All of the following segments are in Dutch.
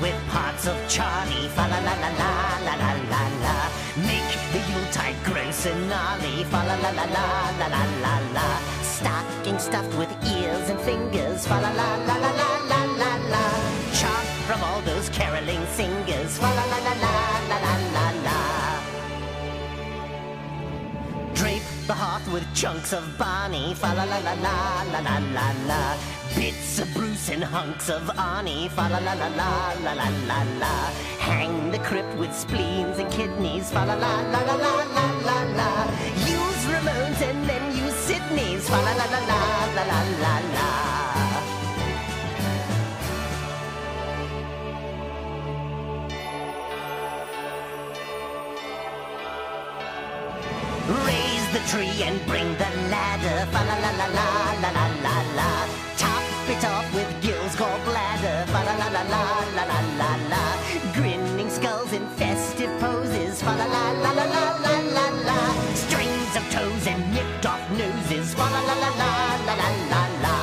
with parts of Charlie. Fa la la la la la la la la. Make the Yuletide grow so gnarly. Fa la la la la la la la la. Stocking stuffed with ears and fingers. Fa la la la la la la la la. Chant from all those caroling singers. Fa la la la la la la la la. Drape the hearth with chunks of Barney. Fa la la la la la la la la. Bits and hunks of Arnie. Fa la la la la la la la la. Hang the crypt with spleens and kidneys. Fa la la la la la la la la. Use Ramones and then use Sydney's. Fa la la la la la la la la. Raise the tree and bring the ladder. Fa la la la la la la la la. Top it off with la la la la la la. Grinning skulls in festive poses. Fa la la la la la la la la. Strings of toes and nipped off noses. Fa la la la la la la la la.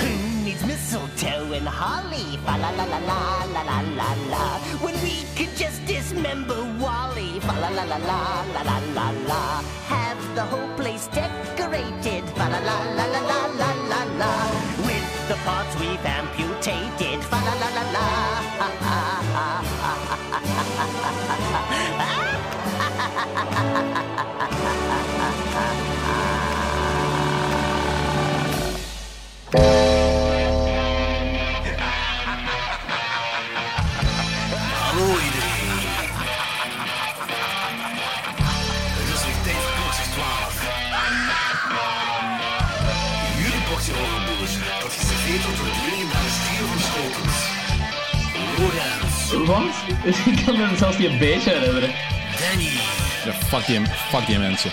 Who needs mistletoe and holly? Fa la la la la la la la la. When we could just dismember Wally. Fa la la la la la la la la. Have the whole place decorated. Fa la la la la la la. The parts we've amputated. Fa la la la la. Wat? Ik kan me zelfs niet een beetje herinneren. Danny Ja, fuck die, fuck die mensen.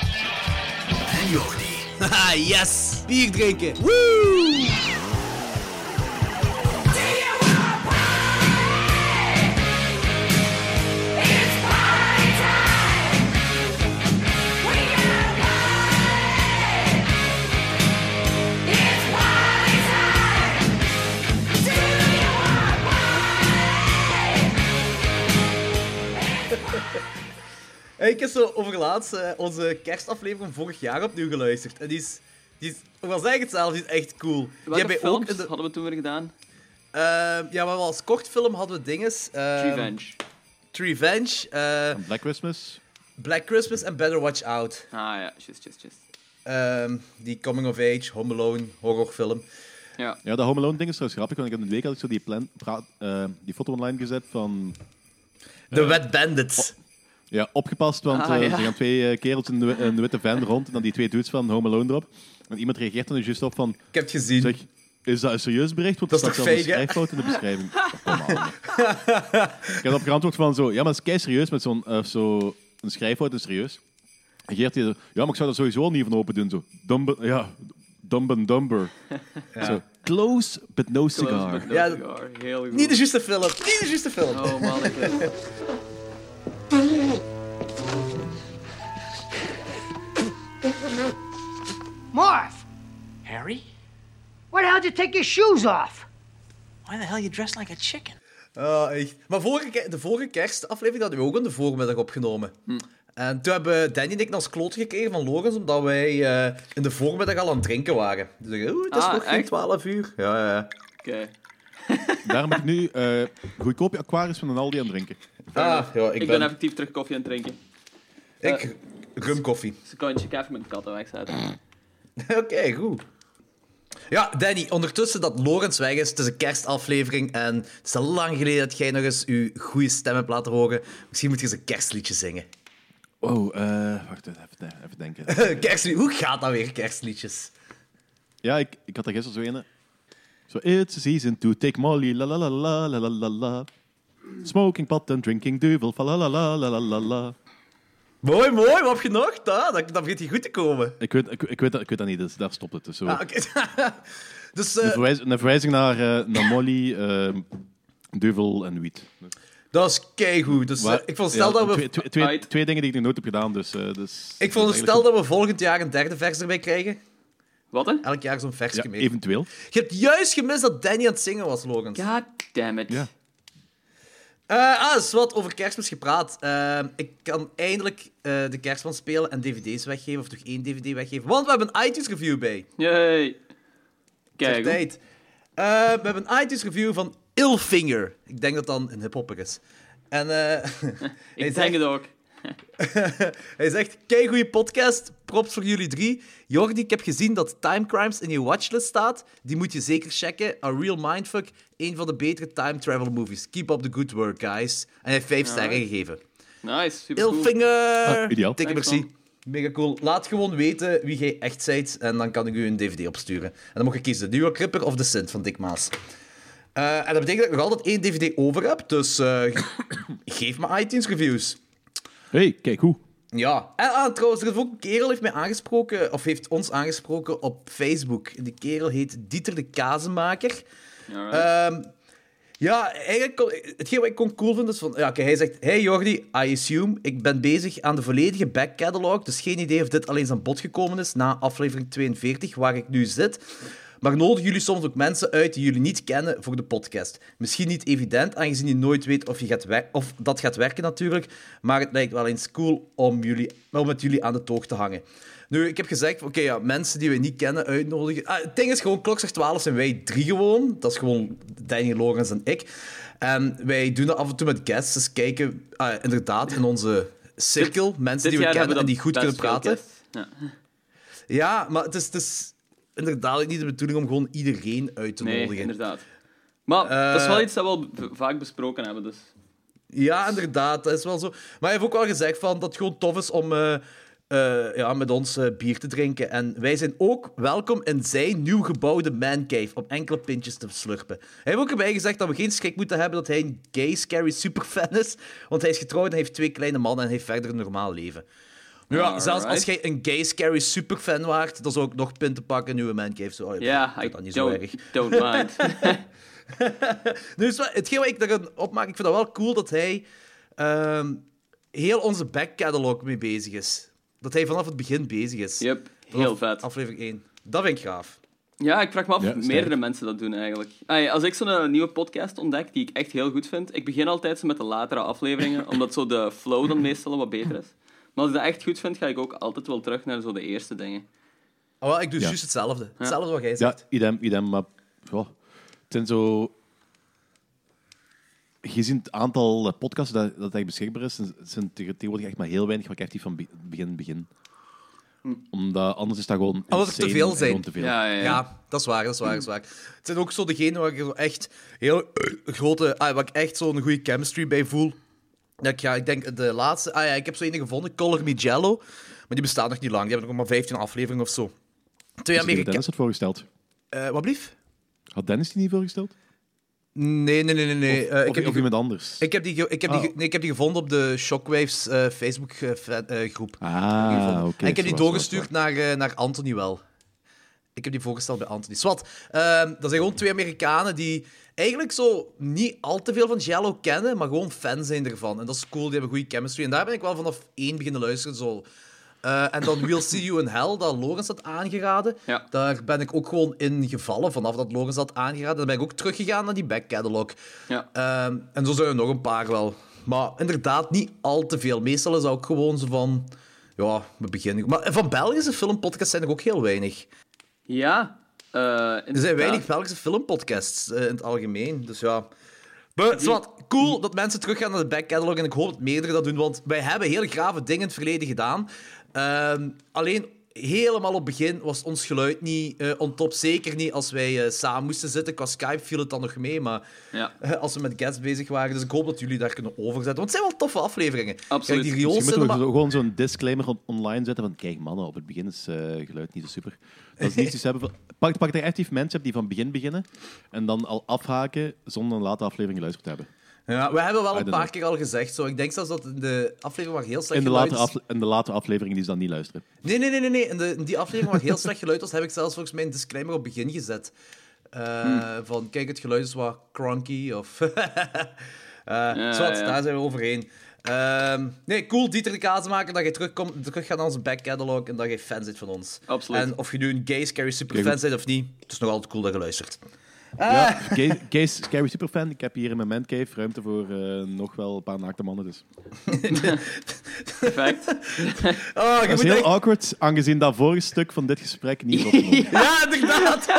en Jordi. Haha, yes! Bier drinken! Woo! Ik heb zo overlaatst eh, onze kerstaflevering vorig jaar opnieuw geluisterd. En die is, die is ik wil zeggen hetzelfde, die is echt cool. Die Welke hebben films ook de, hadden we toen weer gedaan? eh, ja, maar als kortfilm hadden we dinges. eh, Revenge. Revenge, eh, Black Christmas. Black Christmas en Better Watch Out. Ah ja, just, just, just. Ehm, die coming of age, Home Alone, horrorfilm. Ja. Ja, de Home Alone ding is trouwens grappig, want ik heb een week had ik zo die, plan, praat, eh, die foto online gezet van... The Wet Bandits. Ja, opgepast, want Ah, eh, ja. er gaan twee eh, kerels in een, een witte van rond en dan die twee dudes van Home Alone erop. En iemand reageert dan dus juist op van, Ik heb het gezien. zeg, is dat een serieus bericht? Want er Dat is staat een schrijffout in de beschrijving. Oh, kom aan. ik heb op geantwoord van zo, ja, maar het is kei serieus met zo'n eh, zo, een schrijffout, is serieus. En Geert die zo, ja, maar ik zou er sowieso niet van open doen. Zo, dumb, ja, dumb and dumber. Zo, close but no cigar. Close but no Ja, cigar. Heel goed. Niet de juiste film. Niet de juiste film. Oh man, Morph, Harry? why the hell did you take your shoes off? Why the hell you dressed like a chicken? Echt. Maar vorige, de vorige kerstaflevering hadden we ook in de voormiddag opgenomen. En toen hebben Danny en ik ons kloot gekregen van Lorenz, omdat wij eh, in de voormiddag al aan het drinken waren. Dus ik, oeh, het is Ah, nog geen echt? 12 uur. Ja, ja, ja. Oké. Daarom ben ik nu eh goedkope Aquarius van een Aldi aan het drinken. Ah, ja, ik, Ik ben effectief terug koffie aan het drinken. Ik, Rumkoffie. je even mijn kat wegzetten. Oké, goed. Ja, Danny, ondertussen dat Lorenz weg is, het is een kerstaflevering en het is al lang geleden dat jij nog eens je goede stem hebt laten horen. Misschien moet je eens een kerstliedje zingen. Oh, wacht even, even denken. Kerstliedje? hoe gaat dat weer, kerstliedjes? Ja, ik, ik had er gisteren zo een. So it's a season to take Molly, la la la la la la la. Smoking pot and drinking duvel, fa la la la la la la. Mooi, mooi, wat heb je nog? Dat, dat begint hier goed te komen. Ik weet, ik, ik, weet, dat- ik weet dat niet, dus daar stopt het. Dus zo. Ah, dus een, eh, een verwijzing naar, eh, naar Molly, eh, duvel en wiet. dat is keigoed. Dus, eh, Maar- ik vond ja, stel dat we... twee, twee, twee, Uit. twee dingen die ik nog nooit heb gedaan, dus... eh, dus Ik vond het dus stel dat we volgend jaar een derde vers erbij krijgen. Wat, hè? Elk jaar zo'n versje Ja, meer. eventueel. Je hebt juist gemist dat Danny aan het zingen was, Logan. God damn it. Ja. Eh, ah, is wat over kerstmis gepraat. Eh, ik kan eindelijk eh, de kerstman spelen en dvd's weggeven, of toch één dvd weggeven. Want we hebben een iTunes-review bij. Yay. Kijk, tijd. We hebben een iTunes-review van Illfinger. Ik denk dat dat een hiphopper is. En ik zegt, denk het ook. hij zegt, kei goede podcast, props voor jullie drie. Jordi, ik heb gezien dat Time Crimes in je watchlist staat. Die moet je zeker checken. A Real Mindfuck, een van de betere time travel movies. Keep up the good work, guys. En hij heeft vijf sterren gegeven. Nice, super cool. Ilfinger! Ah, ideaal. Dikke merci. Mega cool. Laat gewoon weten wie jij echt bent en dan kan ik u een dvd opsturen. En dan mag je kiezen, de New York Ripper of de Sint van Dick Maas. Eh, en dat betekent dat ik nog altijd één dvd over heb, dus eh, ge- geef me iTunes reviews. hey, kijk hoe. Ja, en ah, trouwens, er is ook een kerel heeft mij aangesproken, of heeft ons aangesproken op Facebook. Die kerel heet Dieter de Kazenmaker. Ehm, ja, eigenlijk, hetgeen wat ik kon cool vind is van... Ja, oké, hij zegt... Hey Jordi, I assume, ik ben bezig aan de volledige back catalog, dus geen idee of dit alleen aan bod gekomen is na aflevering 42, waar ik nu zit. Maar nodigen jullie soms ook mensen uit die jullie niet kennen voor de podcast? Misschien niet evident, aangezien je nooit weet of, je gaat of dat gaat werken natuurlijk, maar het lijkt wel eens cool om, jullie, om met jullie aan de toog te hangen. Nu, ik heb gezegd, oké, ja, mensen die we niet kennen uitnodigen. Ah, het ding is gewoon, klokslag 12 zijn wij drie gewoon. Dat is gewoon Danny, Logans en ik. En wij doen dat af en toe met guests. Dus kijken, ah, inderdaad, in onze cirkel, mensen die we kennen en die goed kunnen praten. Ja. Ja, maar het is, het is inderdaad niet de bedoeling om gewoon iedereen uit te Nee, nodigen. inderdaad. Maar dat is wel Eh, iets dat we al vaak besproken hebben, dus... Ja, inderdaad, dat is wel zo. Maar hij heeft ook wel gezegd van, dat het gewoon tof is om eh, eh, ja, met ons eh, bier te drinken. En wij zijn ook welkom in zijn nieuw gebouwde mancave om enkele pintjes te slurpen. Hij heeft ook erbij gezegd dat we geen schrik moeten hebben dat hij een gay, scary superfan is. Want hij is getrouwd en heeft twee kleine mannen en heeft verder een normaal leven. Ja, zelfs als jij een gay, scary superfan waart, dan zou ik nog pinten pakken in uw mancave. Zo, oh, Ja, I dat niet zo erg. don't mind. Nu is wel- hetgeen wat ik daarin opmaak, ik vind dat wel cool dat hij ehm, heel onze back catalog mee bezig is. Dat hij vanaf het begin bezig is. yep, heel vet. Aflevering 1. Dat vind ik gaaf. Ja, ik vraag me af Ja, of sterk. meerdere mensen dat doen eigenlijk. Ai, als ik zo'n eh, nieuwe podcast ontdek, die ik echt heel goed vind, ik begin altijd zo met de latere afleveringen, omdat zo de flow dan meestal wat beter is. Maar als ik dat echt goed vind, ga ik ook altijd wel terug naar zo de eerste dingen. Oh, wel, ik doe Ja. juist hetzelfde. Hetzelfde wat jij Ja, zegt. idem, idem, maar ja, het zijn zo... Gezien het aantal podcasts dat, dat eigenlijk beschikbaar is, zijn- er tegenwoordig echt maar heel weinig wat effectief van be- begin begin. Omdat anders is dat gewoon er te veel zijn. te veel. Ja, ja, Ja, ja. dat is waar, dat is waar, dat is waar. Het zijn ook zo degenen waar ik zo echt heel eh, grote... Ah, waar ik echt zo'n goede chemistry bij voel. Dat ik, ja, ik denk de laatste... Ah ja, ik heb zo ene gevonden, Color Me Jello. Maar die bestaat nog niet lang. Die hebben nog maar 15 afleveringen of zo. Twee Dus Amerika... Dennis had voorgesteld. Eh, wat blief? Had Dennis die niet voorgesteld? Nee, nee, nee, nee. nee. Eh, ik, heb die, iemand anders? ik, heb die, ik, heb die, Oh. ge- nee, ik heb die gevonden op de Shockwaves eh, Facebook-groep. Ah, oké. en ik heb die doorgestuurd naar, eh, naar Anthony wel. Ik heb die voorgesteld bij Anthony. Swat, ehm, dat zijn gewoon twee Amerikanen die eigenlijk zo niet al te veel van Jello kennen, maar gewoon fan zijn ervan. En dat is cool, die hebben goede chemistry. En daar ben ik wel vanaf één beginnen luisteren. Zo. Eh, en dan We'll See You in Hell, dat Lorenz had aangeraden. Ja. Daar ben ik ook gewoon in gevallen, vanaf dat Lorenz had aangeraden. Dan ben ik ook teruggegaan naar die back catalog. Ja. Ehm, en zo zijn er nog een paar wel. Maar inderdaad, niet al te veel. Meestal is dat ook gewoon zo van... Ja, we beginnen... Maar van Belgische filmpodcasts zijn er ook heel weinig. Ja, eh, Er zijn weinig Belgische filmpodcasts eh, in het algemeen. Dus ja... Maar, zwart, cool dat mensen teruggaan naar de back catalog en ik hoop dat meerdere dat doen, want wij hebben heel grave dingen in het verleden gedaan. Ehm, alleen helemaal op het begin was ons geluid niet eh on top. Zeker niet als wij eh, samen moesten zitten. Qua Skype viel het dan nog mee, maar Ja. eh, als we met guests bezig waren. Dus ik hoop dat jullie daar kunnen overzetten. Want het zijn wel toffe afleveringen. Absoluut. Kijk, die Misschien moeten we zo- gewoon zo'n disclaimer on- online zetten van kijk mannen, op het begin is eh, geluid niet zo super. Dat is niet hebben pak, pak er effectief mensen die van begin beginnen en dan al afhaken zonder een late aflevering geluisterd te hebben. Ja, we hebben wel een paar know. keer al gezegd. Zo. Ik denk zelfs dat in de aflevering waar heel slecht In de, geluid afle- in de late afleveringen die ze dan niet luisteren. Nee, nee, nee, nee. nee. In, de, in die aflevering waar heel slecht geluid was, heb ik zelfs volgens mij een disclaimer op begin gezet. Eh, Van, kijk, het geluid is wat cronky, of... Eh Ja, zwart, ja. daar zijn we overheen. Ehm, nee, cool, Dieter de Kazemaker, dat je terugkomt, terug gaat naar onze back catalog en dat je fan bent van ons. Absoluut. En of je nu een gay Scary Super Oké, fan goed. bent of niet, het is nog altijd cool dat je luistert. Ja, Kees, Kees, Scary Superfan. Ik heb hier in mijn mancave ruimte voor eh, nog wel een paar naakte mannen. Dus. Perfect. Oh, Dat is heel echt- awkward, aangezien dat vorige stuk van dit gesprek niet opgenomen. Ja, inderdaad!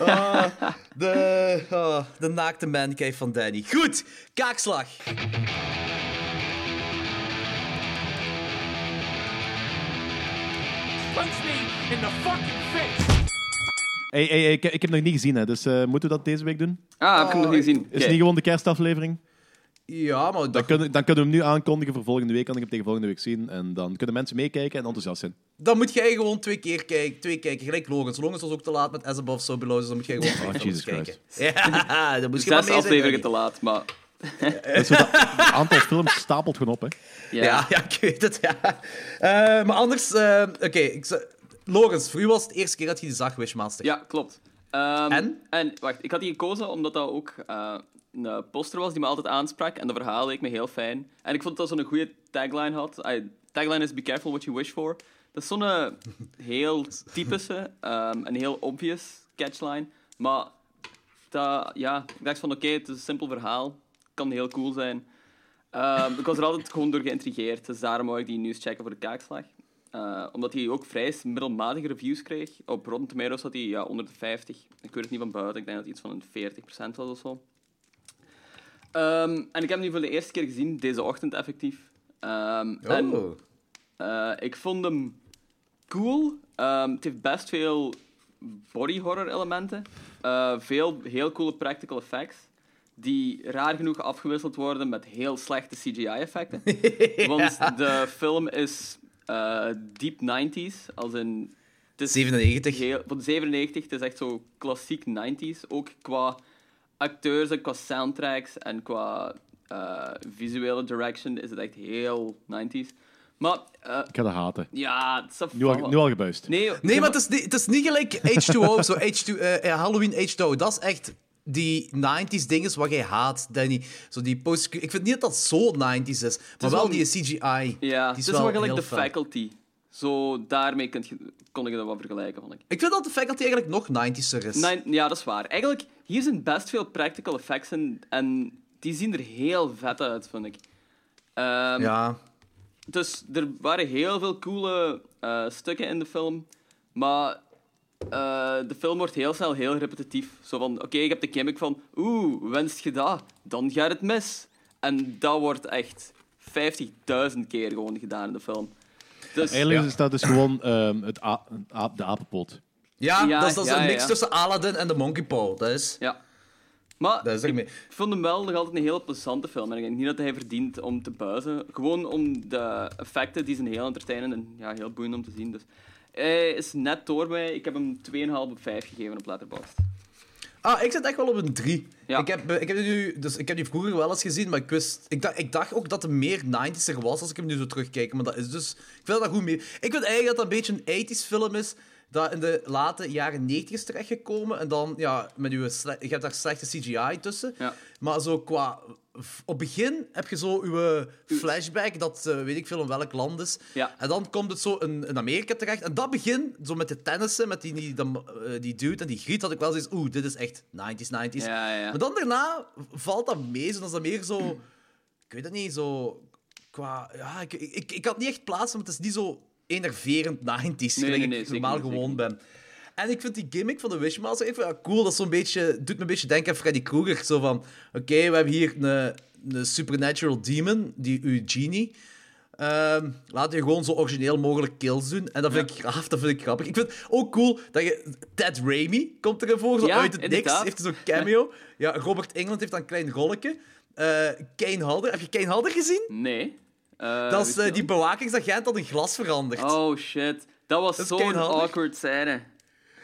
oh, de, oh, de naakte mancave van Danny. Goed, kaakslag. Punch me in the fucking face! Hey, hey, hey, ik, ik heb nog niet gezien, hè, dus eh, moeten we dat deze week doen? Ah, heb ik hem nog niet gezien. Is Oké. het niet gewoon de kerstaflevering? Ja, maar Dan dat, kunnen, dan kunnen we hem nu aankondigen voor volgende week. Kan ik hem tegen volgende week zien. En dan kunnen mensen meekijken en enthousiast zijn. dan moet jij gewoon twee keer kijken. Twee kijken, gelijk Logan. Zolang het was ook te laat met As Above, So Below. Dus dan moet jij gewoon twee Oh, films Jesus kijken. Ja, dan moet je Zes maar mee zijn, afleveringen te Danny. laat, maar... Dus dat, het aantal films stapelt gewoon op. Hè. Ja. Ja, ja, ik weet het, ja. Eh, maar anders... eh, Oké, ik zou- Logans, voor u was het de eerste keer dat je die zag, Wishmaster. Ja, klopt. Ehm, En? En wacht, ik had die gekozen omdat dat ook eh, een poster was die me altijd aansprak. En de verhaal leek me heel fijn. En ik vond dat zo'n goede tagline had. Tagline is Be careful what you wish for. Dat is zo'n eh, heel typische ehm, en heel obvious catchline. Maar dat, ja, ik dacht van oké, het is een simpel verhaal. Kan heel cool zijn. Ehm, ik was er altijd gewoon door geïntrigeerd. Dus daarom wou ik die nieuws checken voor de kaakslag. Eh, omdat hij ook vrij middelmatige reviews kreeg. Op Rotten Tomatoes had hij ja, onder de 50. Ik weet het niet van buiten. Ik denk dat iets van een 40% was of zo. Ehm, en ik heb hem nu voor de eerste keer gezien, deze ochtend effectief. Ehm, En eh, ik vond hem cool. Ehm, het heeft best veel body horror elementen. Eh, veel heel coole practical effects. Die raar genoeg afgewisseld worden met heel slechte CGI-effecten. Want de film is eh deep 90s. Als in, het is 97. Heel, van 97. Het is echt zo klassiek 90s. Ook qua acteurs en qua soundtracks en qua eh, visuele direction is het echt heel 90s. Maar eh, Ik ga dat haten. ja, het is Nu al, nu al gebuist. Nee, Nee, maar het is niet, het is niet gelijk H2O, zo H2, eh, eh, Halloween H2O. Dat is echt die 90s dingen wat jij haat, Danny. Zo die post ik vind niet dat dat zo 90s is, maar wel wel- die CGI. Ja, die het is wel gelijk de faculty. Zo, daarmee kun je, kon ik dat wel vergelijken, vond ik. Ik vind dat de faculty eigenlijk nog 90ser is. Nee, ja, dat is waar. Eigenlijk, hier zijn best veel practical effects in en die zien er heel vet uit, vind ik. Ehm, Ja. Dus er waren heel veel coole eh, stukken in de film, maar eh, de film wordt heel snel heel repetitief. Zo van, oké, ik heb de gimmick van, oeh, wenst je dat? Dan gaat het mis. En dat wordt echt 50.000 keer gewoon gedaan in de film. Dus, Eigenlijk Ja. is dat dus gewoon ehm, het a- a- de apenpoot. Ja, Ja, dat is, dat is ja, een mix ja. tussen Aladdin en de Monkey Paw. Dat is... Ja. Maar Dat is ik vond hem wel nog altijd een hele plezante film. En ik denk niet dat hij verdient om te buizen. Gewoon om de effecten, die zijn heel entertainend en ja, heel boeiend om te zien. Dus hij is net door mij. Ik heb hem 2,5 op 5 gegeven op Letterboxd. Ah, ik zit echt wel op een 3. Ja. Ik, heb, eh, ik, heb nu, dus ik heb die vroeger wel eens gezien, maar ik, wist, ik, dacht, ik dacht ook dat het meer 90s was als ik hem nu zo terugkijk. Maar dat is dus... Ik vind dat goed mee. Ik vind eigenlijk dat dat een beetje een 80s film is dat in de late jaren 90 is terechtgekomen. En dan, ja, met uw je hebt daar slechte CGI tussen. Ja. Maar zo qua... Op begin heb je zo uw flashback, dat eh, weet ik veel in welk land is. Ja. En dan komt het zo in, in Amerika terecht. En dat begin, zo met de tennissen, met die, die, die, eh, die dude en die griet, had ik wel zoiets oeh, dit is echt 90s, 90s. Ja, ja. Maar dan daarna valt dat mee, zo dan is dat meer zo... Ik weet het niet, zo... Qua... Ja, ik, ik, ik, had niet echt plaatsen, maar het is niet zo enerverend 90s, gelijk nee, nee, ik normaal gewoon zeker ben. En ik vind die gimmick van de Wishmaster even ja, cool. Dat zo'n beetje, doet me een beetje denken aan Freddy Krueger. Zo van, oké, we hebben hier een, een supernatural demon, die uw genie. Ehm laat je gewoon zo origineel mogelijk kills doen. En dat vind ik graaf, dat vind ik grappig. Ik vind het ook cool dat je... Ted Raimi komt erin voor, zo Ja, uit het niks. Heeft zo'n cameo. Ja, Robert England heeft dan een klein rolletje. Eh Kane Halder. Heb je Kane Halder gezien? Nee. Eh, dat is eh, die bewakingsagent dat in glas verandert. Oh shit. Dat was zo'n awkward scène.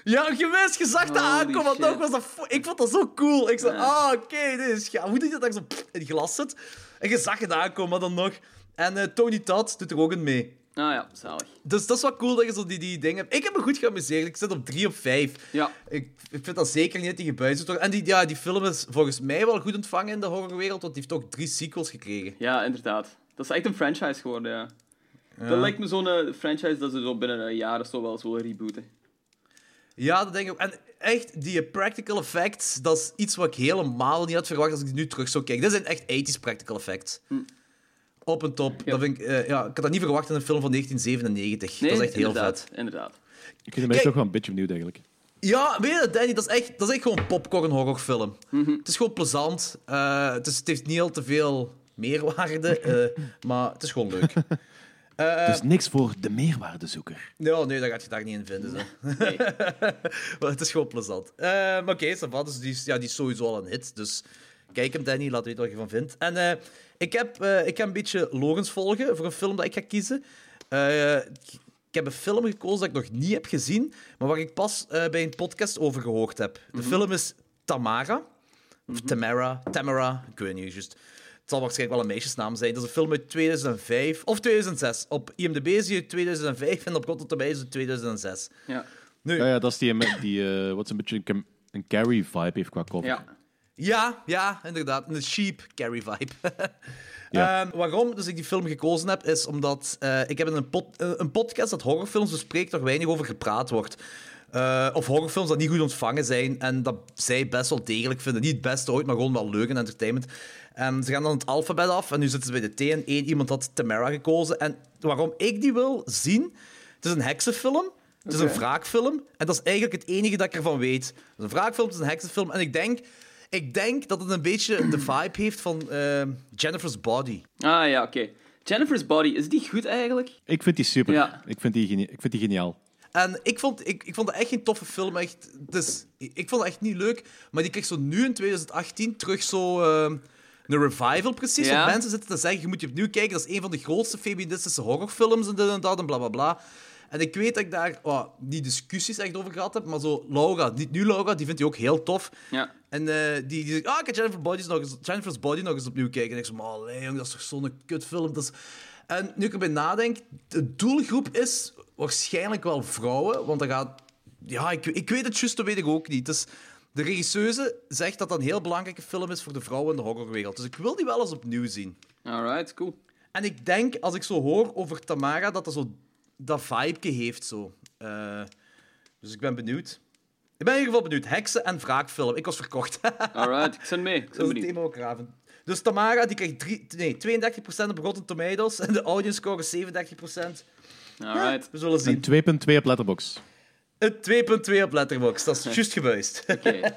Ja, je wist, je zag dat aankomen. want shit. was dat ik vond dat zo cool. Ik zei, Ja. ah, oké, dit is gaaf. Hoe doe je dat zo pff, in glas zit? En je zag het aankomen, maar dan nog. En eh, Tony Todd doet er ook in mee. Ah ja, zalig. Dus dat is wel cool dat je zo die, die dingen hebt. Ik heb me goed geamuseerd. Ik zit op 3 op 5. Ja. Ik, ik vind dat zeker niet die gebuist wordt. En die, ja, die film is volgens mij wel goed ontvangen in de horrorwereld, want die heeft ook drie sequels gekregen. Ja, inderdaad. Dat is echt een franchise geworden, ja. Dat lijkt me zo'n eh, franchise dat ze zo binnen een jaar of zo wel zullen rebooten. Ja, dat denk ik ook. En echt, die practical effects, dat is iets wat ik helemaal niet had verwacht als ik die nu terug zou kijken. Dit zijn echt 80s practical effects. Op en top. Ja. Dat vind ik, eh, ja, ik had dat niet verwacht in een film van 1997. Nee, dat is echt heel inderdaad, vet. Inderdaad. Ik vind de meeste Kijk- ook wel een beetje benieuwd eigenlijk. Ja, weet je, dat, Danny, dat is echt, dat is echt gewoon een popcorn horrorfilm. Mhm. Het is gewoon plezant. Eh, het, is, het heeft niet al te veel meerwaarde, eh, maar het is gewoon leuk. Dus niks voor de meerwaardezoeker. Ja, nee, dat gaat je daar niet in vinden. Zo. Nee. maar het is gewoon plezant. Eh, maar oké, va, dus die, is- ja, die is sowieso al een hit. Dus kijk hem, Danny, laat weten wat je ervan vindt. En eh, ik, heb, eh, ik ga een beetje Logans volgen voor een film dat ik ga kiezen. Eh, ik heb een film gekozen dat ik nog niet heb gezien, maar waar ik pas eh, bij een podcast over gehoord heb. De film is Tamara. Of Tamara. Tamara, ik weet niet juist. Het zal waarschijnlijk wel een meisjesnaam zijn. Dat is een film uit 2005 of 2006. Op IMDb hij uit 2005 en op Rotten Tomatoes is het 2006. Ja. Nu, Ja, ja, dat is die, met die eh, wat een beetje een, Carrie-vibe heeft qua cover. Ja. Ja, ja, inderdaad. Een sheep carry vibe. Ja. Ehm, waarom dus ik die film gekozen heb, is omdat eh, ik heb in een, pod- eh, een podcast dat horrorfilms bespreekt, waar weinig over gepraat wordt. Eh, of horrorfilms dat niet goed ontvangen zijn en dat zij best wel degelijk vinden. Niet het beste ooit, maar gewoon wel leuk en entertainment. En ze gaan dan het alfabet af en nu zitten ze bij de T en één iemand had Tamara gekozen. En waarom ik die wil zien, het is een heksenfilm. Het is een wraakfilm. En dat is eigenlijk het enige dat ik ervan weet. Het is een wraakfilm, het is een heksenfilm. En ik denk, ik denk dat het een beetje de vibe heeft van eh, Jennifer's Body. Ah ja, oké. Jennifer's Body, is die goed eigenlijk? Ik vind die super. Ja. Ik, vind die ik vind die geniaal. En ik vond, ik, ik vond het echt geen toffe film. Echt, dus, ik vond het echt niet leuk. Maar die kreeg zo nu in 2018 terug zo eh, een revival precies. Ja. Mensen zitten te zeggen, je moet je opnieuw kijken. Dat is een van de grootste feministische horrorfilms en dit en dat en bla bla bla. En ik weet dat ik daar oh, niet discussies echt over gehad heb, maar zo Laura, niet nu Laura, die vindt die ook heel tof. Ja. En eh, die, die zegt, ah, ik ga Jennifer Body's nog eens, Jennifer's Body nog eens opnieuw kijken. En ik zeg, maar jong, dat is toch zo'n kutfilm. Dat is... En nu ik erbij nadenk, de doelgroep is waarschijnlijk wel vrouwen, want dat gaat... Ja, ik, ik weet het juist, dat weet ik ook niet. Dus de regisseuse zegt dat dat een heel belangrijke film is voor de vrouwen in de horrorwereld. Dus ik wil die wel eens opnieuw zien. Alright, cool. En ik denk, als ik zo hoor over Tamara, dat dat zo dat vibe heeft. Zo. Eh, dus ik ben benieuwd. Ik ben in ieder geval benieuwd. Heksen en wraakfilm. Ik was verkocht. Alright, ik ben mee. Ik Dat ben is het benieuwd. thema ook graven. Dus Tamara die krijgt drie, nee, 32% op Rotten Tomatoes en de audience score is 37%. Alright. We zullen zien. En 2.2 op Letterboxd. Een 2.2 op Letterboxd. Dat is juist gebuist. Oké.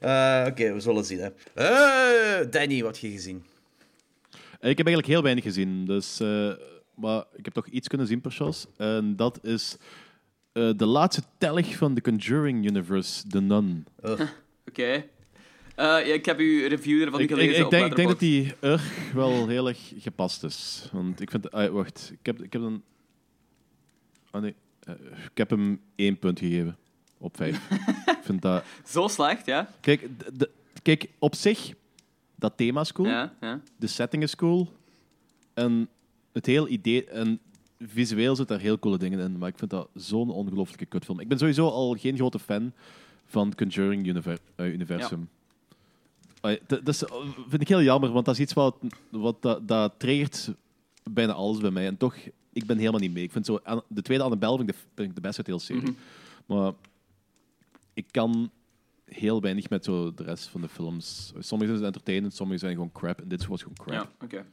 Eh, Oké, we zullen zien. Hè. Eh, Danny, wat heb je gezien? Ik heb eigenlijk heel weinig gezien, dus, eh, maar ik heb toch iets kunnen zien per shows. En dat is eh, de laatste tellig van The Conjuring Universe, The Nun. Oké. Eh, ja, ik heb uw review ervan Ik, gelezen ik, ik op denk, ik denk dat die erg wel heel erg gepast is. Want ik vind... ah, wacht, ik heb, ik heb een... Ah nee, ik heb hem één punt gegeven. Op vijf. ik vind dat... Zo slecht, ja? Kijk, de- kijk, op zich, dat thema is cool. Ja, ja. De setting is cool. En het hele idee... En visueel zit daar heel coole dingen in. Maar ik vind dat zo'n ongelooflijke kutfilm. Ik ben sowieso al geen grote fan van Conjuring univer- eh, universum. Ah, Dat, dat is, vind ik heel jammer, want dat is iets wat, wat dat, dat triggert bijna alles bij mij. En toch, ik ben helemaal niet mee. Ik vind zo, de tweede Annabelle vind ik de, vind ik de beste de serie. Maar ik kan heel weinig met zo de rest van de films. Sommige zijn entertainend, sommige zijn gewoon crap. En dit was gewoon crap. Ja, oké.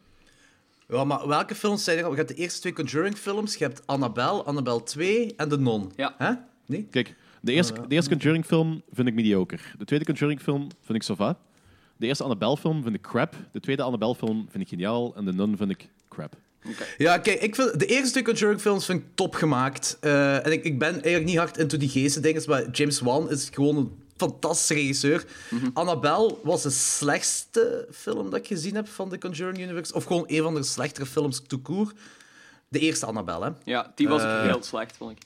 Ja, maar welke films zijn er? Je hebt de eerste twee Conjuring-films. Je hebt Annabelle, Annabelle 2 en The Non. Ja. Hè? Nee? Kijk, de eerste, de eerste Conjuring film vind ik mediocre. De tweede Conjuring film vind ik sova. De eerste Annabelle film vind ik crap. De tweede Annabelle film vind ik geniaal. En de Nun vind ik crap. Ja, kijk, ik vind de eerste twee Conjuring-films vind ik top gemaakt. Eh, en ik, ik ben eigenlijk niet hard into die geesten maar James Wan is gewoon een fantastische regisseur. Annabelle was de slechtste film dat ik gezien heb van de Conjuring Universe. Of gewoon een van de slechtere films tout court. De eerste Annabelle, hè. Ja, die was ook Eh, heel slecht, vond ik.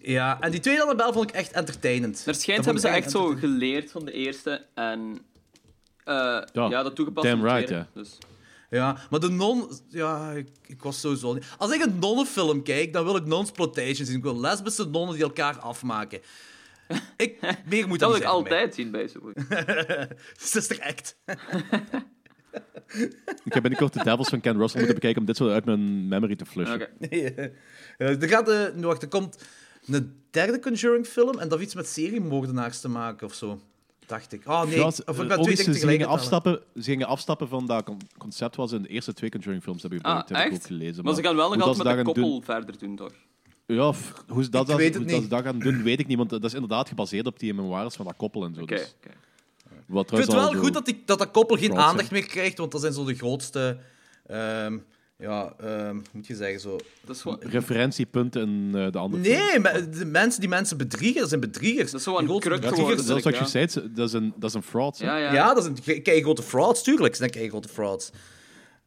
Ja, en die tweede Annabelle vond ik echt entertainend. Er schijnt Dat hebben ze echt zo geleerd van de eerste en eh, ja. dat toegepast damn right, tweede. ja. Dus, Ja, maar de non... Ja, ik, ik was sowieso niet... Als ik een nonnenfilm kijk, dan wil ik nonsploitation zien. Ik wil lesbische nonnen die elkaar afmaken. Ik, meer moet Dat dat wil ik altijd zien bij zo'n Sister Act. Ik heb binnenkort de Devils van Ken Russell moeten bekijken om dit zo uit mijn memory te flushen. Oké. er gaat... nu, wacht, er komt een derde Conjuring film en dat heeft iets met seriemoordenaars te maken of zo. Dacht ik. Oh nee, of ik ben twee dingen ze, tegelijk gingen afstappen, ze gingen afstappen van dat con- concept wat ze in de eerste twee Conjuring films hebben gebruikt. Ah, heb ik ook gelezen. Maar ze gaan wel nog altijd met een koppel verder doen, toch? Ja, hoe ze dat, Ik dat, hoe dat dat gaan doen, weet ik niet. Want dat is inderdaad gebaseerd op die memoires van dat koppel en zo. Dus, oké. wat Ik vind het trouwens wel goed dat, die, dat dat koppel geen aandacht zijn. meer krijgt, want dat zijn zo de grootste... ehm, ja, moet je zeggen, zo... Dat is, referentiepunten in eh, de andere films. Nee, me- de mensen die mensen bedriegen, dat zijn bedriegers. dat is zo een kruk geworden. dat is wat ja. je zei, ze- dat is een, dat is een fraud. Ja, ja. Ja, dat zijn kei grote frauds, tuurlijk. zijn grote frauds.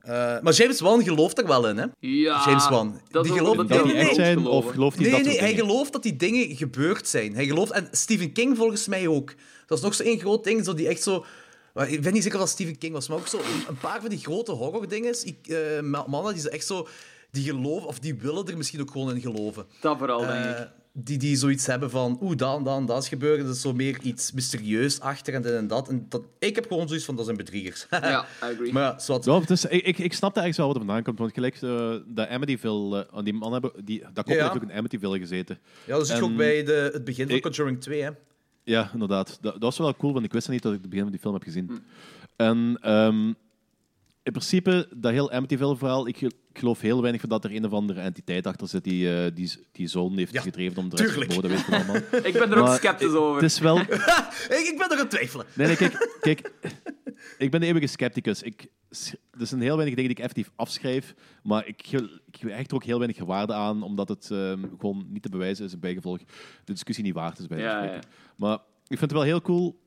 Eh, maar James Wan gelooft er wel in, hè? Ja, James Wan. Dat Die is gelooft- Dat die nee, echt zijn, geloven. of gelooft hij Nee, dat nee, hij dingen? gelooft dat die dingen gebeurd zijn. Hij gelooft... En Stephen King volgens mij ook. Dat is nog zo één groot ding, zo die echt zo... maar Ik ben niet zeker of dat Stephen King was, maar ook zo een paar van die grote horror-dingen. eh, ma- mannen die ze echt zo... Die geloven, of die willen er misschien ook gewoon in geloven. Dat vooral, denk Eh, ik. die, die zoiets hebben van, oeh, dat en dat en dat is gebeurd. Er is zo meer iets mysterieus achter en dit en dat. En dat, ik heb gewoon zoiets van, dat zijn bedriegers. Ja, I agree. maar ja, zwart. Ja, dus, ik, ik, ik snapte eigenlijk wel wat er vandaan komt. Want gelijk uh, de Amityville, uh, die man hebben, die, dat koppel Ja. heeft ook in Amityville gezeten. Ja, dat zit ook bij de, het begin van Ik- Conjuring 2, hè. Ja, inderdaad. Dat, dat was wel cool, want ik wist niet dat ik het begin van die film heb gezien. En ehm, in principe, dat heel Amityville-verhaal, ik, ge- ik geloof heel weinig van dat er een of andere entiteit achter zit die die, die, die zoon heeft Ja, gedreven om de rest te weet ik allemaal. Ik ben er ook Maar sceptisch over. Het is wel... Ik, ben nog aan het twijfelen. Nee, nee, kijk, kijk. Ik ben de eeuwige scepticus. Ik, er zijn heel weinig dingen die ik effectief afschrijf, maar ik, ge- ik hecht er ook heel weinig waarde aan, omdat het ehm, gewoon niet te bewijzen is en bijgevolg de discussie niet waard is bij ja, ja. Maar ik vind het wel heel cool.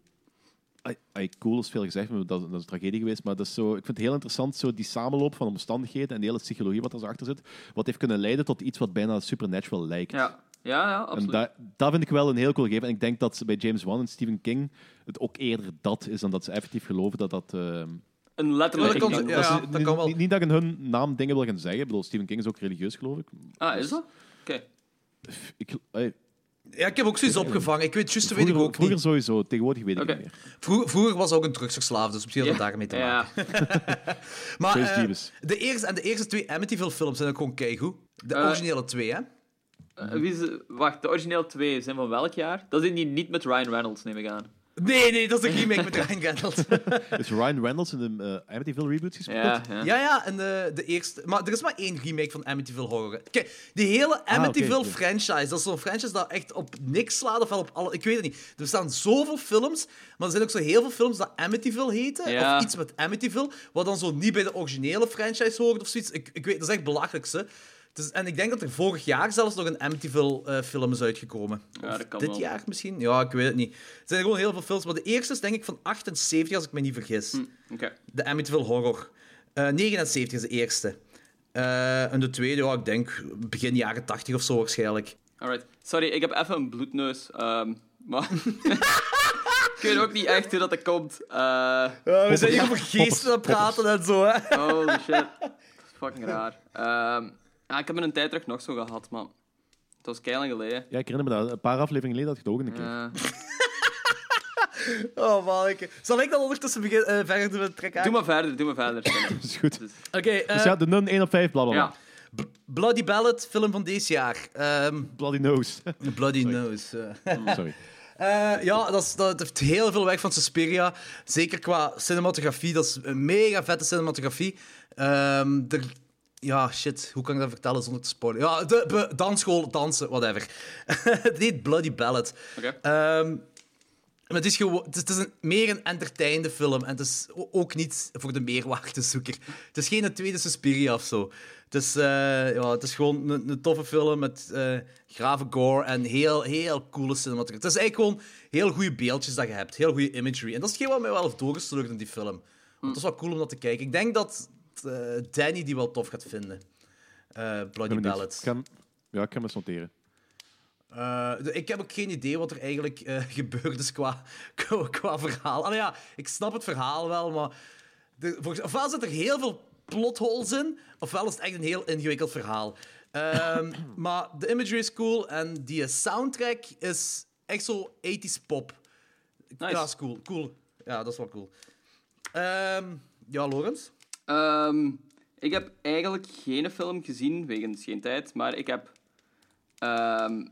Cool is veel gezegd, maar dat, dat is een tragedie geweest. Maar dat is zo, ik vind het heel interessant, zo die samenloop van omstandigheden en de hele psychologie wat er zo achter zit, wat heeft kunnen leiden tot iets wat bijna supernatural lijkt. Ja, ja, ja En absoluut. dat, dat vind ik wel een heel cool gegeven. En ik denk dat ze bij James Wan en Stephen King het ook eerder dat is dan dat ze effectief geloven dat dat... ehm, Een letterlijk... Ja, dat kan- ding. ja. dat ze- dat niet- kan wel. Niet, niet dat ik in hun naam dingen wil gaan zeggen. Ik bedoel, Stephen King is ook religieus, geloof ik. Ah, is dat? Oké. ik Ja, ik heb ook zoiets opgevangen. Ik weet juist, weet ik vroeger, ook vroeger niet. sowieso, tegenwoordig weet ik niet meer. Vroeger, vroeger was ook een drugsverslaafd, dus misschien had dat daarmee te maken. Ja. Maar eh, de, eerste, en de eerste twee Amityville-films zijn ook gewoon keigoed. De Eh, originele twee, hè? Eh, wie is, wacht, de origineel twee zijn van welk jaar? Dat is die niet met Ryan Reynolds, neem ik aan. Nee, nee, dat is een remake met Ryan Reynolds. Is Ryan Reynolds in de uh, Amityville reboots gespeeld? Ja, ja. Ja, ja, en de, de eerste... Maar er is maar één remake van Amityville Horror. Kijk, die hele Amityville Ah, oké. franchise, dat is zo'n franchise dat echt op niks slaat, of wel op alle... Ik weet het niet. Er bestaan zoveel films, maar er zijn ook zo heel veel films dat Amityville heten, Ja. of iets met Amityville, wat dan zo niet bij de originele franchise hoort of zoiets. Ik, ik weet, dat is echt belachelijk, hè. Dus, en ik denk dat er vorig jaar zelfs nog een Amityville-film is uitgekomen. Ja, dat kan dit wel. jaar misschien? Ja, ik weet het niet. Er zijn gewoon heel veel films, maar de eerste is denk ik van 78, als ik me niet vergis. Oké. De Amityville Horror. Eh 79 is de eerste. Eh, en de tweede, ja, ik denk begin jaren 80 of zo waarschijnlijk. Alright. Sorry, ik heb even een bloedneus. ehm, maar... ik weet ook niet echt hoe dat er komt. Eh, we zijn hier over geesten aan het praten en zo, hè. holy shit. Dat is fucking raar. Ehm, ja, ik heb me een tijd terug nog zo gehad, man. Het was keilang geleden. Ja, ik herinner me dat. Een paar afleveringen geleden had je het ook een keer. Eh, Oh, man. ik- Zal ik dan ondertussen begin, eh, verder doen met trekken? doe maar verder, doe maar verder. Dat is goed. Oké, eh, Dus ja, de Nun 1 op 5, bla bla bla. ja. Bloody Ballad, film van deze jaar. Ehm, Bloody nose. Bloody Nose. eh. Sorry. Eh, ja, dat, is, dat heeft heel veel weg van Suspiria. Zeker qua cinematografie. Dat is een mega vette cinematografie. Ehm, er, ja, shit. Hoe kan ik dat vertellen zonder te spoilen? Ja, de, be- dansschool, dansen, whatever. Het heet Bloody Ballad. Oké. Ehm, maar het is, gewoon, het is, een, meer een entertainende film. En het is ook niet voor de meerwaardezoeker. Het is geen tweede Suspiria of zo. Het is, eh, ja, het is gewoon een, een toffe film met eh grave gore en heel, heel coole cinematografie. Het is eigenlijk gewoon heel goede beeldjes dat je hebt. Heel goede imagery. En dat is hetgeen wat mij wel heeft doorgesloten in die film. Want het is wel cool om dat te kijken. Ik denk dat Danny die wel tof gaat vinden. Eh, Bloody Ik ben benieuwd. Ballad. Ik kan, ja, ik kan me noteren. Eh, ik heb ook geen idee wat er eigenlijk eh, gebeurd is qua, qua, qua verhaal. Allee, ja, ik snap het verhaal wel, maar... De, volgens, ofwel zit er heel veel plotholes in, ofwel is het echt een heel ingewikkeld verhaal. Ehm, maar de imagery is cool en die soundtrack is echt zo 80s pop. Nice. Ja, is cool. cool. Ja, dat is wel cool. Ehm, ja, Lorenz? Ehm, ik heb eigenlijk geen film gezien, wegens geen tijd, maar ik heb... ehm,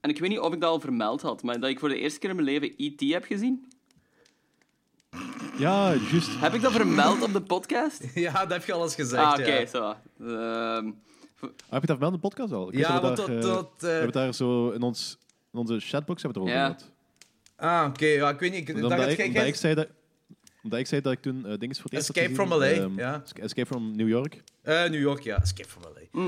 en ik weet niet of ik dat al vermeld had, maar dat ik voor de eerste keer in mijn leven E.T. heb gezien. Ja, juist. Heb ik dat vermeld op de podcast? Ja, dat heb je al eens gezegd. ah, oké, ja. zo. Ehm, Heb je dat vermeld in de podcast al? Ik Ja, want dat we dat- daar, eh, dat, eh, we hebben het daar zo in, ons, in onze chatbox hebben we het erover Ja. gehad. Ah, oké. Ja, ik weet niet. Ik, dat ik, ik zei dat... Omdat ik zei dat ik toen eh dingen voor het eerst Escape from LA, ehm, ja. Escape from New York. Eh, New York, ja. Escape from LA.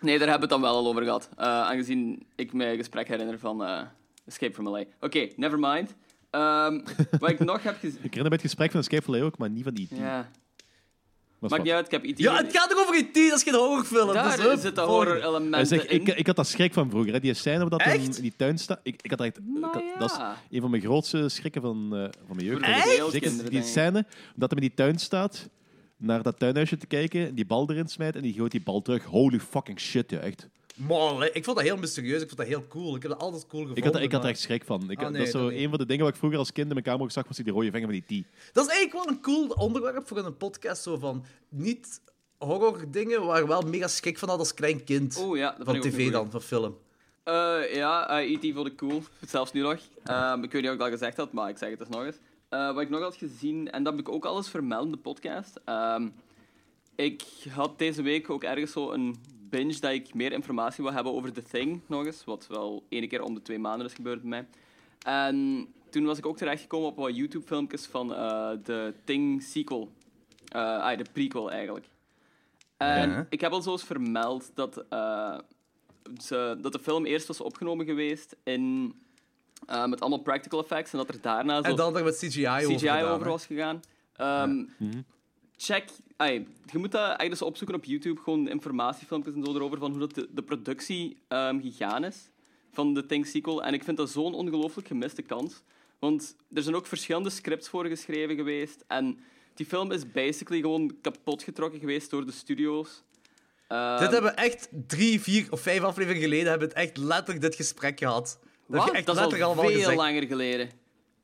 nee, daar hebben we het dan wel al over gehad. Eh, aangezien ik me een gesprek herinner van eh, Escape from LA. Oké, never mind. Ehm, wat ik nog heb gezien... Ik herinner me het gesprek van Escape from LA ook, maar niet van E.T. Ja, Maar maakt niet uit, ik heb E.T. Ja, gezien. het gaat toch over E.T., dat is geen horrorfilm. Daar dus, zitten horror-elementen in. ik, ik had dat schrik van vroeger. Hè. Die scène waar dat in die tuin staat. Ik, ik had dat, echt, ik had- ja. Dat is een van mijn grootste schrikken van, eh, van mijn jeugd. Zeker die scène dat hij in die tuin staat, naar dat tuinhuisje te kijken, die bal erin smijt en die gooit die bal terug. Holy fucking shit, ja, echt. Hè, ik vond dat heel mysterieus. Ik vond dat heel cool. Ik heb dat altijd cool gevonden. Ik had, ik had er echt schrik van. Ik, Ah, nee, dat is zo dat niet. een van de dingen wat ik vroeger als kind in mijn kamer ook zag, was die rode vinger van die T. Dat is eigenlijk wel een cool onderwerp voor een podcast. Zo van niet horror dingen, waar ik wel mega schrik van had als klein kind. Oh ja, van tv dan, van film. Eh, ja, eh, E.T. vond ik cool. Zelfs nu nog. Ehm, ik weet niet of ik dat gezegd had, maar ik zeg het dus nog eens. Eh, wat ik nog had gezien, en dat heb ik ook alles vermeld in de podcast. Ehm, ik had deze week ook ergens zo een binge dat ik meer informatie wil hebben over The Thing nog eens. Wat wel ene keer om de twee maanden is gebeurd bij mij. En toen was ik ook terechtgekomen op wat YouTube-filmpjes van eh, de Thing sequel. Ah, de prequel eigenlijk. En Ja. ik heb al zo eens vermeld dat, eh, ze, dat de film eerst was opgenomen geweest in, met allemaal practical effects en dat er daarna zo En dan er met CGI, over gedaan, over was gegaan. Ehm, Check, je moet dat eigenlijk eens opzoeken op YouTube, gewoon informatiefilmpjes en zo erover van hoe dat de, de productie ehm, gegaan is van de Thing sequel. En ik vind dat zo'n ongelooflijk gemiste kans. Want er zijn ook verschillende scripts voor geschreven geweest. En die film is basically gewoon kapot getrokken geweest door de studio's. Ehm, Dit hebben we echt drie, vier of vijf afleveringen geleden hebben we het echt letterlijk dit gesprek gehad. Dat heb wat? je echt dat is al veel gezegd. langer geleden.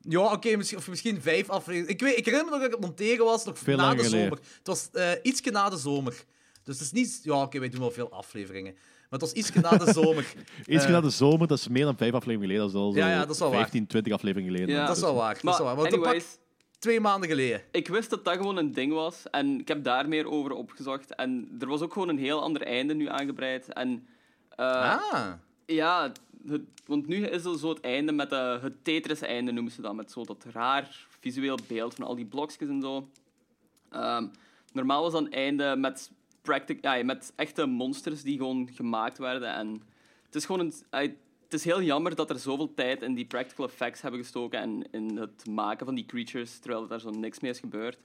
Ja, oké, misschien, of misschien vijf afleveringen. Ik, weet, ik herinner me nog dat ik het monteren was, nog Veel na de geleden. zomer. Het was eh ietsje na de zomer. Dus het is niet... Ja, oké, wij doen wel veel afleveringen. Maar het was ietsje na de zomer. Eh, na de zomer, dat is meer dan vijf afleveringen geleden. Dat is al zo Ja, ja, dat is wel waar. 15, 20 afleveringen geleden. Ja. Dat is wel waar. Dat is wel waar. Want dat anyways, pakt twee maanden geleden. ik wist dat dat gewoon een ding was. En ik heb daar meer over opgezocht. En er was ook gewoon een heel ander einde nu aangebreid. En eh, ah. ja, want nu is er zo het einde met eh, het Tetris-einde, noemen ze dat. Met zo dat raar visueel beeld van al die blokjes en zo. Ehm, normaal was dat een einde met, practic ja, met echte monsters die gewoon gemaakt werden. En het is gewoon het is heel jammer dat er zoveel tijd in die practical effects hebben gestoken en in het maken van die creatures, terwijl er zo niks mee is gebeurd.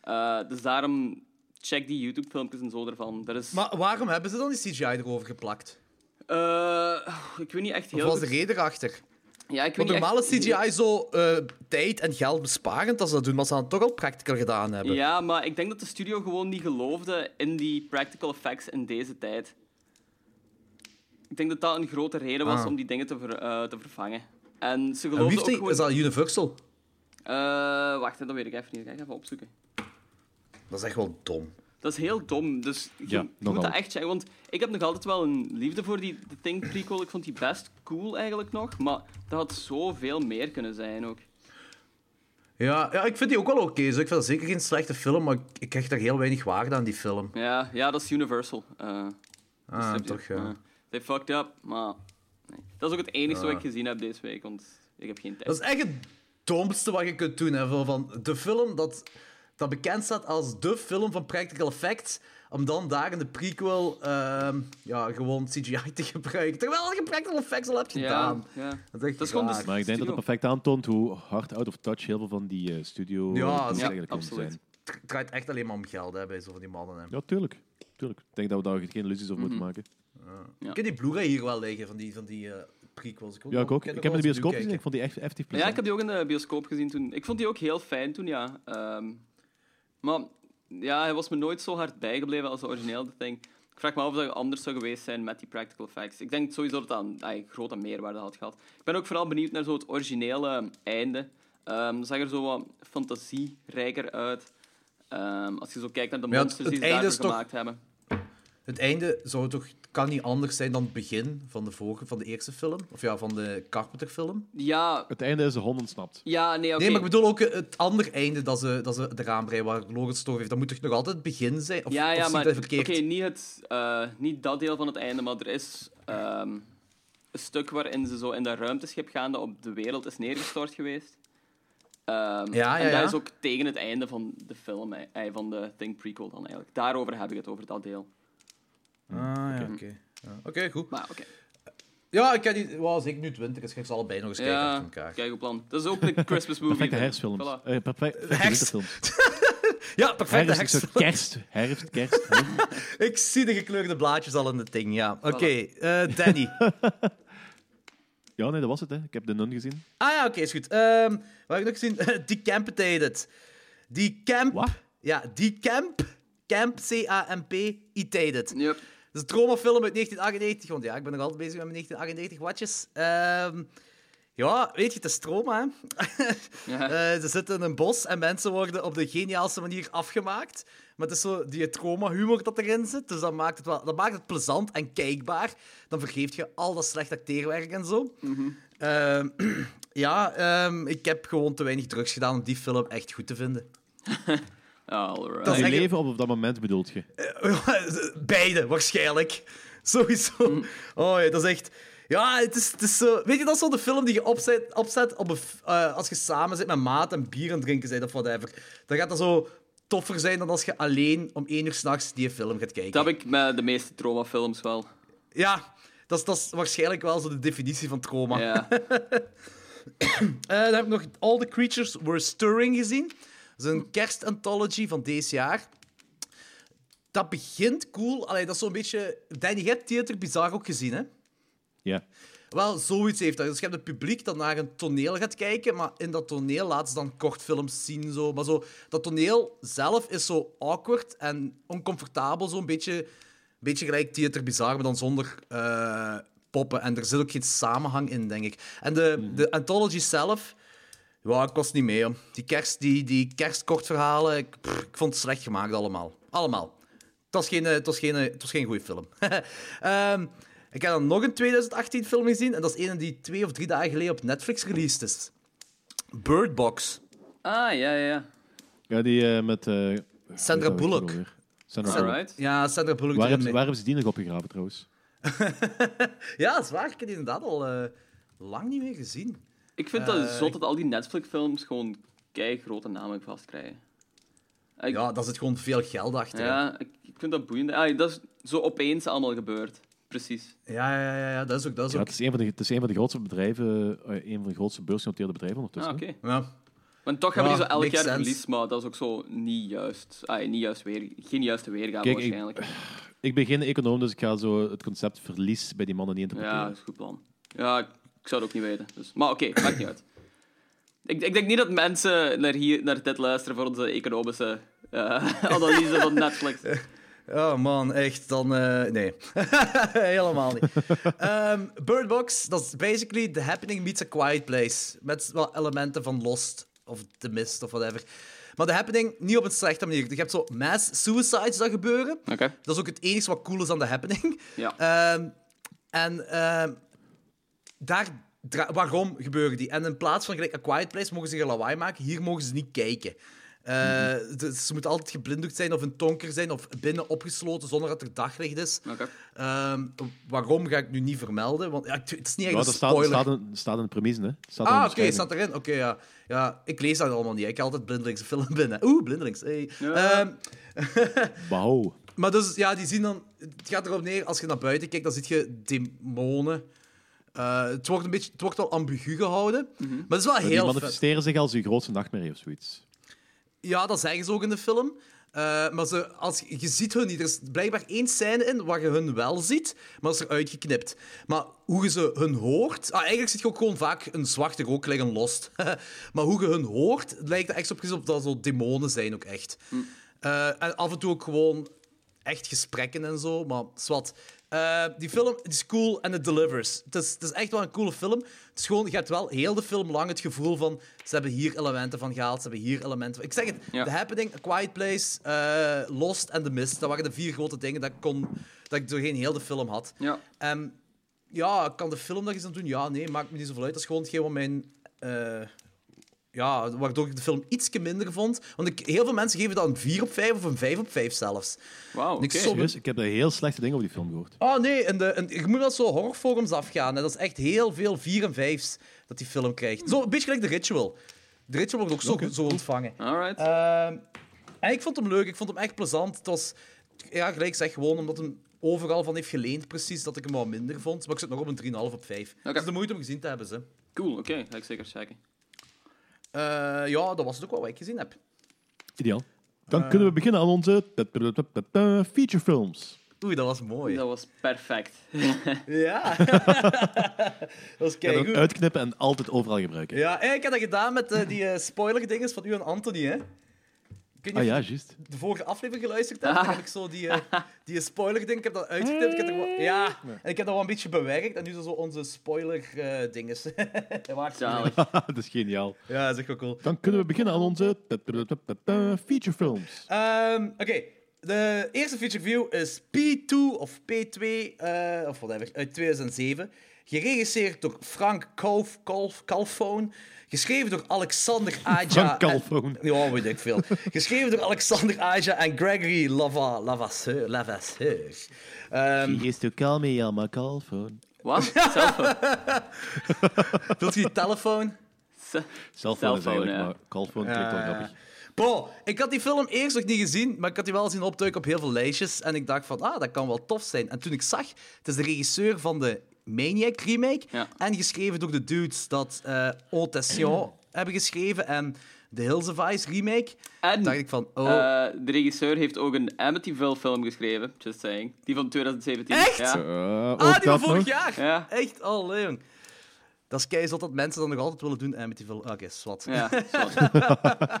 Eh, dus daarom check die YouTube-filmpjes en zo ervan. Maar waarom hebben ze dan die CGI erover geplakt? Eh, ik weet niet echt Wat heel was de reden erachter? Ja, ik weet Want normaal echt- is CGI zo eh, tijd en geld besparend als ze dat doen, maar ze hadden het toch al practical gedaan hebben. Ja, maar ik denk dat de studio gewoon niet geloofde in die practical effects in deze tijd. Ik denk dat dat een grote reden was Ah. om die dingen te, ver- eh, te vervangen. En ze En geloofden heeft ook die, gewoon... is dat Universal? Eh, wacht, dat weet ik even niet. Ik ga even opzoeken. Dat is echt wel dom. Dat is heel dom, dus je, Ja, je nogal. moet dat echt checken. Want ik heb nog altijd wel een liefde voor die The Thing prequel. Ik vond die best cool eigenlijk nog, maar dat had zoveel meer kunnen zijn ook. Ja, ja, ik vind die ook wel oké. dus ik vind dat zeker geen slechte film, maar ik, krijg daar heel weinig waarde aan die film. Ja, ja dat is Universal. Eh, Ah, dus toch, ja. eh, they fucked up, maar... Nee. Dat is ook het enige wat ik gezien heb deze week, want ik heb geen tijd. Dat is echt het domste wat je kunt doen. Hè, van de film dat, dat bekend staat als de film van practical effects, om dan daar in de prequel ehm, ja, gewoon CGI te gebruiken. Terwijl je practical effects al hebt gedaan. Ja, ja. Dat is echt Dat is gewoon dus- Maar ik denk dat het perfect aantoont hoe hard out of touch heel veel van die eh, studio Ja, ja, absoluut. zijn. Het draait echt alleen maar om geld hè, bij zo van die mannen. Hè. Ja, tuurlijk. tuurlijk. Ik denk dat we daar geen illusies over Mhm. moeten maken. Ja. Ik heb die Blu-ray hier wel liggen van die, van die eh, prequels. Ja, ik ook. Ik wel heb in de bioscoop gezien. Ik vond die echt heftig Ja, ik heb die ook in de bioscoop gezien toen. Ik vond die ook heel fijn toen, ja. Ehm, maar ja, hij was me nooit zo hard bijgebleven als de origineel Thing. Ik vraag me af of dat anders zou geweest zijn met die practical effects. Ik denk sowieso dat dat een ay, grote meerwaarde had gehad. Ik ben ook vooral benieuwd naar zo het originele einde. Ehm dat zag er zo wat fantasierijker uit. Ehm, als je zo kijkt naar de ja, monsters het die ze daarvoor toch- gemaakt hebben. Het einde zou toch, kan niet anders zijn dan het begin van de, vorige, van de eerste film. Of ja, van de Carpenter-film. Ja, Het einde is de hond ontsnapt. ja nee, oké. Nee, maar ik bedoel ook het andere einde dat ze, dat ze eraan breien, waar Lorenz het over heeft. Dat moet toch nog altijd het begin zijn? Of, ja, of ja, zie maar oké, niet, het, eh, niet dat deel van het einde, maar er is ehm, een stuk waarin ze zo in dat ruimteschip gaande op de wereld is neergestort geweest. Ehm, Ja, ja, en dat ja. is ook tegen het einde van de film, eh, eh, van de Thing prequel dan eigenlijk. Daarover heb ik het, over dat deel. Ah, ja, oké. Ja, Oké, goed. Maar oké. Ja, ik heb die... Well, als ik nu 20 is, ga ik ze allebei nog eens kijken Ja, achter elkaar. kijk op plan. Dat is ook een Christmas movie. Perfecte herfstfilms. Voilà. Eh, perfecte Herfst. winterfilms. Ja, perfect. Herfst, zo kerst. Herfst, kerst. Ik zie de gekleurde blaadjes al in het ding, ja. Oké, eh, Danny. Ja, nee, dat was het. Hè. Ik heb de nun gezien. Ah ja, oké, is goed. Ehm wat heb ik nog gezien? Decapitated. Decamp... Wat? Ja, Decamp... Camp, C-A-M-P-itated. Yep. Dat is een traumafilm uit 1998. Want ja, ik ben nog altijd bezig met mijn 1998 watjes. Ehm, ja, weet je, het is trauma, hè. Ja. Eh, ze zitten in een bos en mensen worden op de geniaalste manier afgemaakt. Maar het is zo die trauma-humor dat erin zit. Dus dat maakt, het wel, dat maakt het plezant en kijkbaar. Dan vergeeft je al dat slecht acteerwerk en zo. Ehm, ja, ehm, ik heb gewoon te weinig drugs gedaan om die film echt goed te vinden. Alright. Dat is Je leven op dat moment bedoelt je. Beide, waarschijnlijk. Sowieso. Oh ja, dat is echt... Ja, het is, het is zo... Weet je, dat is zo de film die je opzet, opzet op een, f- eh, als je samen zit met maat en bier aan het drinken bent of whatever. Dan gaat dat zo toffer zijn dan als je alleen om één uur s'nachts die film gaat kijken. Dat heb ik met de meeste traumafilms wel. Ja, dat is, dat is waarschijnlijk wel zo de definitie van trauma. Ja. Eh, dan heb ik nog All the Creatures Were Stirring gezien. Een kerstanthology van deze jaar. Dat begint cool. Allee, dat is zo'n beetje... Danny, je hebt Theater Bizarre ook gezien, hè? Ja. Wel, zoiets heeft dat. Dus je hebt het publiek dat naar een toneel gaat kijken, maar in dat toneel laten ze dan kortfilms zien. Zo. Maar zo, dat toneel zelf is zo awkward en oncomfortabel. Zo een beetje, beetje gelijk Theater Bizarre, maar dan zonder eh, poppen. En er zit ook geen samenhang in, denk ik. En de, de anthology zelf... Ja, ik was niet mee, joh. Die, kerst, die, die kerstkortverhalen, ik, pff, ik vond het slecht gemaakt allemaal. Allemaal. Het was geen, eh, het was geen, eh, het was geen goede film. Ehm, ik heb dan nog een 2018 film gezien. En dat is een die twee of drie dagen geleden op Netflix released is. Bird Box. Ah, ja, ja, ja. Ja, die eh, met... eh, Sandra Bullock. Sandra Bullock. Alright. Ja, Sandra Bullock. Waar hebben, waar hebben ze die nog opgegraven trouwens? Ja, dat is waar. Ik heb die inderdaad al lang niet meer gezien. Ik vind dat Eh, zot dat al die Netflix-films gewoon kei grote namen vastkrijgen. Ik- Ja, daar zit gewoon veel geld achter. ja, ik, ik vind dat boeiend. Ah, dat is zo opeens allemaal gebeurd. Precies. Ja, ja, ja, ja, dat is ook... Dat is Ja, ook... het, is een van de, het is een van de grootste bedrijven, eh, een van de grootste beursgenoteerde bedrijven Ah, ondertussen. oké. hè. Ja. Want toch hebben die Ja, zo elk jaar sense. verlies, maar dat is ook zo niet juist. Ah, niet juist weer, geen juiste weergave Kijk, waarschijnlijk. Ik ben geen econoom, dus ik ga zo het concept verlies bij die mannen niet Ja, interpreteren. dat is een goed plan. Ja, ik, zou het ook niet weten. Dus. Maar oké, maakt niet uit. Ik, ik denk niet dat mensen naar, hier, naar dit luisteren voor onze economische eh, analyse van Netflix. Oh man, echt, dan... eh, nee. Helemaal niet. Ehm Bird Box, dat is basically The Happening meets A Quiet Place. Met wel elementen van Lost, of The Mist, of whatever. Maar The Happening, niet op een slechte manier. Je hebt zo mass suicides dat gebeuren. Oké. Dat is ook het enige wat cool is aan The Happening. Ja. Ehm, en ehm, daar, waarom gebeuren die? En in plaats van gelijk A Quiet Place mogen ze geen lawaai maken, hier mogen ze niet kijken. Eh, dus ze moeten altijd geblinddoekt zijn of een tonker zijn of binnen opgesloten zonder dat er daglicht is. Oké. Ehm, waarom ga ik nu niet vermelden? Want ja, het is niet echt Ja, een dat staat, spoiler. staat, in, staat in de premisse, hè. Staat ah, oké, staat erin. Oké, ja. ja. Ik lees dat allemaal niet. Ik heb altijd blindelings een film binnen. Oeh, blindelings. Hey. Ja. Ehm, Wauw. maar dus, ja, die zien dan... Het gaat erop neer, als je naar buiten kijkt, dan zie je demonen. Eh, het, wordt een beetje, het wordt wel ambigu gehouden. Maar het is wel Maar die heel vet. manifesteren zich als je grootste nachtmerrie of zoiets. Ja, dat zeggen ze ook in de film. Eh, maar ze, als, je- ziet hun niet. Er is blijkbaar één scène in waar je hun wel ziet, maar dat is eruit geknipt. Maar hoe je ze hun hoort... Ah, eigenlijk zit je ook gewoon vaak een zwarte rook liggen lost. maar hoe je hun hoort, lijkt er echt op, op dat zo demonen zijn ook echt. Eh, en af en toe ook gewoon echt gesprekken en zo, maar zwart. Eh, die film is cool en het delivers. Het is, het is echt wel een coole film. Het is gewoon, je hebt wel heel de film lang het gevoel van... Ze hebben hier elementen van gehaald, ze hebben hier elementen van... Ik zeg het, Ja. The Happening, A Quiet Place, eh, Lost en The Mist. Dat waren de vier grote dingen dat ik, kon, dat ik doorheen heel de film had. Ja. Ehm, ja, kan de film daar iets aan doen? Ja, nee, maakt me niet zoveel uit. Dat is gewoon hetgeen wat mijn... eh, ja, waardoor ik de film ietsje minder vond. Want ik, heel veel mensen geven dat een 4 op 5 of een 5 op 5 zelfs. Wauw, oké. Serieus, ik heb daar heel slechte dingen over die film gehoord. Oh nee, en de, en, je moet wel zo horrorforums afgaan. Hè. Dat is echt heel veel 4 en 5's dat die film krijgt. Zo, een beetje gelijk The Ritual. The Ritual wordt ook zo, zo ontvangen. Alright. Ehm, en ik vond hem leuk, ik vond hem echt plezant. Het was, ja, gelijk zeg, gewoon omdat hem overal van heeft geleend, precies, dat ik hem wat minder vond. Maar ik zit nog op een 3,5 op 5. Het is de moeite om gezien te hebben, ze. Cool, oké. Ga ik zeker checken. Eh, ja, dat was het ook wel wat ik gezien heb. Ideaal. Dan kunnen we beginnen aan onze featurefilms. Oei, dat was mooi. Dat was perfect. Ja. dat was keigoed. uitknippen en altijd overal gebruiken. Ja, en ik heb dat gedaan met eh, die eh, spoiler-dinges van u en Anthony, hè. Ah ja, juist. de vorige aflevering geluisterd hebt, heb ik zo die, eh, die spoiler-ding, ik heb dat uitgeknipt, ik heb er wel- ja, en ik heb dat wel een beetje bewerkt, en nu zo onze spoiler-dinges. Zalig. dat is geniaal. Ja, dat is echt wel cool. Dan kunnen we beginnen aan onze featurefilms. Ehm, Oké, de eerste feature review is P2 of P2, eh, of whatever, uit 2007. Geregisseerd door Frank Kalf, Kalf, Kalfoon. Geschreven door Alexander Aja. En- Ja, weet ik veel. Geschreven door Alexander Aja en Gregory Lava, Lavasseur. Lavasseur. Ehm, He is to call me on my call phone. Wat? Cellphone. wilt je die telefoon? Ce- Cellphone is eigenlijk, ja. maar callphone klinkt wel Eh, grappig. Bro, ik had die film eerst nog niet gezien, maar ik had die wel zien opduiken op heel veel lijstjes. En ik dacht van, ah, dat kan wel tof zijn. En toen ik zag, het is de regisseur van de Maniac remake. Ja. En geschreven door de dudes dat eh Autation hebben geschreven en de Hills of Ice remake. En dacht ik van, oh... eh, de regisseur heeft ook een Amityville film geschreven, just saying. Die van 2017. Echt? Ja. Eh, ah, die van vorig nog. jaar! Ja. Echt, oh, leuk. Dat is keizot dat mensen dat nog altijd willen doen, Amityville. Oké, zwart. Ja.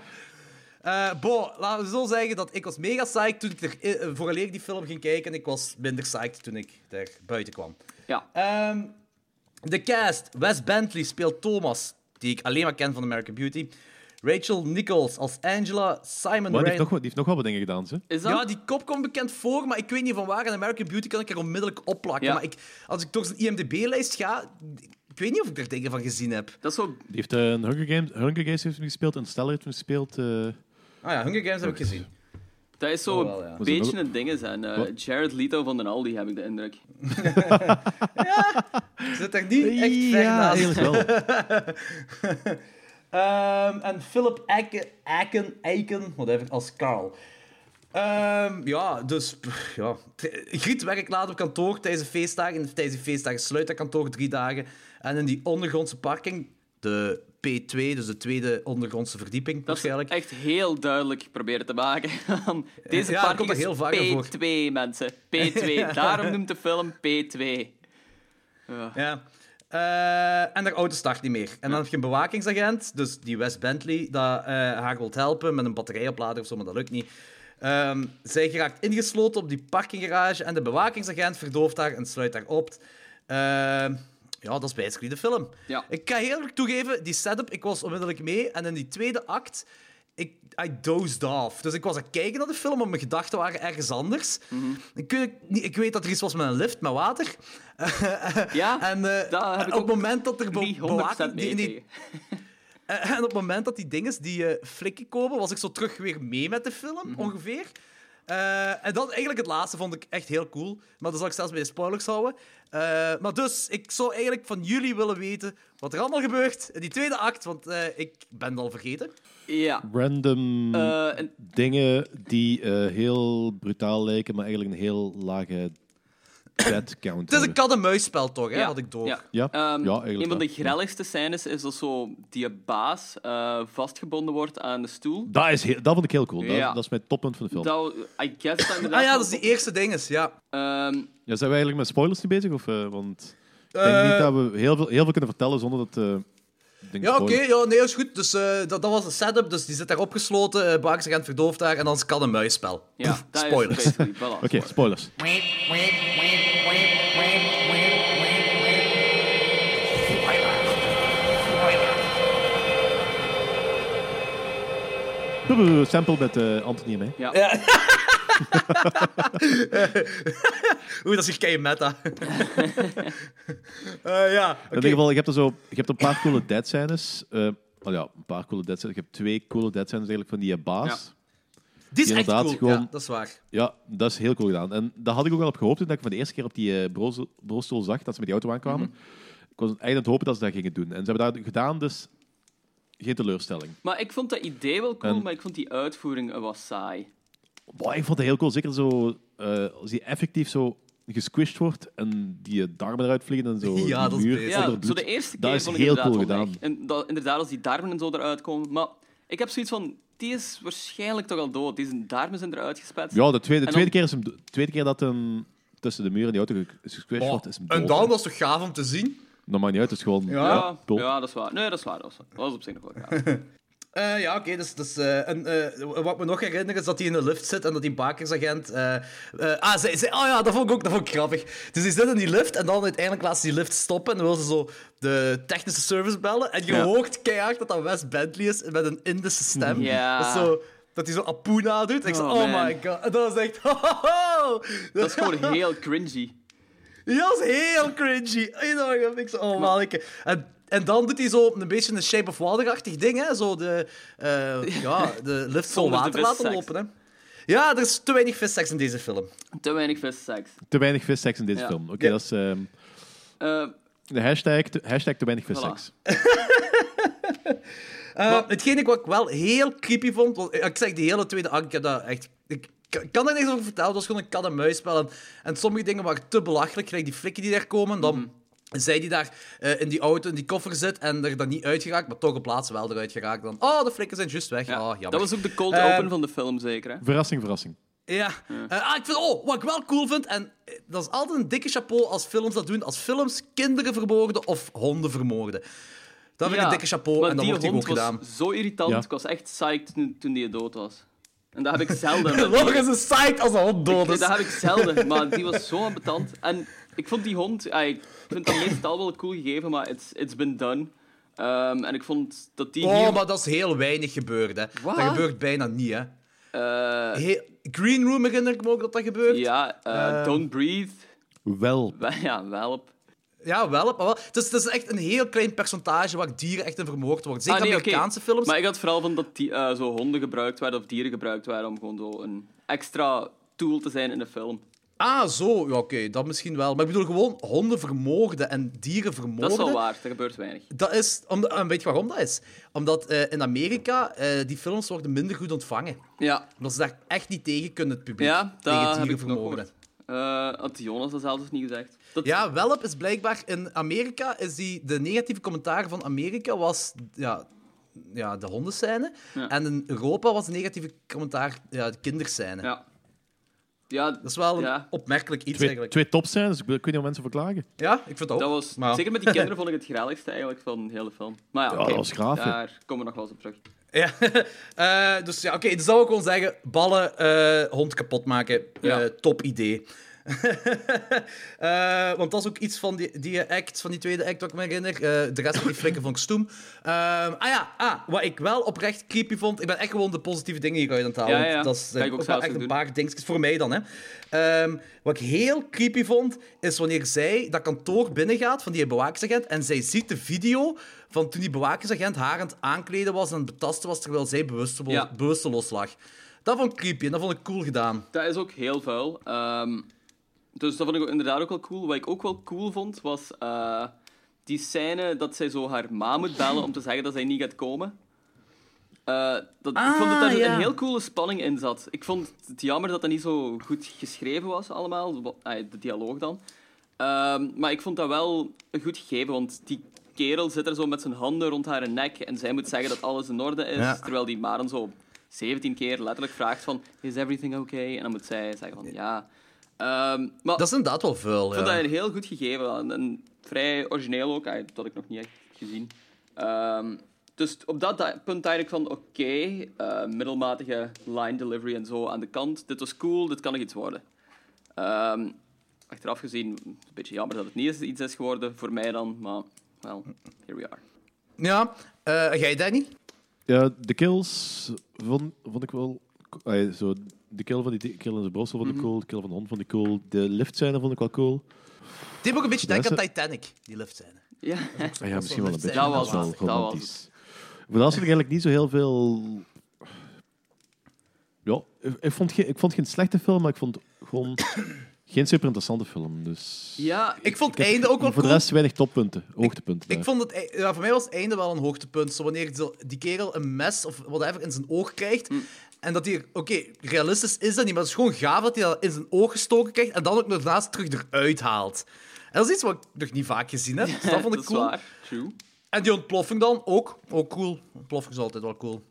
Eh, bo, laten we zo zeggen dat ik was mega psyched toen ik er, vooraleer die film ging kijken. En ik was minder psyched toen ik er buiten kwam. Ja. Ehm, de cast. Wes Bentley speelt Thomas, die ik alleen maar ken van American Beauty. Rachel Nichols als Angela. Simon Maar die heeft, nog, die heeft nog wel wat dingen gedaan, ze. Is dat? Ja, die kop komt bekend voor, maar ik weet niet van waar. In American Beauty kan ik er onmiddellijk opplakken. Ja. Maar ik, als ik door zijn IMDb-lijst ga, ik weet niet of ik er dingen van gezien heb. Dat is zo... Die heeft eh, een Hunger Games, Hunger Games heeft hem gespeeld, een Stellar heeft hem gespeeld. eh, Ah ja, Hunger Games heb ik gezien. Dat is zo Oh, wel, ja. een beetje een ding zijn. eh, Wat? Jared Leto van de Aldi, heb ik de indruk. Ik zit er niet echt ver ja, naast. eigenlijk wel. Ehm, en Philip Eiken, Eiken, Eiken whatever, als Carl. Ehm, ja, dus pff, ja. Griet werkt laat op kantoor tijdens de feestdagen. En tijdens de feestdagen sluit dat kantoor drie dagen. En in die ondergrondse parking, de P2, dus de tweede ondergrondse verdieping Dat is echt heel duidelijk proberen te maken. Deze Ja, parking komt is heel voor. P2, mensen. P2. Daarom noemt de film P2. Ja. Ja. Eh, en de auto start niet meer. En dan heb je een bewakingsagent, dus die Wes Bentley, dat eh, haar wilt helpen met een batterijoplader of zo, maar dat lukt niet. Ehm, zij geraakt ingesloten op die parkinggarage en de bewakingsagent verdooft haar en sluit haar op. Ehm, ja, dat is basically de film. Ja. Ik kan heel erg toegeven, die setup, ik was onmiddellijk mee. En in die tweede act, ik, I dozed off. Dus ik was aan het kijken naar de film, maar mijn gedachten waren ergens anders. Mhm. ik, weet, niet- ik weet dat er iets was met een lift, met water. Ja, en eh, ik op het moment dat er niet 100% bewaking... mee die- die- tegen. en op het moment dat die dinges, die eh, flikken komen, was ik zo terug weer mee met de film, Mhm. ongeveer. Eh, en dat eigenlijk het laatste vond ik echt heel cool. Maar dat zal ik zelfs bij de spoilers houden. Eh, maar dus, ik zou eigenlijk van jullie willen weten wat er allemaal gebeurt in die tweede act, want eh, ik ben het al vergeten. Ja. Random Eh, en dingen die eh, heel brutaal lijken, maar eigenlijk een heel lage dead count Het is een kat-en-muisspel toch, hè, Ja, had ik door. Ja. Ja, Ehm, ja, eigenlijk een van de grelligste scènes is dat zo die baas eh, vastgebonden wordt aan de stoel. Dat, is heel, dat vond ik heel cool. Dat, Ja. dat is mijn toppunt van de film. Dat, I guess dat inderdaad Ah ja, dat is die eerste dinges, ja. Ehm, Ja, zijn we eigenlijk met spoilers niet bezig? Of, eh, want ik denk Eh, niet dat we heel veel, heel veel kunnen vertellen zonder dat... eh, denk Ja, oké, spoilers. ja, nee, is goed. Dus eh, dat, dat was de setup. Dus die zit daar opgesloten, uh, Baakagent verdooft daar en dan is het een muisspel. Ja, dat spoilers. Oké, spoilers. Brrr, Sample met eh, Anthony en mij. Ja. Oeh, dat is hier kei meta. Eh, ja. In ieder geval, je hebt, er zo, je hebt een paar coole dead scènes. Eh, oh ja, een paar coole dead scènes. Je hebt twee coole dead scènes eigenlijk van die eh, baas. Die is echt inderdaad cool. gewoon- Ja, dat is waar. Ja, dat is heel cool gedaan. En daar had ik ook wel op gehoopt toen ik van de eerste keer op die bureaustoel- bureaustoel zag, dat ze met die auto aankwamen. Ik was eigenlijk aan het hopen dat ze dat gingen doen. En ze hebben dat gedaan, dus geen teleurstelling. Maar ik vond dat idee wel cool, En- maar ik vond die uitvoering was saai. Boah, ik vond het heel cool. Zeker zo, eh, als die effectief zo gesquished wordt en die darmen eruit vliegen en zo. Ja, dat is. Ja, onder bloed. zo de eerste Dat keer is vond ik heel inderdaad cool gedaan. En dat, inderdaad, als die darmen en zo eruit komen. Maar ik heb zoiets van, die is waarschijnlijk toch al dood. Die zijn darmen zijn eruit gespetst. Ja, de tweede, En tweede, dan- keer is hem, de tweede keer dat hem tussen de muur en die auto ge- is gesquished Oh, wordt, is hem en dood. dan, dat is toch gaaf om te zien? Dat maakt niet uit, het is gewoon... Ja. Ja, dat is waar. Nee, dat is waar. Dat is, dat was op zich nog wel gaaf. Eh, ja, oké. dus, dus, eh, en, eh, wat ik me nog herinner is dat hij in de lift zit en dat die bakersagent... ah, zij, zij, oh ja, dat vond ik ook dat vond ik grappig. Dus die zit in die lift en dan uiteindelijk laat ze die lift stoppen en dan wil ze zo de technische service bellen. En je Ja. hoort keihard dat dat Wes Bentley is met een Indische stem. Ja. Dat, zo, dat hij zo Apuna doet. Ik Oh, oh man. my god. En dat is echt... ho, ho, ho. Dat is gewoon heel cringy. Ja, dat is heel cringy. Enorm. Ik zo, oh man. ik- En, en dan doet hij zo een beetje een Shape of Water-achtig ding, hè. Zo de, eh, ja, de lift vol water laten lopen, hè. Ja, er is te weinig visseks in deze film. Te weinig visseks. Te weinig visseks in deze Ja. film. Oké, Ja. dat is ehm, Eh, de hashtag te, hashtag te weinig visseks. Eh, hetgeen ik wat ik wel heel creepy vond, want ik zeg die hele tweede act, ik heb dat echt... Ik ik kan er niks over vertellen, het was gewoon een kat-en-muisspel. En, en sommige dingen waren te belachelijk, gelijk die flikken die daar komen, dan... Mhm. Zij die daar eh, in die auto, in die koffer zit en er dan niet uitgeraakt, maar toch op plaats wel eruit geraakt. Dan, oh, de flikken zijn juist weg. ja. Oh, jammer. dat was ook de cold open van de film, zeker. Hè? Verrassing, verrassing. Ja. Eh, ah, ik vind, oh, wat ik wel cool vind, en eh, dat is altijd een dikke chapeau als films dat doen, als films kinderen vermoorden of honden vermoorden. Dat vind ik Ja, een dikke chapeau en dat die wordt ook hond gedaan. was zo irritant. Ja. Ik was echt psyched toen, toen die dood was. En dat heb ik zelden. Logan is psyched als een hond dood Nee, is. dat heb ik zelden, maar die was zo ambetant. En ik vond die hond, ah, ik vind dat meestal wel cool gegeven, maar it's, it's been done. Ehm, en ik vond dat die Oh, hier... maar dat is heel weinig gebeurd, hè. Dat gebeurt bijna niet, hè. eh, He- Green Room herinner ik me ook dat dat gebeurt. ja, eh, Eh, Don't Breathe. Wel. Wel- Ja, welp. Ja, wel, maar wel. Het is, het is echt een heel klein percentage waar dieren echt in vermoord worden. Zeker Ah, nee. Amerikaanse films. Maar ik had vooral van dat die, eh, zo honden gebruikt werden of dieren gebruikt werden om gewoon zo een extra tool te zijn in de film. Ah, zo. Ja, oké, dat misschien wel. Maar ik bedoel gewoon honden vermoorden en dieren vermoorden. Dat is wel waar, er gebeurt weinig. Dat is, om, en weet je waarom dat is? Omdat eh, in Amerika eh, die films worden minder goed ontvangen. Ja, Omdat ze daar echt niet tegen kunnen, het publiek. ja tegen dieren vermoorden. Jonas dat zelfs niet gezegd. Dat, Ja, Welp is blijkbaar in Amerika is die de negatieve commentaar van Amerika was ja, ja, de hondenscène. Ja. En in Europa was de negatieve commentaar ja, de kinderscène. Ja. Ja, Dat is wel een Ja. opmerkelijk iets Twee, eigenlijk. twee tops zijn, dus ik weet niet of mensen verklagen. Ja, ik vind dat ook. dat was, Maar- zeker met die kinderen vond ik het grelligste eigenlijk van de hele film. Maar ja, dat was graaf, daar komen we nog wel eens op terug. Ja. Eh, dus ja, oké, dus dat wil ik gewoon zeggen. Ballen, eh, hond kapot maken. eh, top idee. Eh, want dat is ook iets van die, die act, van die tweede act, wat ik me herinner. Eh, de rest van die flikken vond ik stoem. Ehm, ah ja, ah, wat ik wel oprecht creepy vond. Ik ben echt gewoon de positieve dingen hieruit aan het halen. Ja, ja. Dat is eh, ook ook wel echt een paar dingetjes voor mij dan. Hè. Ehm, wat ik heel creepy vond, is wanneer zij dat kantoor binnengaat van die bewakingsagent en zij ziet de video van toen die bewakingsagent haar aan het aankleden was en aan het betasten was terwijl zij bewusteloos, Ja. bewusteloos lag. Dat vond ik creepy en dat vond ik cool gedaan. Dat is ook heel vuil. Ehm, dus dat vond ik inderdaad ook wel cool. Wat ik ook wel cool vond, was eh, die scène dat zij zo haar ma moet bellen om te zeggen dat zij niet gaat komen. Eh, dat, ik vond dat Ah, daar ja. een heel coole spanning in zat. Ik vond het jammer dat dat niet zo goed geschreven was allemaal, ah, de dialoog dan. Ehm, maar ik vond dat wel een goed gegeven, want die kerel zit er zo met zijn handen rond haar nek en zij moet zeggen dat alles in orde is, Ja. terwijl die Maren zo 17 keer letterlijk vraagt van is everything okay? En dan moet zij zeggen van ja. Ehm, maar Dat is inderdaad wel vuil. ik vond Ja. dat een heel goed gegeven en, en vrij origineel ook, ah, dat had ik nog niet echt gezien. Ehm, dus op dat da- punt dacht ik van, oké, eh, middelmatige line delivery en zo aan de kant. Dit was cool, dit kan nog iets worden. Ehm, achteraf gezien, een beetje jammer dat het niet iets is geworden voor mij dan, maar, well, here we are. Ja, eh jij, Danny? Ja, de kills vond, vond ik wel... Ay, zo, de kill van die kill in zijn borstel vond ik Mhm. cool. De kill van de hond vond ik cool. De liftscène vond ik wel cool. Die heb ook een beetje denken is aan Titanic, die lift zijn. Ja, Ah, ja, misschien wel een beetje. Dat was wel het, dat was romantisch. Voor dat was eigenlijk niet zo heel veel... Ja, ik, ik vond geen, ik vond geen slechte film, maar ik vond gewoon geen super interessante film. Dus... ja Ik vond het einde ook wel Voor de rest weinig toppunten, hoogtepunten. Ik vond het, e- ja, voor mij was het einde wel een hoogtepunt. Zo wanneer die kerel een mes of whatever in zijn oog krijgt. Mm. En dat hij, oké, realistisch is dat niet, maar het is gewoon gaaf dat hij dat in zijn oog gestoken krijgt en dan ook nog daarnaast terug eruit haalt. En dat is iets wat ik nog niet vaak gezien heb. Dus dat vond ik is cool. waar, true. En die ontploffing dan ook. Ook cool. Ontploffing is altijd wel cool.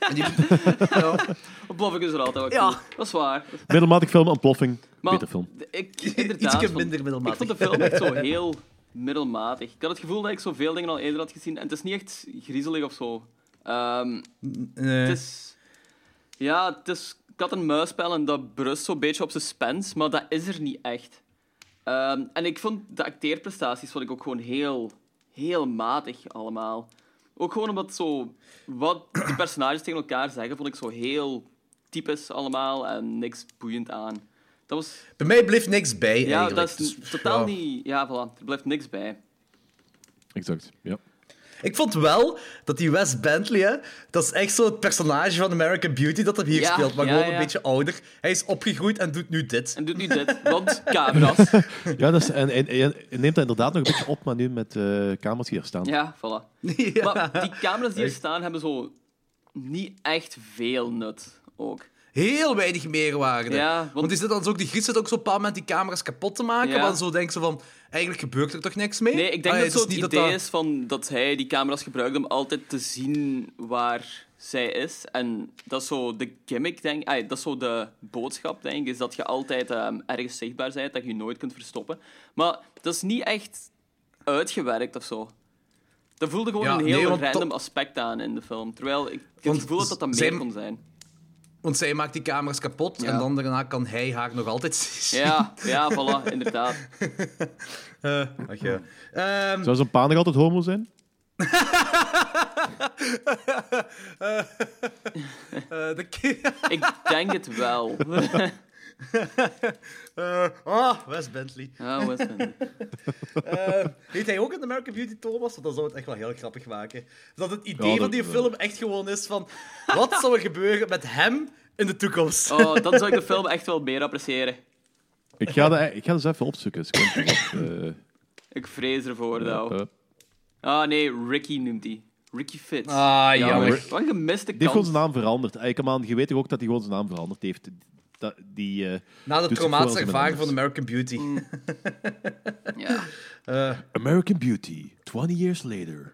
en die, ja. Ontploffing is er altijd wel Ja. cool. Dat is waar. Middelmatig film, ontploffing, Maar beter film. Ik, inderdaad, Ietsje van- minder middelmatig. Ik vond de film echt zo heel middelmatig. Ik had het gevoel dat ik zoveel dingen al eerder had gezien. En het is niet echt griezelig of zo. Ehm, Nee. het is... Ja, het is kat en muisspel en dat berust zo'n beetje op suspense, maar dat is er niet echt. Ehm, en ik vond de acteerprestaties vond ik ook gewoon heel, heel matig allemaal. Ook gewoon omdat zo... Wat de personages tegen elkaar zeggen, vond ik zo heel typisch allemaal en niks boeiend aan. Dat was... Bij mij bleef niks bij, Ja, eigenlijk. dat is Dus, totaal ja. niet... Ja, voilà. Er blijft niks bij. Exact, ja. Ik vond wel dat die Wes Bentley, hè, dat is echt zo het personage van American Beauty dat er hier Ja, speelt, maar ja, gewoon ja. een beetje ouder. Hij is opgegroeid en doet nu dit. En doet nu dit, want camera's. ja dat is, en, en, en hij neemt dat inderdaad nog een beetje op, maar nu met eh kamers die er staan. Ja, voilà. Ja. Maar die camera's die er staan, hebben zo niet echt veel nut ook. Heel weinig meerwaarde. Ja, want- want... die zit dan zo, die Griet zit ook zo op een moment die camera's kapot te maken, Ja. maar zo denken ze van, eigenlijk gebeurt er toch niks mee? Nee, ik denk Ah, dat het is niet idee dat... is van dat hij die camera's gebruikt om altijd te zien waar zij is. En dat is zo de gimmick, denk ik. Ah, dat is zo de boodschap, denk ik, is dat je altijd ehm, ergens zichtbaar bent, dat je je nooit kunt verstoppen. Maar dat is niet echt uitgewerkt of zo. Dat voelde gewoon Ja, een heel nee, random aspect aan in de film. Terwijl ik het Want gevoel had dat dat meer kon zijn. Want zij maakt die camera's kapot Ja. en dan daarna kan hij haar nog altijd zien. Ja, ja, voilà, inderdaad. Eh, ach ja. Ehm, Zou zo'n pa nog altijd homo zijn? eh, de ki- Ik denk het wel. Eh, ah, Wes Bentley. Ja, Wes Bentley. Eh, heet hij ook in American Beauty Thomas? Want dan zou het echt wel heel grappig maken. Dat het idee Ja, van dat- die film echt gewoon is van... Wat zou er gebeuren met hem in de toekomst? Oh, dan zou ik de film echt wel meer appreciëren. Ik ga dat, ik ga dat eens even opzoeken. seconde. Eh, Ik vrees ervoor, nou. Ah, nee, Ricky noemt hij. Ricky Fitz. Ah, jammer. Wat een gemiste die heeft gewoon kans. zijn naam veranderd. Je weet toch ook dat hij gewoon zijn naam veranderd heeft. Dat, die, eh, Na de traumatische ervaring van American Beauty. Mm. Ja. Eh, American Beauty, 20 years later.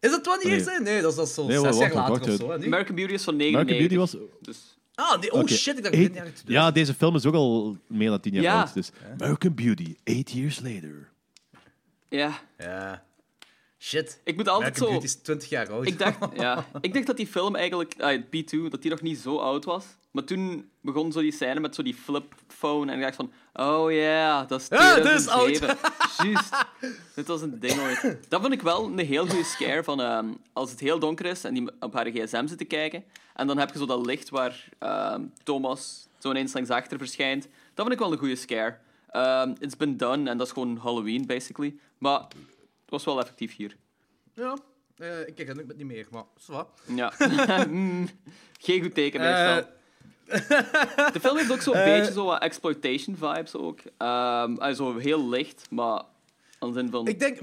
is het 20 years Nee. in? Nee, dat is, dat is zo Nee, zes wacht, jaar wacht, later wacht, of zo. American Beauty is van American 99. Beauty was... Dus, Ah, nee, oh shit, ik dacht eight- dat ik Ja, deze film is ook al meer dan 10 jaar Ja. oud. Dus American Beauty, 8 years later. ja. Ja. Shit. Ik moet altijd American zo... Beauty is 20 jaar oud. Ik dacht, ja, ik dacht dat die film eigenlijk, ah, P2, dat die nog niet zo oud was. Maar toen begon zo die scène met zo die flip phone en ik dacht van, oh ja, dat is Ja, dat is 2007. Juist. Dit was een ding ooit. Dat vond ik wel een heel goede scare van ehm, als het heel donker is en die op haar gsm zit te kijken. En dan heb je zo dat licht waar ehm, Thomas zo ineens langs achter verschijnt. Dat vond ik wel een goede scare. Ehm, it's been done en dat is gewoon Halloween, basically. Maar was wel effectief hier. Ja, eh, ik herinner me het niet meer, maar wat. Ja. Mm, Geen goed teken Eh, meestal. De film heeft ook zo'n beetje zo wat exploitation vibes ook. Ehm, ah, zo heel licht, maar aan de zin van... Ik denk,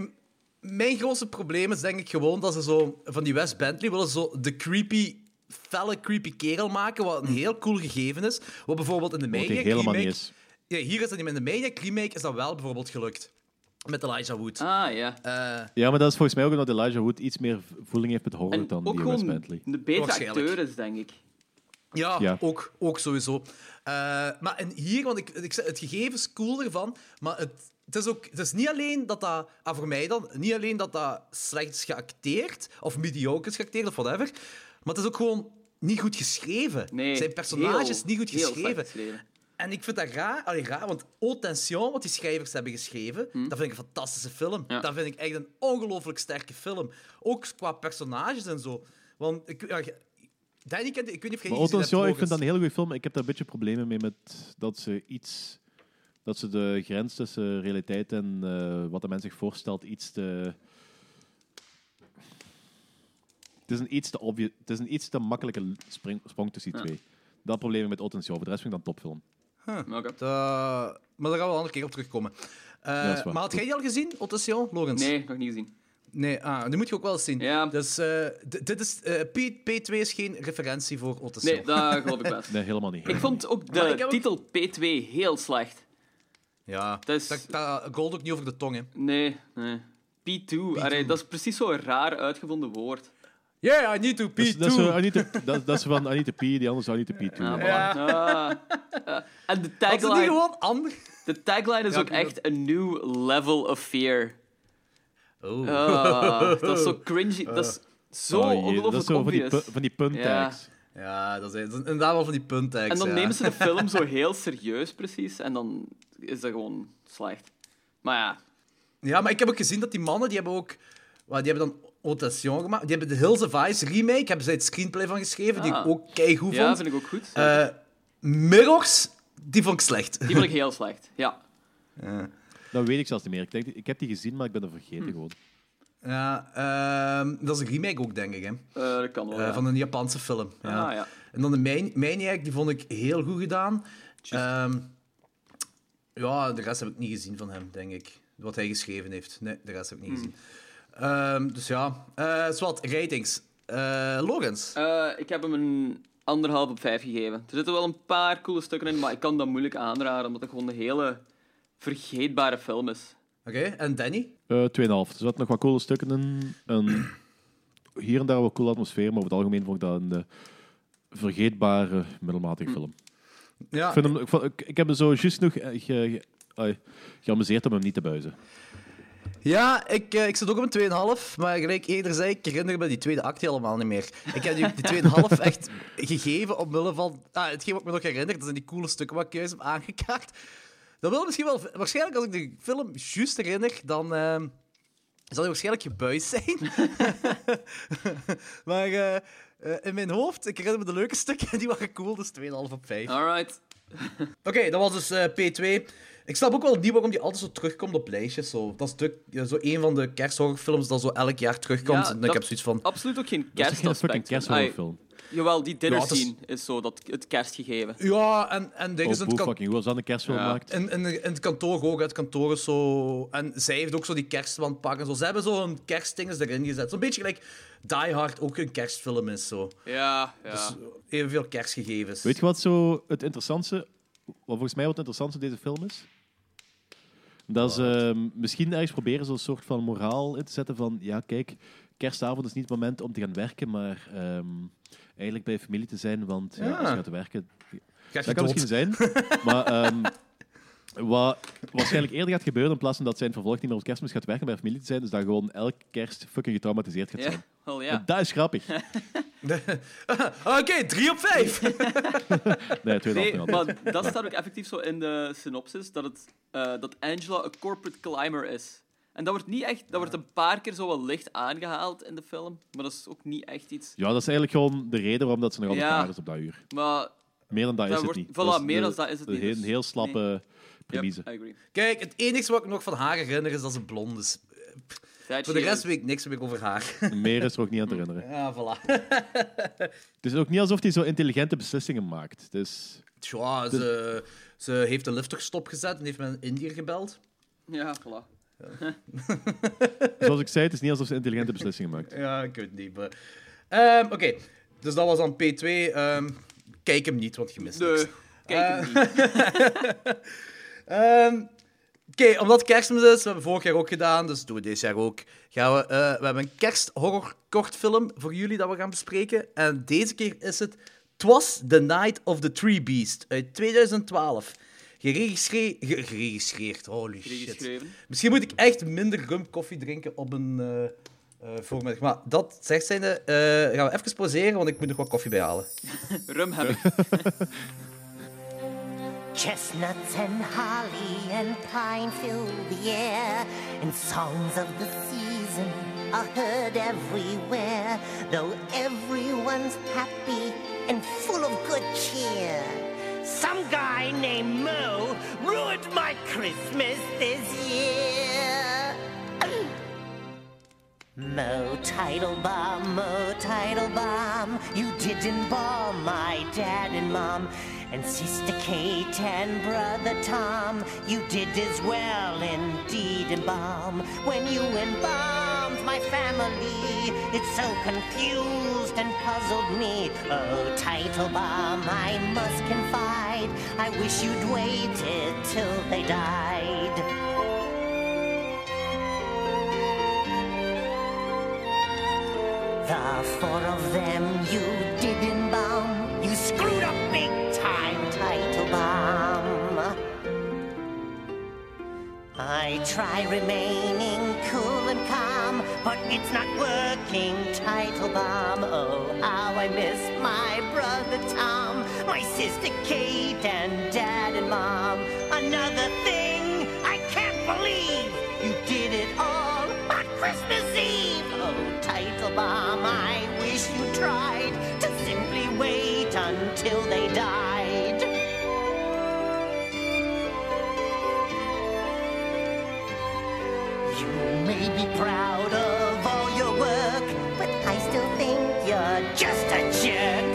mijn grootste probleem is denk ik gewoon dat ze zo van die Wes Bentley willen zo de creepy, felle creepy kerel maken, wat een heel cool gegeven is. Wat bijvoorbeeld in de Wat hij Maniac helemaal remake... niet is. Ja, hier is dat niet, maar in de Maniac remake is dat wel bijvoorbeeld gelukt. Met Elijah Wood. Ah, ja. Eh, Ja, maar dat is volgens mij ook omdat Elijah Wood iets meer voeling heeft met horror En dan ook die Wes gewoon Bentley. een betere Waarschijnlijk. acteur is, denk ik. Ja, Ja. Ook, ook sowieso. Eh, maar en hier, want ik, ik, zeg, het gegeven is cool ervan, maar het, het, is ook, het is niet alleen dat dat, ah, voor mij dan, niet alleen dat dat slecht is geacteerd, of mediocre is geacteerd, of whatever, maar het is ook gewoon niet goed geschreven. Nee, Zijn personages heel- niet goed heel slecht geschreven. geschreven. En ik vind dat raar, allee, raar want Haute Tension, wat die schrijvers hebben geschreven, Hm. dat vind ik een fantastische film. Ja. Dat vind ik echt een ongelooflijk sterke film. Ook qua personages en zo. Want ik, ja, Danny kent, ik weet niet of jij Maar Otto hebt, ik vind dat een hele goede film. Ik heb daar een beetje problemen mee met dat ze iets... Dat ze de grens tussen realiteit en eh, wat de mens zich voorstelt iets te... Het is een iets te, obvious, het is een iets te makkelijke spring- sprong tussen die Ja. twee. Dat probleem ik met Otto Voor de rest vind ik dat een maar daar gaan we een andere keer op terugkomen. Eh, maar had jij die al gezien, Otto Logans? Nee, nog niet gezien. Nee, ah, die moet je ook wel eens zien. Ja. Dus eh, dit is, eh, P, P2 is geen referentie voor Otto Nee, dat geloof ik best. Nee, helemaal niet. Ik vond ook de ook- titel P2 heel slecht. Ja, Dat is- dat, dat gold ook niet over de tong, hè. Nee, nee. P2, Allee, dat is precies zo'n raar uitgevonden woord. Yeah, I need to P2. Dat is, dat, is Anita, dat, dat is van Anita P, die anders Anita P2. Ja, Ja. voilà. Ah. Ah. en de Had ze niet tagline, gewoon anders? de tagline is Ja, ook echt a new level of fear. Oh. Ah, dat is zo cringy. Dat is zo Oh, jee, dat is ongelooflijk zo van die, van die punttags. Ja, dat is, dat is inderdaad wel van die punttags. En dan ja. nemen ze de film zo heel serieus, precies. En dan is dat gewoon slecht. Maar ja, Ja, maar ik heb ook gezien dat die mannen, die hebben ook... Die hebben dan Autation gemaakt. Die hebben de Hills of Ice remake, hebben zij het screenplay van geschreven, die Ah. ik ook keigoed ja vond. vind ik ook goed. Eh, Mirrors, die vond ik slecht. Die vond ik heel slecht. Ja. Dat weet ik zelfs niet meer. Ik, denk, ik heb die gezien, maar ik ben er Hm. vergeten gewoon. Ja, ehm, dat is een remake ook, denk ik, hè. Eh, dat kan wel. Eh, ja. Van een Japanse film. Ja. Ah, ja. En dan de Man- Maniac, die vond ik heel goed gedaan. Ehm, ja, de rest heb ik niet gezien van hem, denk ik. Wat hij geschreven heeft. Nee, de rest heb ik niet gezien. Ehm, dus ja. Eh Zwat, ratings. Eh Logans. Eh, ik heb hem een anderhalf op vijf gegeven. Er zitten wel een paar coole stukken in, maar ik kan dat moeilijk aanraden, omdat het gewoon een hele vergeetbare film is. Oké, en Danny? Eh 2,5. Er zaten nog wat coole stukken in. En hier en daar wat coole atmosfeer, maar over het algemeen vond ik dat een vergeetbare, middelmatige film. Ja, Ik, vind hem, ik, vond- ik, ik heb me zo juist nog ge, ge, ai, geamuseerd om hem niet te buizen. Ja ik, eh, ik zit ook op een 2,5. Maar gelijk eerder zei, ik herinner me die tweede act helemaal niet meer. Ik heb die, die 2,5 echt gegeven omwille van... Ah, hetgeen wat ik me nog herinner, dat zijn die coole stukken wat ik juist heb aangekaart. Dat wil misschien wel... Waarschijnlijk als ik de film juist herinner, dan... ehm, zal hij waarschijnlijk gebuist zijn. maar eh, eh, in mijn hoofd, ik herinner me de leuke stukken, die waren cool, dus 2,5 op 5. Alright. Oké, dat was dus eh, P2. Ik snap ook wel niet waarom die altijd zo terugkomt op lijstjes. Zo. Dat is de, zo een van de kersthorrorfilms dat zo elk jaar terugkomt. Ja, en ik dat- heb zoiets van... Absoluut ook geen Dat is toch geen kerstaspect. kersthorrorfilm? Jawel, die dinner Ja, is- scene is zo dat, het kerstgegeven. Ja, en, en dingen Oh, het boe, kan- fucking, hoe was dat een kerstfilm Ja. gemaakt? in, in, in het kantoor ook. Het kantoor is zo... En zij heeft ook zo die kerstwand pakken. Zo. Ze hebben zo hun kerstdingen erin gezet. Zo'n beetje gelijk Die Hard ook een kerstfilm is. Zo. Ja, ja. Dus evenveel kerstgegevens. Weet je wat zo het interessantste, wat volgens mij wat het interessantste deze film is? Dat ze ehm, misschien ergens proberen zo'n soort van moraal in te zetten van, ja kijk, kerstavond is niet het moment om te gaan werken, maar ehm, eigenlijk bij je familie te zijn, want ja. Ja. als je gaat werken... Gaat je Dat kan dood? misschien zijn, maar ehm, wat waarschijnlijk eerder gaat gebeuren, in plaats van dat zijn vervolg niet meer op kerstmis gaat werken bij familie te zijn, is dat gewoon elke kerst fucking getraumatiseerd gaat Ja, zijn. wel dat is grappig. Oké, 3 op 5. Nee, tweede Nee, aflevering. maar dat staat ook effectief zo in de synopsis, dat, het, eh, dat Angela een corporate climber is. En dat wordt niet echt... Dat wordt een paar keer zo wel licht aangehaald in de film, maar dat is ook niet echt iets... Ja, dat is eigenlijk gewoon de reden waarom dat ze nog altijd Ja. klaar is op dat uur. Maar... Meer dan dat, Dat is wordt- het niet. voilà, is meer de- dan dat is het de niet, Een dus- heel slappe premise. Yep, I agree. Kijk, het enige wat ik nog van haar herinner is dat ze blond is. That Voor de rest is. weet ik niks meer over haar. Meer is er ook niet aan te herinneren. Ja, voilà. Het is ook niet alsof hij zo intelligente beslissingen maakt. Is... Tja, ze, ze heeft de lift toch stopgezet en heeft met een Indiër gebeld. Ja, voilà. Zoals ik zei, het is niet alsof ze intelligente beslissingen maakt. Ja, ik weet het niet. maar- Ehm, Oké, dus dat was dan P2. Ehm, kijk hem niet, want je mist niks. Nee, kijk hem niet. Ehm, Oké, omdat kerstmis is, we hebben vorig jaar ook gedaan, dus doen we dit jaar ook. Gaan we, eh, we hebben een kersthorror kortfilm voor jullie dat we gaan bespreken. En deze keer is het 'Twas the Night of the Tree Beast uit 2012. Geregistreerd... ge- geregistreerd, holy shit. Misschien moet ik echt minder rum koffie drinken op een eh eh, voormiddag. Maar dat zegt zijnde, eh gaan we even pauzeren, want ik moet nog wat koffie bijhalen. Rum heb ik. Chestnuts and holly and pine fill the air, and songs of the season are heard everywhere. Though everyone's happy and full of good cheer, some guy named Mo ruined my Christmas this year. Mo Title Bomb, Mo Title Bomb, you didn't bomb my dad and mom, and Sister Kate and Brother Tom. You did as well, indeed, embalm. When you embalmed my family, it so confused and puzzled me. Oh, Title Bomb, I must confide, I wish you'd waited till they died. The four of them you did embalm. You screwed up big I try remaining cool and calm, but it's not working, title bomb. Oh, how I miss my brother Tom, my sister Kate, and dad and mom. Another thing I can't believe you did it all on Christmas Eve. Oh, title bomb, I wish you tried to simply wait until they died. Be proud of all your work, but I still think you're just a jerk.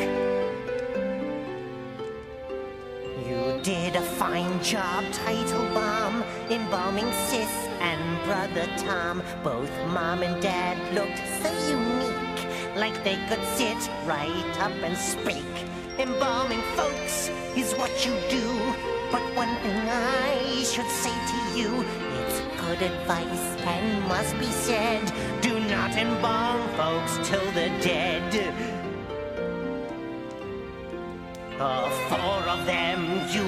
You did a fine job, Title Bomb, embalming Sis and Brother Tom. Both Mom and Dad looked so unique, like they could sit right up and speak. Embalming folks is what you do, but one thing I should say to you, good advice and must be said. Do not embalm folks till they're dead. Uh, four of them you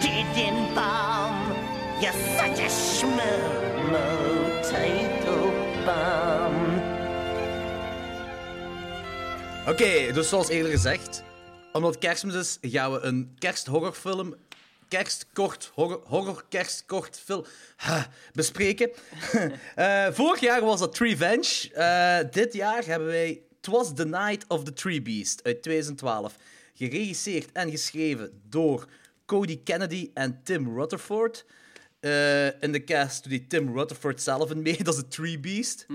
did embalm. You're such a schmo, title bomb. Oké, dus zoals eerder gezegd, omdat kerstmis is, gaan we een kersthorrorfilm, kerstkort, horror, horror kerstkort ha, bespreken. Eh, vorig jaar was dat Revenge. Eh dit jaar hebben wij Twas the Night of the Tree Beast uit 2012. Geregisseerd en geschreven door Cody Kennedy en Tim Rutherford. Eh, in de cast doet die Tim Rutherford zelf in mee, dat is de Tree Beast.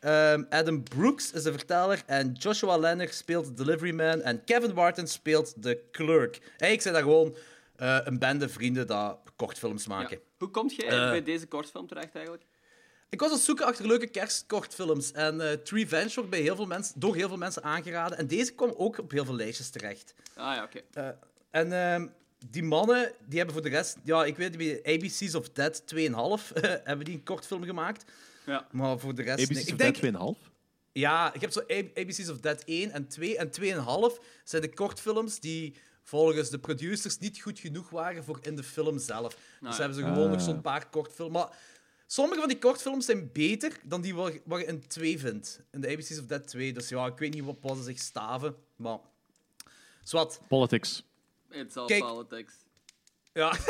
Ehm, Adam Brooks is de verteller en Joshua Lenner speelt de Delivery Man en Kevin Martin speelt de Clerk. Eigenlijk zijn dat gewoon eh, een bende vrienden dat kortfilms Ja. maken. Hoe kom je Eh. bij deze kortfilm terecht eigenlijk? Ik was aan het zoeken achter leuke kerstkortfilms en eh Tree Venge wordt bij heel veel mensen, door heel veel mensen aangeraden. En deze kwam ook op heel veel lijstjes terecht. Ah ja, oké. Eh, en ehm, die mannen, die hebben voor de rest... Ja, ik weet niet, bij ABC's of Dead 2,5 hebben die een kortfilm gemaakt. Ja. Maar voor de rest... nee. ABC's Ik of denk, Dead 2,5? Ja, ik heb zo ABC's of Dead 1 en 2 en 2,5 zijn de kortfilms die volgens de producers niet goed genoeg waren voor in de film zelf. Dus ja. hebben ze gewoon nog zo'n paar kortfilms. Maar sommige van die kortfilms zijn beter dan die waar, waar je in 2 vindt. In de ABC's of Dead 2. Dus ja, ik weet niet wat, wat ze zich staven, maar... Zwat. Politics. It's all Kijk. politics. Ja.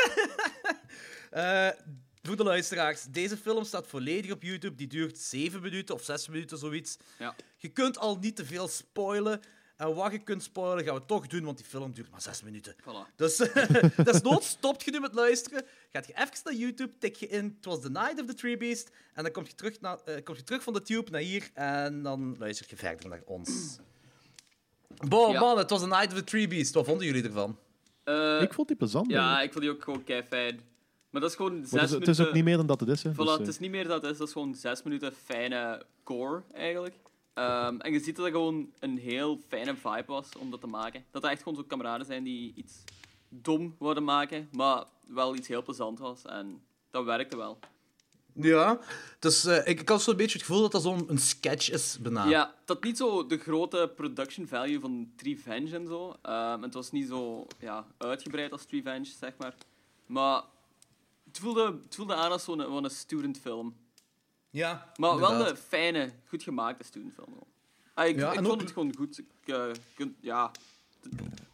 Eh, voor de luisteraars, deze film staat volledig op YouTube. Die duurt 7 minuten of 6 minuten, zoiets. Ja. Je kunt al niet te veel spoilen. En wat je kunt spoilen, gaan we toch doen, want die film duurt maar 6 minuten. Voilà. Dus desnoods stopt je nu met luisteren. Gaat je even naar YouTube, tik je in It was the Night of the Tree Beast. En dan kom je terug, naar, eh, kom je terug van de tube naar hier. En dan luister je verder naar ons. Ja. man, het was the Night of the Tree Beast. Wat vonden jullie ervan? Eh, ik vond die plezant. ja, ik vond die ook gewoon kei fijn. Maar dat is gewoon zes het, is, het minuten... is ook niet meer dan dat het is. Hè. Voilà, Dus, eh, het is niet meer dat het is, dat is gewoon zes minuten fijne core, eigenlijk. Ehm, en je ziet dat het gewoon een heel fijne vibe was om dat te maken. Dat er echt gewoon zo kameraden zijn die iets dom wilden maken, maar wel iets heel plezant was. En dat werkte wel. Ja, dus eh, ik, ik had zo'n beetje het gevoel dat dat zo'n een sketch is, bijna. Ja, had niet zo de grote production value van Revenge en zo. Ehm, het was niet zo ja, uitgebreid als Revenge, zeg maar. Maar het voelde, het voelde aan als zo'n studentfilm. Ja Maar wel inderdaad. een fijne, goed gemaakte studentfilm. wel. Ah, ik Ja, ik en vond ook- het gewoon goed. Ik, eh, kun- ja,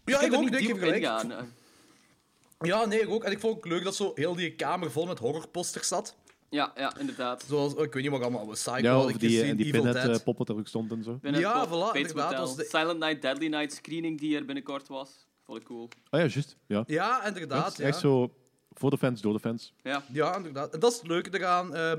Ja, ik er ook, niet denk diep ik op gelijk. ingaan. eh. Ja, nee, ik ook. En ik vond het ook leuk dat zo heel die kamer vol met horrorposters zat. Ja, ja, inderdaad. Zoals, ik weet niet wat allemaal, Psycho Ja, had of ik die, gezien, en die Evil Dead. eh, pop wat er ook stond en zo. Pinhead Ja, Pop, voilà, inderdaad, Motel. dat was de- Silent Night, Deadly Night screening die er binnenkort was. Vond ik cool. Oh ja, juist. Ja. Ja, Dat inderdaad. is Ja. echt zo voor de fans, door de fans. Ja. ja, inderdaad. En dat is het leuke eraan. eh,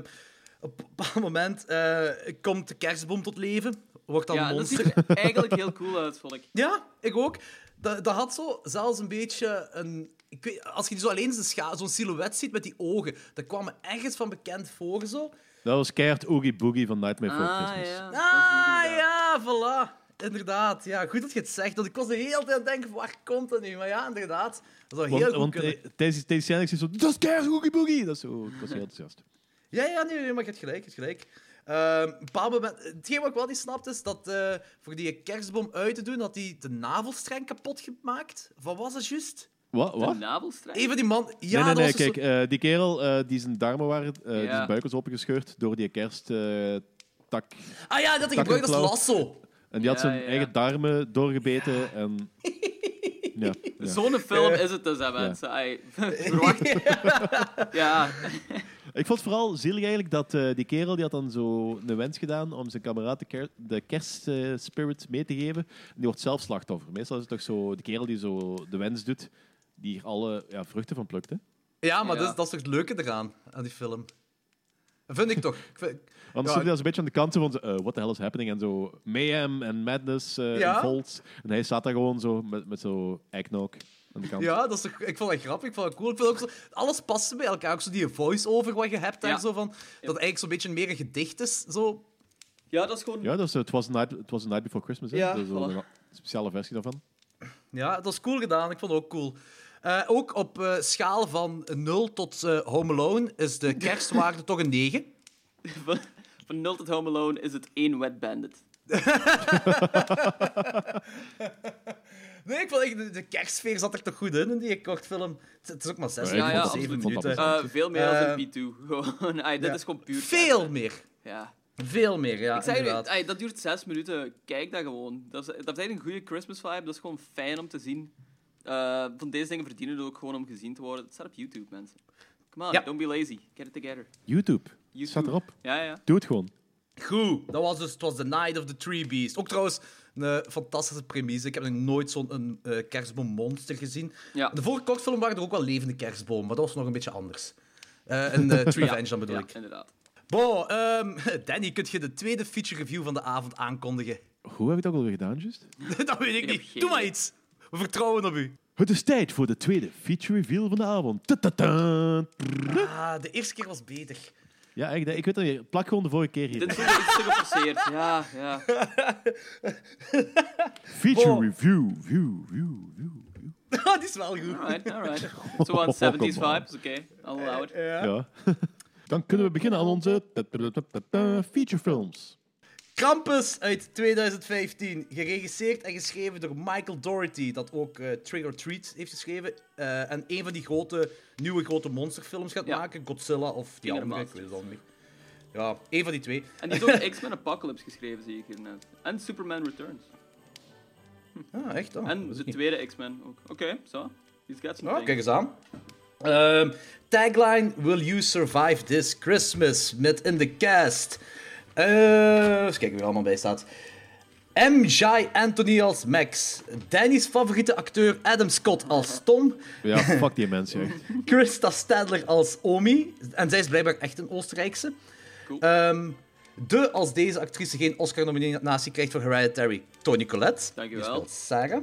op een bepaald moment eh, komt de kerstboom tot leven. Wordt dan ja, een dat monster. ziet er eigenlijk heel cool uit, vond ik. Ja, ik ook. Dat, dat had zo zelfs een beetje een... Ik weet, als je zo alleen zo'n silhouet ziet met die ogen, dat kwam me ergens van bekend voor zo. Dat was keihard Oogie Boogie van Nightmare Before Ah, Christmas. ja. Ah, ja, voilà. Inderdaad. Ja, goed dat je het zegt. Want ik was de hele tijd aan het denken, waar komt dat nu? Maar ja, inderdaad. Dat zou heel Want, goed want kunnen. eh, tijdens die scène zo, dat is keihard Oogie Boogie! Dat is zo, ik was heel enthousiast. Ja, ja, nee, nee, maar je hebt gelijk, je hebt gelijk. Ehm, een bepaald moment, hetgeen wat ik wel niet snap is dat eh, voor die kerstboom uit te doen, dat hij de navelstreng kapot gemaakt. Wat was dat juist? Wat? De navelstreng? Een van die man. Ja, nee, nee, dat nee, dus kijk, zo- eh, die kerel eh, die zijn darmen waren, eh, die zijn buik was opengescheurd door die kersttak. Ah ja, dat hij gebruikt als lasso. en die had zijn ja. eigen darmen doorgebeten en... Ja, ja. Zo'n film is het dus, hè, mensen. Verwacht. ja. Ik vond het vooral zielig eigenlijk dat eh, die kerel die had dan zo een wens gedaan om zijn kameraad de, ker de kerstspirit mee te geven. En die wordt zelf slachtoffer. Meestal is het toch zo de kerel die zo de wens doet, die hier alle ja, vruchten van plukt. Hè? Ja, maar Ja. Dat, is, dat is toch het leuke eraan, aan die film. Dat vind ik toch. Ik vind- Anders Ja, zit hij als een beetje aan de kant zo van, eh, what the hell is happening? En zo mayhem en madness eh Ja. en volts. En hij staat daar gewoon zo met, met zo eggnog aan de kant. Ja, dat is toch, ik vond dat grappig, ik vond dat cool. Ik vind ook zo, alles past bij elkaar. Ook zo die voice-over wat je hebt daar, Ja. zo van, dat eigenlijk zo'n beetje meer een gedicht is. Zo. ja, dat is gewoon... Ja, dat is, het was a night, it was a night before Christmas. Hè? Ja, Dat is zo voilà. een speciale versie daarvan. Ja, dat is cool gedaan. Ik vond het ook cool. Eh, ook op eh, schaal van 0 tot eh, Home Alone is de kerstwaarde toch een 9. Van, van 0 tot Home Alone is het één wet bandit. Nee, ik vond echt, de, de kerstsfeer zat er toch goed in, in die kortfilm. Het, het is ook maar 6 Ja, minuten, vond dat 7 absoluut. minuten. Eh, veel meer dan een P2. Gewoon, ai, dit ja. is gewoon puur Veel kerst. meer. Ja. Veel meer, ja, Ik zeg ai, dat duurt zes minuten. Kijk dat gewoon. Dat is, dat heeft echt een goede Christmas vibe. Dat is gewoon fijn om te zien. Eh, van deze dingen verdienen het ook gewoon om gezien te worden. Het staat op YouTube, mensen. Come on, Ja. don't be lazy. Get it together. YouTube. YouTube. Staat erop. Ja, ja. Doe het gewoon. Goed, dat was dus het was The Night of the Tree Beast. Ook trouwens een fantastische premisse. Ik heb nog nooit zo'n een, eh, kerstboommonster gezien. Ja. De vorige kortfilm waren er ook wel levende kerstboom, maar dat was nog een beetje anders. Eh een eh, Tree Ja, Venge dan bedoel ja, ik. inderdaad. Bon, ehm, Danny, kun je de tweede feature review van de avond aankondigen? Hoe heb ik dat alweer gedaan, juist? dat weet ik niet. geen Doe maar iets. We vertrouwen op u. Het is tijd voor de tweede feature reveal van de avond. Ta-ta-ta. Ah, de eerste keer was beter. Ja, ik, ik weet het niet. Plak gewoon de vorige keer hier. Dit is iets te geforceerd. Ja, ja. Feature Wow. review. View, view, view, view. Die is wel goed. Alright, alright. Zo aan 70s Come on. vibes, oké. I'll allow it. Ja. Dan kunnen we beginnen aan onze ta-ta-ta-ta-ta feature films. Krampus uit 2015, geregisseerd en geschreven door Michael Dougherty, dat ook eh, Trick or Treat heeft geschreven. eh, en een van die grote, nieuwe grote monsterfilms gaat Ja. maken, Godzilla of die andere, ik weet het al niet. Ja, één van die twee. En die heeft ook X-Men Apocalypse geschreven, zie ik hier net. En Superman Returns. Ah, echt? Oh, En de tweede X-Men ook. Oké, zo. He's got some Oh, kijk eens aan. Ehm, tagline: Will you survive this Christmas? Met in de cast. Eh eens kijken wie er allemaal bij staat. M. Jai Anthony als Max. Danny's favoriete acteur Adam Scott als Tom. Ja, fuck die mensen. echt. Krista Stadler als Omi. En zij is blijkbaar echt een Oostenrijkse. Cool. Ehm, de, als deze actrice geen Oscar-nominatie krijgt voor Hereditary, Toni Collette. Dankjewel. Die speelt Sarah.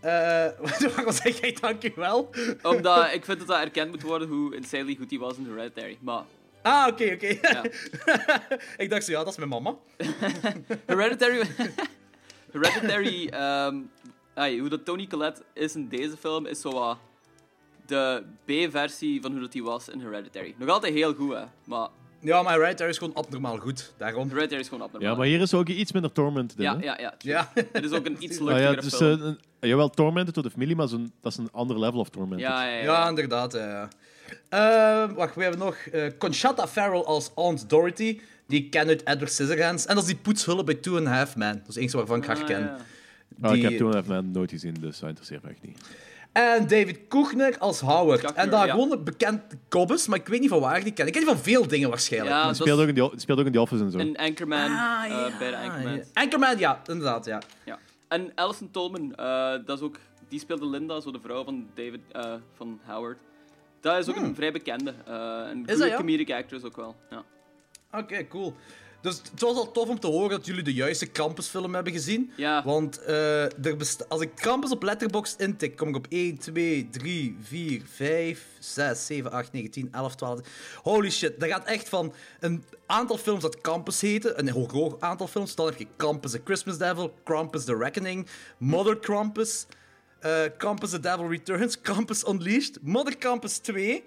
Eh waarom zeg jij dankjewel? Omdat ik vind dat dat erkend moet worden hoe insanely goed hij was in Hereditary. Maar Ah, oké, oké. ja. ik dacht zo, ja, dat is mijn mama. Hereditary... Hereditary... ehm, ai, hoe dat Tony Collette is in deze film, is zo wat de B-versie van hoe dat hij was in Hereditary. Nog altijd heel goed, hè. Maar Ja, maar Hereditary is gewoon abnormaal goed. Daarom. Red Air is gewoon abnormaal. Ja, maar hier is ook iets minder Tormented in, Ja, hè? ja, ja. Ja. Het is ook een iets Ah, luchtigere ja, dus, film. eh, een, jawel, Tormented tot de familie, maar zo'n- dat is een ander level of Tormented. ja, ja, ja. Ja, inderdaad. Ja, ja. Eh, wacht, we hebben nog eh, Conchata Farrell als Aunt Dorothy. Die ik ken uit Edward Scissorhands. En dat is die poetshullen bij Two and a Half Men. Dat is eentje waarvan ik haar Ah, ken. ja. Ah, ik Die- heb toen even nooit gezien, dus dat interesseert me echt niet. En David Koechner als Howard. En daar ja. gewoon een bekend Gobbes, maar ik weet niet van waar ik die ken. Ik ken die van veel dingen waarschijnlijk. Ja, Die speelt, ook in die, die speelt ook in The Office en zo. een Anchorman Ah, eh, ja, bij de Anchorman. ja. Anchorman, ja, inderdaad, ja. Ja. En Alison Tolman, eh, dat is ook, die speelde Linda, zo de vrouw van David, eh, van Howard. Dat is ook een vrij bekende. eh een Hmm. dat, goede ja? comedic actress ook wel. Ja. Oké, cool. Dus het was al tof om te horen dat jullie de juiste Krampus-film hebben gezien. Ja. Want eh, er als ik Krampus op Letterboxd intik, kom ik op 1, 2, 3, 4, 5, 6, 7, 8, 9, 10, 11, 12. Holy shit, dat gaat echt van een aantal films dat Krampus heten, een heel groot aantal films. Dan heb je Krampus the Christmas Devil, Krampus the Reckoning, Mother Krampus, eh Krampus the Devil Returns, Krampus Unleashed, Mother Krampus 2...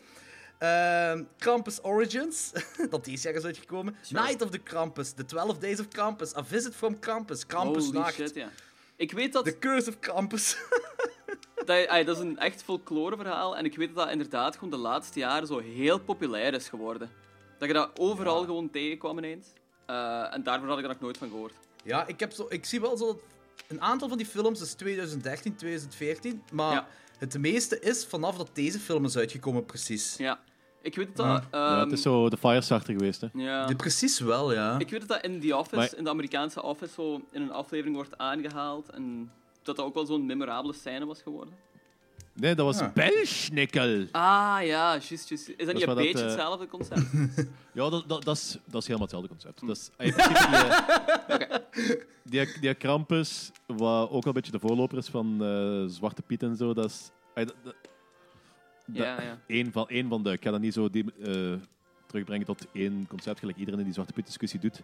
Ehm, Krampus Origins, dat deze jaar is uitgekomen. Night of the Krampus, The 12 Days of Krampus, A Visit from Krampus, Krampus Holy Nacht, shit, ja. Ik weet dat, The Curse of Krampus. dat, ay, dat is een echt folklore verhaal en ik weet dat dat inderdaad gewoon de laatste jaren zo heel populair is geworden. Dat je dat overal gewoon tegenkwam ineens. Eh, en daarvoor had ik er nog nooit van gehoord. ja, ik, heb zo, ik zie wel zo dat een aantal van die films is 2013, 2014, maar Ja. het meeste is vanaf dat deze film is uitgekomen, precies. Ja. Ik weet dat... ja, ehm, het is zo de Firestarter geweest, hè. ja. Die precies wel, ja. Ik weet dat dat in The Office, Maar- in de Amerikaanse Office, zo in een aflevering wordt aangehaald. En dat dat ook wel zo'n memorabele scène was geworden. Nee, dat was Ja. Belschnickel. Ah, ja, juist, juist. Is dat niet een dat, beetje eh, hetzelfde concept? Ja, dat, dat, dat, is, dat is helemaal hetzelfde concept. Dat is, principe die, die, die Krampus, wat ook al een beetje de voorloper is van eh, Zwarte Piet en zo, dat is... eh, dat- dat- Ja, ja. Een van, één van de... Ik ga dat niet zo die, eh, terugbrengen tot één concept, gelijk iedereen in die Zwarte Piet discussie doet.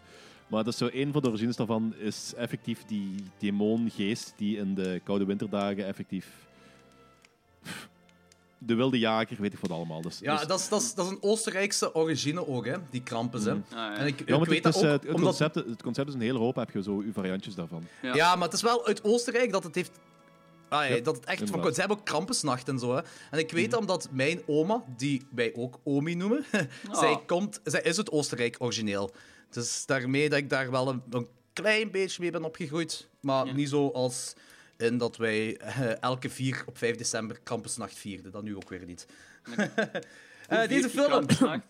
Maar dat is zo één van de origines daarvan is effectief die demongeest die in de koude winterdagen effectief... De wilde jager, weet ik wat allemaal. Dus, Ja, dus- dat is, dat, is, dat is een Oostenrijkse origine ook, hè, die Krampus. Hè. Ah, ja. En ik, Ja, ik weet het, is, ook, eh, het, omdat... concept, het concept is een hele hoop, heb je zo uw variantjes daarvan. Ja. Ja, maar het is wel uit Oostenrijk dat het heeft. Ah, ja, Ja, dat het echt van, ze hebben ook Krampusnacht en zo. Hè. En ik weet dat omdat mijn oma, die wij ook Omi noemen, zij, komt, zij is uit Oostenrijk origineel. Dus daarmee dat ik daar wel een, een klein beetje mee ben opgegroeid. Maar niet zo als in dat wij eh, elke 4 op 5 december Krampusnacht vierden. Dat nu ook weer niet. Eh, deze je film.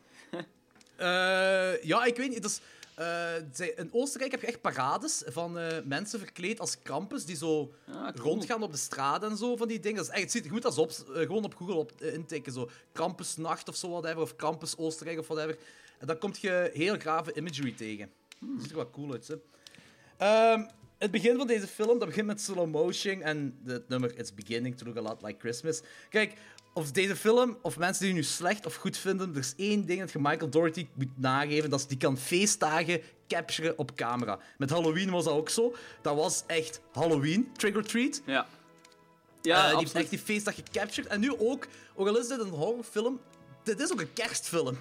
Eh, ja, ik weet niet. Dus, in Oostenrijk heb je echt parades van mensen verkleed als Krampus die zo Ah, cool. rondgaan op de straat en zo van die dingen. Dat is echt, het ziet er goed als op, gewoon op Google op, intikken. Zo Krampusnacht of zo, whatever, of Krampus Oostenrijk of whatever. En dan kom je heel grave imagery tegen. Dat ziet er wel cool uit, hè. Ehm, het begin van deze film, dat begint met slow motion en het nummer It's Beginning to Look a Lot Like Christmas. Kijk, of deze film, of mensen die het nu slecht of goed vinden, er is één ding dat je Michael Doherty moet nageven, dat is die kan feestdagen capturen op camera. Met Halloween was dat ook zo. Dat was echt Halloween, trick or treat. Ja. Eh, Ja, die heeft echt die feestdag gecaptured. En nu ook, ook al is dit een horrorfilm, dit is ook een kerstfilm.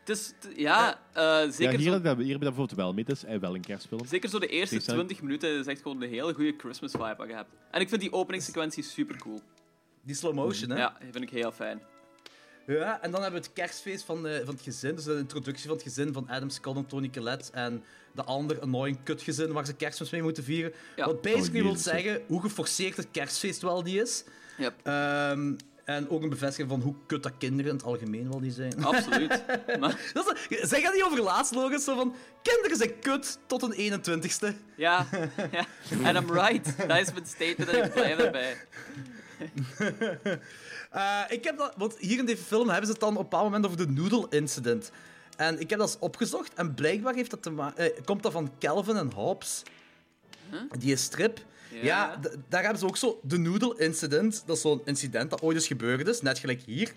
Het is, t- ja, eh, zeker, Ja, hier, zo, heb hier heb je dat bijvoorbeeld wel mee. Het is wel een kerstfilm. zeker zo de eerste Precies, hè. 20 minuten is echt gewoon een hele goede Christmas vibe hebt. En ik vind die openingssequentie super cool. Die slow motion, hè? Ja, die vind ik heel fijn. Ja, en dan hebben we het kerstfeest van, eh, van het gezin. Dus de introductie van het gezin van Adam Scott en Tony Collette. En de ander annoying kutgezin waar ze kerstmis mee moeten vieren. Ja. Wat basically Oh, wil zeggen hoe geforceerd het kerstfeest wel niet is. Yep. Ehm, en ook een bevestiging van hoe kut dat kinderen in het algemeen wel zijn. Absoluut. maar, Dat is, zeg dat niet over laatst, Logan? Zo van, kinderen zijn kut tot een 21ste. ja, ja. En I'm right. Dat is mijn statement en ik blijf erbij. Eh, ik heb dat, want hier in deze film hebben ze het dan op een bepaald moment over de noodle incident. En ik heb dat eens opgezocht en blijkbaar heeft dat te eh, komt dat van Calvin en Hobbes. Die strip. Ja, daar hebben ze ook zo de noodle incident. Dat is zo'n incident dat ooit eens gebeurd is, net gelijk hier.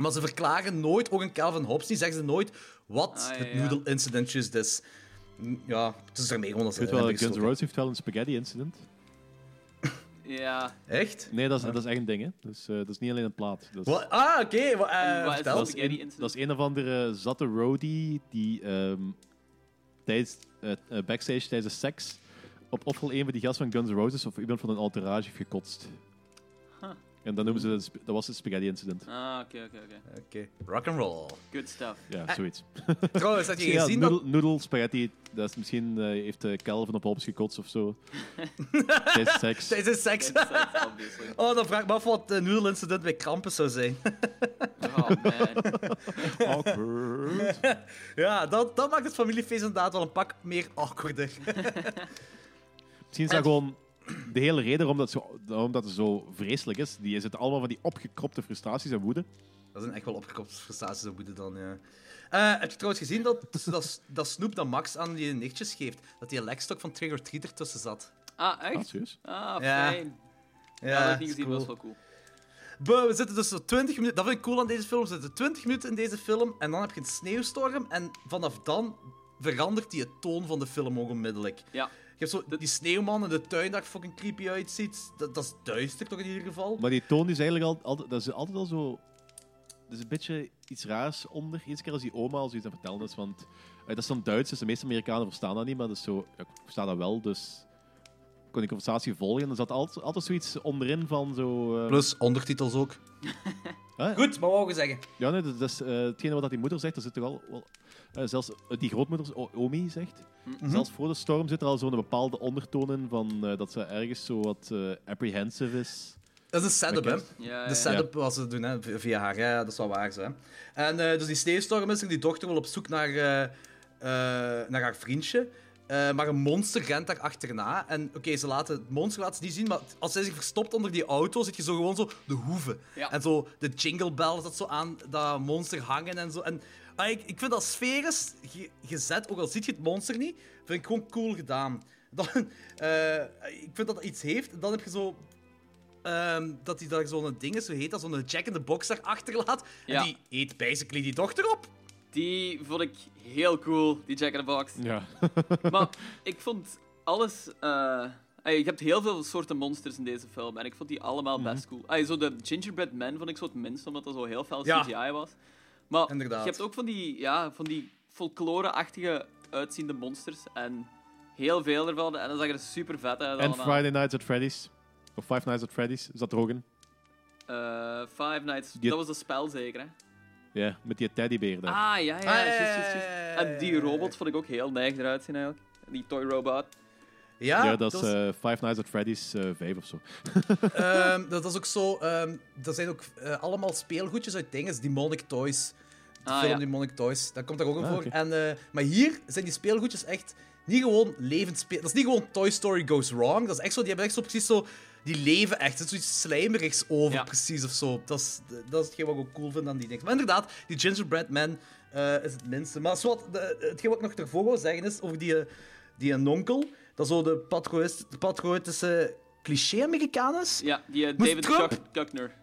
Maar ze verklaren nooit, ook in Calvin Hobbes, die zeggen ze nooit wat Ah, ja, het noodle incident is. Mm, Ja, het is ermee gewoon als Ik weet wel, Guns N' Roses heeft wel een spaghetti incident. Ja. Echt? Nee, dat is, dat is echt een ding, hè. Dus, eh, dat is niet alleen een plaat. Dat is? Ah, oké. Eh, Wat is vertel. dat? is Spaghetti een, incident? dat is een of andere zatte roadie die ehm, tijdens eh, eh, backstage tijdens de seks op ofwel een van die gasten van Guns N' Roses of iemand van een entourage heeft gekotst. Huh. En dan noemen ze het, dat was het spaghetti incident. Ah, oké, oké, oké. Oké, rock and roll. Good stuff. Ja, zoiets. Trouwens, heb je Ja, gezien noedel, dat... noedel, spaghetti, dat is misschien eh, heeft uh, Calvin op Hobbes gekotst of zo. tijdens seks. Tijdens de seks. Oh, dan vraag ik me af wat de noedelincident bij Krampus zou zijn. Oh, man. Awkward. ja, dat, dat maakt het familiefeest inderdaad wel een pak meer awkwarder. Misschien is dat gewoon de hele reden waarom dat, zo, waarom dat het zo vreselijk is. Die zitten allemaal van die opgekropte frustraties en woede. Dat zijn echt wel opgekropte frustraties en woede dan, ja. Eh, heb je trouwens gezien dat, dat, dat Snoop dat Max aan die nichtjes geeft? Dat die lekstok van Trigger Treat ertussen zat. Ah, Ah, echt? Ah, Ja. fijn. Ja, dat heb ik niet is gezien, cool. dat was wel cool. Buh, we zitten dus zo 20 minuten. Dat vind ik cool aan deze film. We zitten 20 minuten in deze film en dan heb je een sneeuwstorm. En vanaf dan verandert die het toon van de film onmiddellijk. Ja. Je hebt zo die sneeuwman in de tuin dat fucking creepy uitziet. Dat, dat is duister toch in ieder geval. Maar die toon is eigenlijk al, altijd, dat is altijd al zo... Er is een beetje iets raars onder. Eens keer als die oma al zoiets aan vertellen is, want... eh, dat is dan Duits, dus de meeste Amerikanen verstaan dat niet, maar dat is zo... Ja, ik versta dat wel, dus... Ik kon die conversatie volgen en er zat altijd, altijd zoiets onderin van zo... eh, Plus ondertitels ook. hè? Goed, maar wat wou je zeggen? Ja, nee, dat, is eh, hetgene wat die moeder zegt, dat zit toch al... Wel, eh, zelfs eh, die grootmoeder, O- Omi, zegt... Zelfs voor de storm zit er al zo'n bepaalde ondertoon in van eh, dat ze ergens zo wat eh, apprehensive is. Dat is een setup, hè? Ja, De ja. setup wat ze doen hè, v- via haar, hè, dat is wel waar. Zo, hè. En eh, dus die sneeuwstorm is er, die dochter wil op zoek naar, eh, eh, naar haar vriendje. Eh, maar een monster rent daar achterna. En oké, ze laten het monster laten ze niet zien, maar als zij zich verstopt onder die auto, zit je zo gewoon zo de hoeven. Ja. En zo de jingle bells dat zo aan dat monster hangen en zo. En ah, ik, ik vind dat sferisch ge- gezet, ook al ziet je het monster niet, vind ik gewoon cool gedaan. Dan, eh, ik vind dat dat iets heeft. En dan heb je zo Ehm, dat hij daar zo'n ding is, zo heet dat, zo'n Jack in the Box daar achterlaat. Ja. En die eet basically die dochter op. Die vond ik heel cool, die Jack in the Box. Ja. Maar ik vond alles... eh, je hebt heel veel soorten monsters in deze film. En ik vond die allemaal Mhm. best cool. Ey, zo de Gingerbread Man vond ik zo het minst, omdat dat zo heel fel Ja. CGI was. Maar Inderdaad. je hebt ook van die, ja, van die folklore-achtige uitziende monsters. En heel veel ervan. En dan zag je er super vet uit En. Friday Nights at Freddy's. Of Five Nights at Freddy's, zat er ook in. Eh, Five Nights. Die- Dat was een spel zeker, hè? Ja, met die teddybeer daar. Ah, ja, ja. Ah, juist, ja, juist, ja, juist. ja, ja, En die robot vond ik ook heel neig eruit zien, eigenlijk. Die toy robot. Ja, ja, dat is eh, Five Nights at Freddy's eh 5 of zo. ehm, dat is ook zo... ehm er zijn ook eh, allemaal speelgoedjes uit dingen. Demonic Toys. De Ah, film ja. Demonic Toys. Dat komt daar ook in Ah, voor. En, eh, maar hier zijn die speelgoedjes echt niet gewoon levend speel... Dat is niet gewoon Toy Story Goes Wrong. Dat is echt zo... Die hebben echt zo precies zo... Die leven echt. Er is zoiets slijmerigs over, Ja. precies, of zo. Dat is, dat is hetgeen wat ik ook cool vind aan die dingen. Maar inderdaad, die Gingerbread Man eh, is het minste. Maar de, hetgeen wat ik nog ervoor wil zeggen is over die, eh, die een onkel. Dat zo de patriotis- de patriotische cliché-Amerikaan is. Ja, die eh, David Trump-.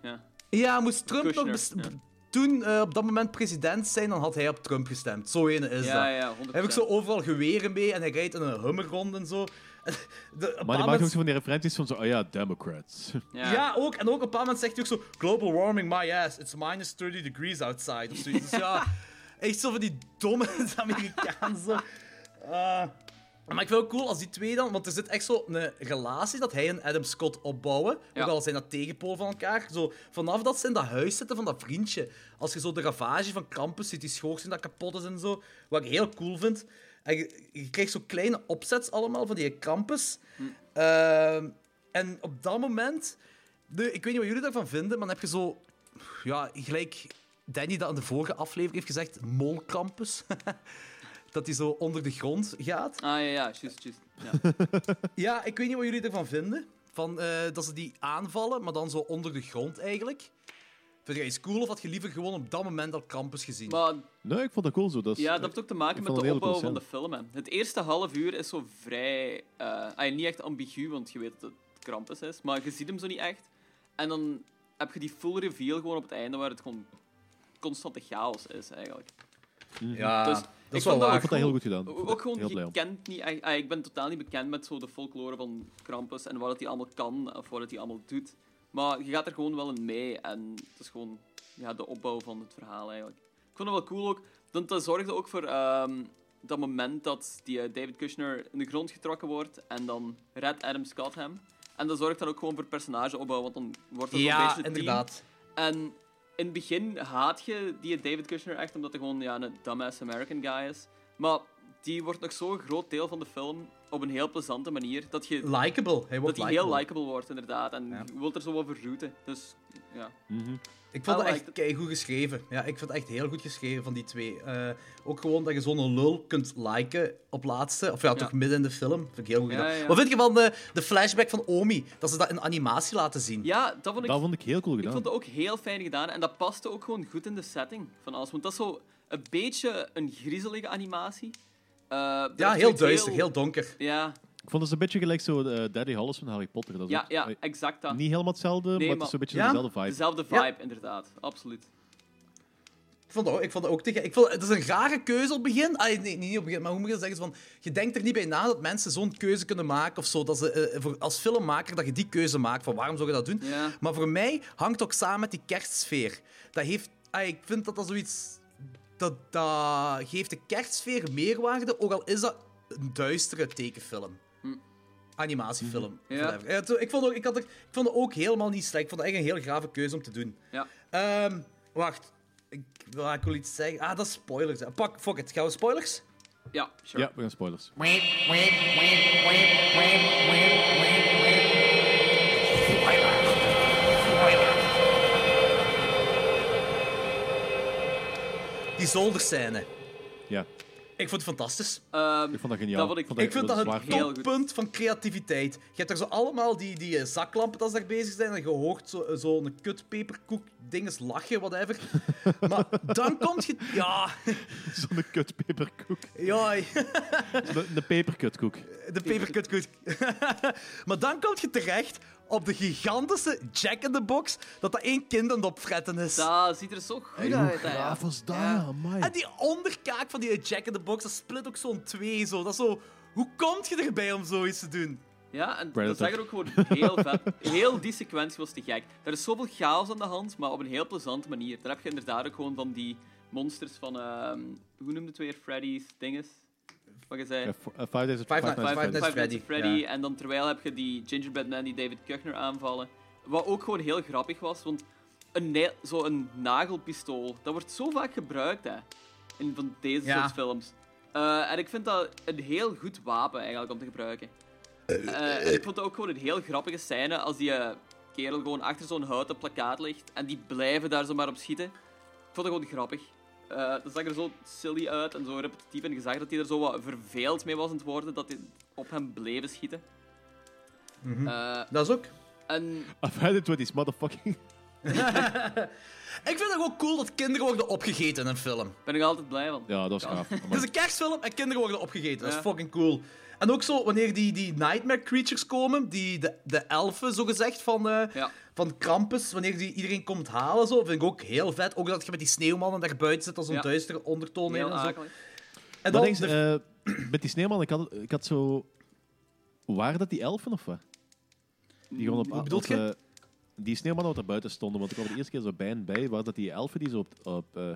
Ja. Ja, moest Trump nog ja. toen op dat moment president zijn, dan had hij op Trump gestemd. Zo ene is Ja, dat. ja, 100%. Heb ik zo overal geweren mee en hij rijdt in een hummer rond en zo. De, Maar die maakt ook zo van die referenties van zo, oh ja, Democrats. Ja. ja. ook. En ook op een paar moment zegt hij ook zo... Global warming, my ass. It's minus 30 degrees outside. Of zoiets. Dus ja, echt zo van die domme Amerikaanse... zo. Ah. maar ik vind het ook cool als die twee dan... Want er zit echt zo een relatie dat hij en Adam Scott opbouwen. Ja. Ook al zijn dat tegenpool van elkaar. Zo, vanaf dat ze in dat huis zitten van dat vriendje. Als je zo de ravage van Krampus ziet, die schoorsteen dat kapot is en zo. Wat ik heel cool vind. En je, je krijgt zo kleine opsets allemaal van die Krampus. Ehm, en op dat moment... De, ik weet niet wat jullie daarvan vinden, maar dan heb je zo... Ja, gelijk Danny dat in de vorige aflevering heeft gezegd, molkrampus. dat hij zo onder de grond gaat. Ah, ja, ja, juist, juist. Ja. Ja, ik weet niet wat jullie ervan vinden. Van, eh, dat ze die aanvallen, maar dan zo onder de grond eigenlijk. Vind jij iets cool of had je liever gewoon op dat moment al Krampus gezien? Maar Nee, ik vond dat cool zo. Dat is, ja, dat heeft ook te maken ik met de opbouw van de film. Hè. Het eerste half uur is zo vrij... eh niet echt ambigu, want je weet dat het Krampus is. Maar je ziet hem zo niet echt. En dan heb je die full reveal gewoon op het einde, waar het gewoon constante chaos is, eigenlijk. Ja, Dus dat ik is wel vond dat. Ik vond dat heel goed gedaan. Ook ook gewoon, je kent niet echt... ah, ik ben totaal niet bekend met zo de folklore van Krampus en wat het hij allemaal kan of wat het hij allemaal doet. Maar je gaat er gewoon wel in mee en het is gewoon ja, de opbouw van het verhaal eigenlijk. Ik vond het wel cool ook, want dat zorgde ook voor ehm, dat moment dat die eh, David Kushner in de grond getrokken wordt en dan redt Adam Scott hem. En dat zorgt dan ook gewoon voor personageopbouw, want dan wordt het beetje een team. inderdaad. En in het begin haat je die David Kushner echt, omdat hij gewoon ja, een dumbass American guy is. Maar die wordt nog zo'n groot deel van de film op een heel plezante manier, dat je Likeable. Hij wordt dat hij heel likeable. likable wordt, inderdaad. En Ja. je wilt er zo over rooten. Dus, ja. Ik vond het echt keigoed geschreven. Ja, ik vond het echt heel goed geschreven van die twee. Eh, ook gewoon dat je zo'n lul kunt liken op laatste. Of ja, toch midden in de film. Vind ik heel goed Ja, gedaan. ja. Wat vind je van de, de flashback van Omi? Dat ze dat in animatie laten zien. ja, dat vond ik, Dat vond ik heel cool ik gedaan. vond het ook heel fijn gedaan. En dat paste ook gewoon goed in de setting van alles. Want dat is zo een beetje een griezelige animatie. Eh, Ja, heel duister, heel donker. Ja, Ik vond het een beetje gelijk zo eh, Daddy Hollis van Harry Potter. Dat ja, ook- ja, exact dat. Niet helemaal hetzelfde, maar het is zo'n beetje Ja? dezelfde vibe. Dezelfde Ja. vibe, inderdaad. Absoluut. Ik vond, ook, ik vond dat ook tegen. Ik vond, het is een rare keuze op het begin. Ah, nee, niet op het begin, maar hoe moet je dat zeggen? Van, je denkt er niet bij na dat mensen zo'n keuze kunnen maken. Of zo, dat ze, eh, voor, als filmmaker dat je die keuze maakt. Van waarom zou je dat doen? Ja. Maar voor mij hangt het ook samen met die kerstsfeer. Dat heeft, ah, ik vind dat dat zoiets. Dat, dat geeft de kerstsfeer meerwaarde, ook al is dat een duistere tekenfilm. Animatiefilm. Ja. whatever. Ja, ik, vond ook, ik, had er, ik vond het ook helemaal niet slecht. Ik vond het echt een heel grave keuze om te doen. Ja. Ehm, wacht. Ik, wil- ik wil iets zeggen. Ah, dat is spoilers. hè. Pak, fuck it. Gaan we spoilers? Ja, sure. Ja, we gaan spoilers. Die zolderscène. Ja, Ik vond het fantastisch. Ehm, ik vond dat geniaal. Dat vond ik- Ik vind dat goed. toppunt van creativiteit. Je hebt er zo allemaal die, die eh, zaklampen dat ze daar bezig zijn. En je hoort zo'n zo kutpeperkoek dinges lachen, whatever. maar dan komt je... Ja, Zo'n kutpeperkoek. ja, De, de peperkutkoek. de peperkutkoek. maar dan kom je terecht op de gigantische Jack in the Box. Dat dat één kind aan het opfretten is. dat ziet er zo goed Hoe uit. graaf was dat, Ja. En die onderkaak van die Jack in the Box, dat split ook zo'n twee. Zo. Dat is zo... Hoe komt je erbij om zoiets te doen? Ja, en Predator. dat zag er ook gewoon heel vet. Heel die sequentie was te gek. Er is zoveel chaos aan de hand, maar op een heel plezante manier. Daar heb je inderdaad ook gewoon van die monsters van... ehm, hoe noemde het weer? Freddy's dinges? Wat je zei? Eh, Five Days at Five Five Five. Five Nights Freddy, Freddy. ja. En dan terwijl heb je die Gingerbread Man die David Kushner aanvallen. Wat ook gewoon heel grappig was, want een ne- zo'n nagelpistool, dat wordt zo vaak gebruikt hè, in van deze Ja. soort films. Eh, en ik vind dat een heel goed wapen eigenlijk om te gebruiken. Eh, en ik vond het ook gewoon een heel grappige scène als die kerel gewoon achter zo'n houten plakkaat ligt en die blijven daar zomaar op schieten. Ik vond het gewoon grappig. Eh dat zag er zo silly uit en zo repetitief. En je zag dat hij er zo wat verveeld mee was aan het worden, dat hij op hem bleven schieten. Eh, Dat is ook... en I've had it with these motherfucking... Ik vind het ook cool dat kinderen worden opgegeten in een film. ben ik altijd blij van. Ja, dat is gaaf. Het is een kerstfilm en kinderen worden opgegeten. Dat is fucking cool. En ook zo, wanneer die, die nightmare creatures komen, die, de, de elfen, zogezegd, van, eh Ja. van Krampus, wanneer die iedereen komt halen, zo, vind ik ook heel vet. Ook dat je met die sneeuwmannen daar buiten zit, als zo'n Ja. duistere ondertoon in Heel en zo. akelig. En dan denk, de- eh, met die sneeuwman, ik had, ik had zo... Waren dat die elfen of wat? Die gewoon op... Bedoelt eh, die sneeuwmannen wat er buiten stonden, want ik kwam de eerste keer zo bij en bij, waren dat die elfen die zo op, op eh,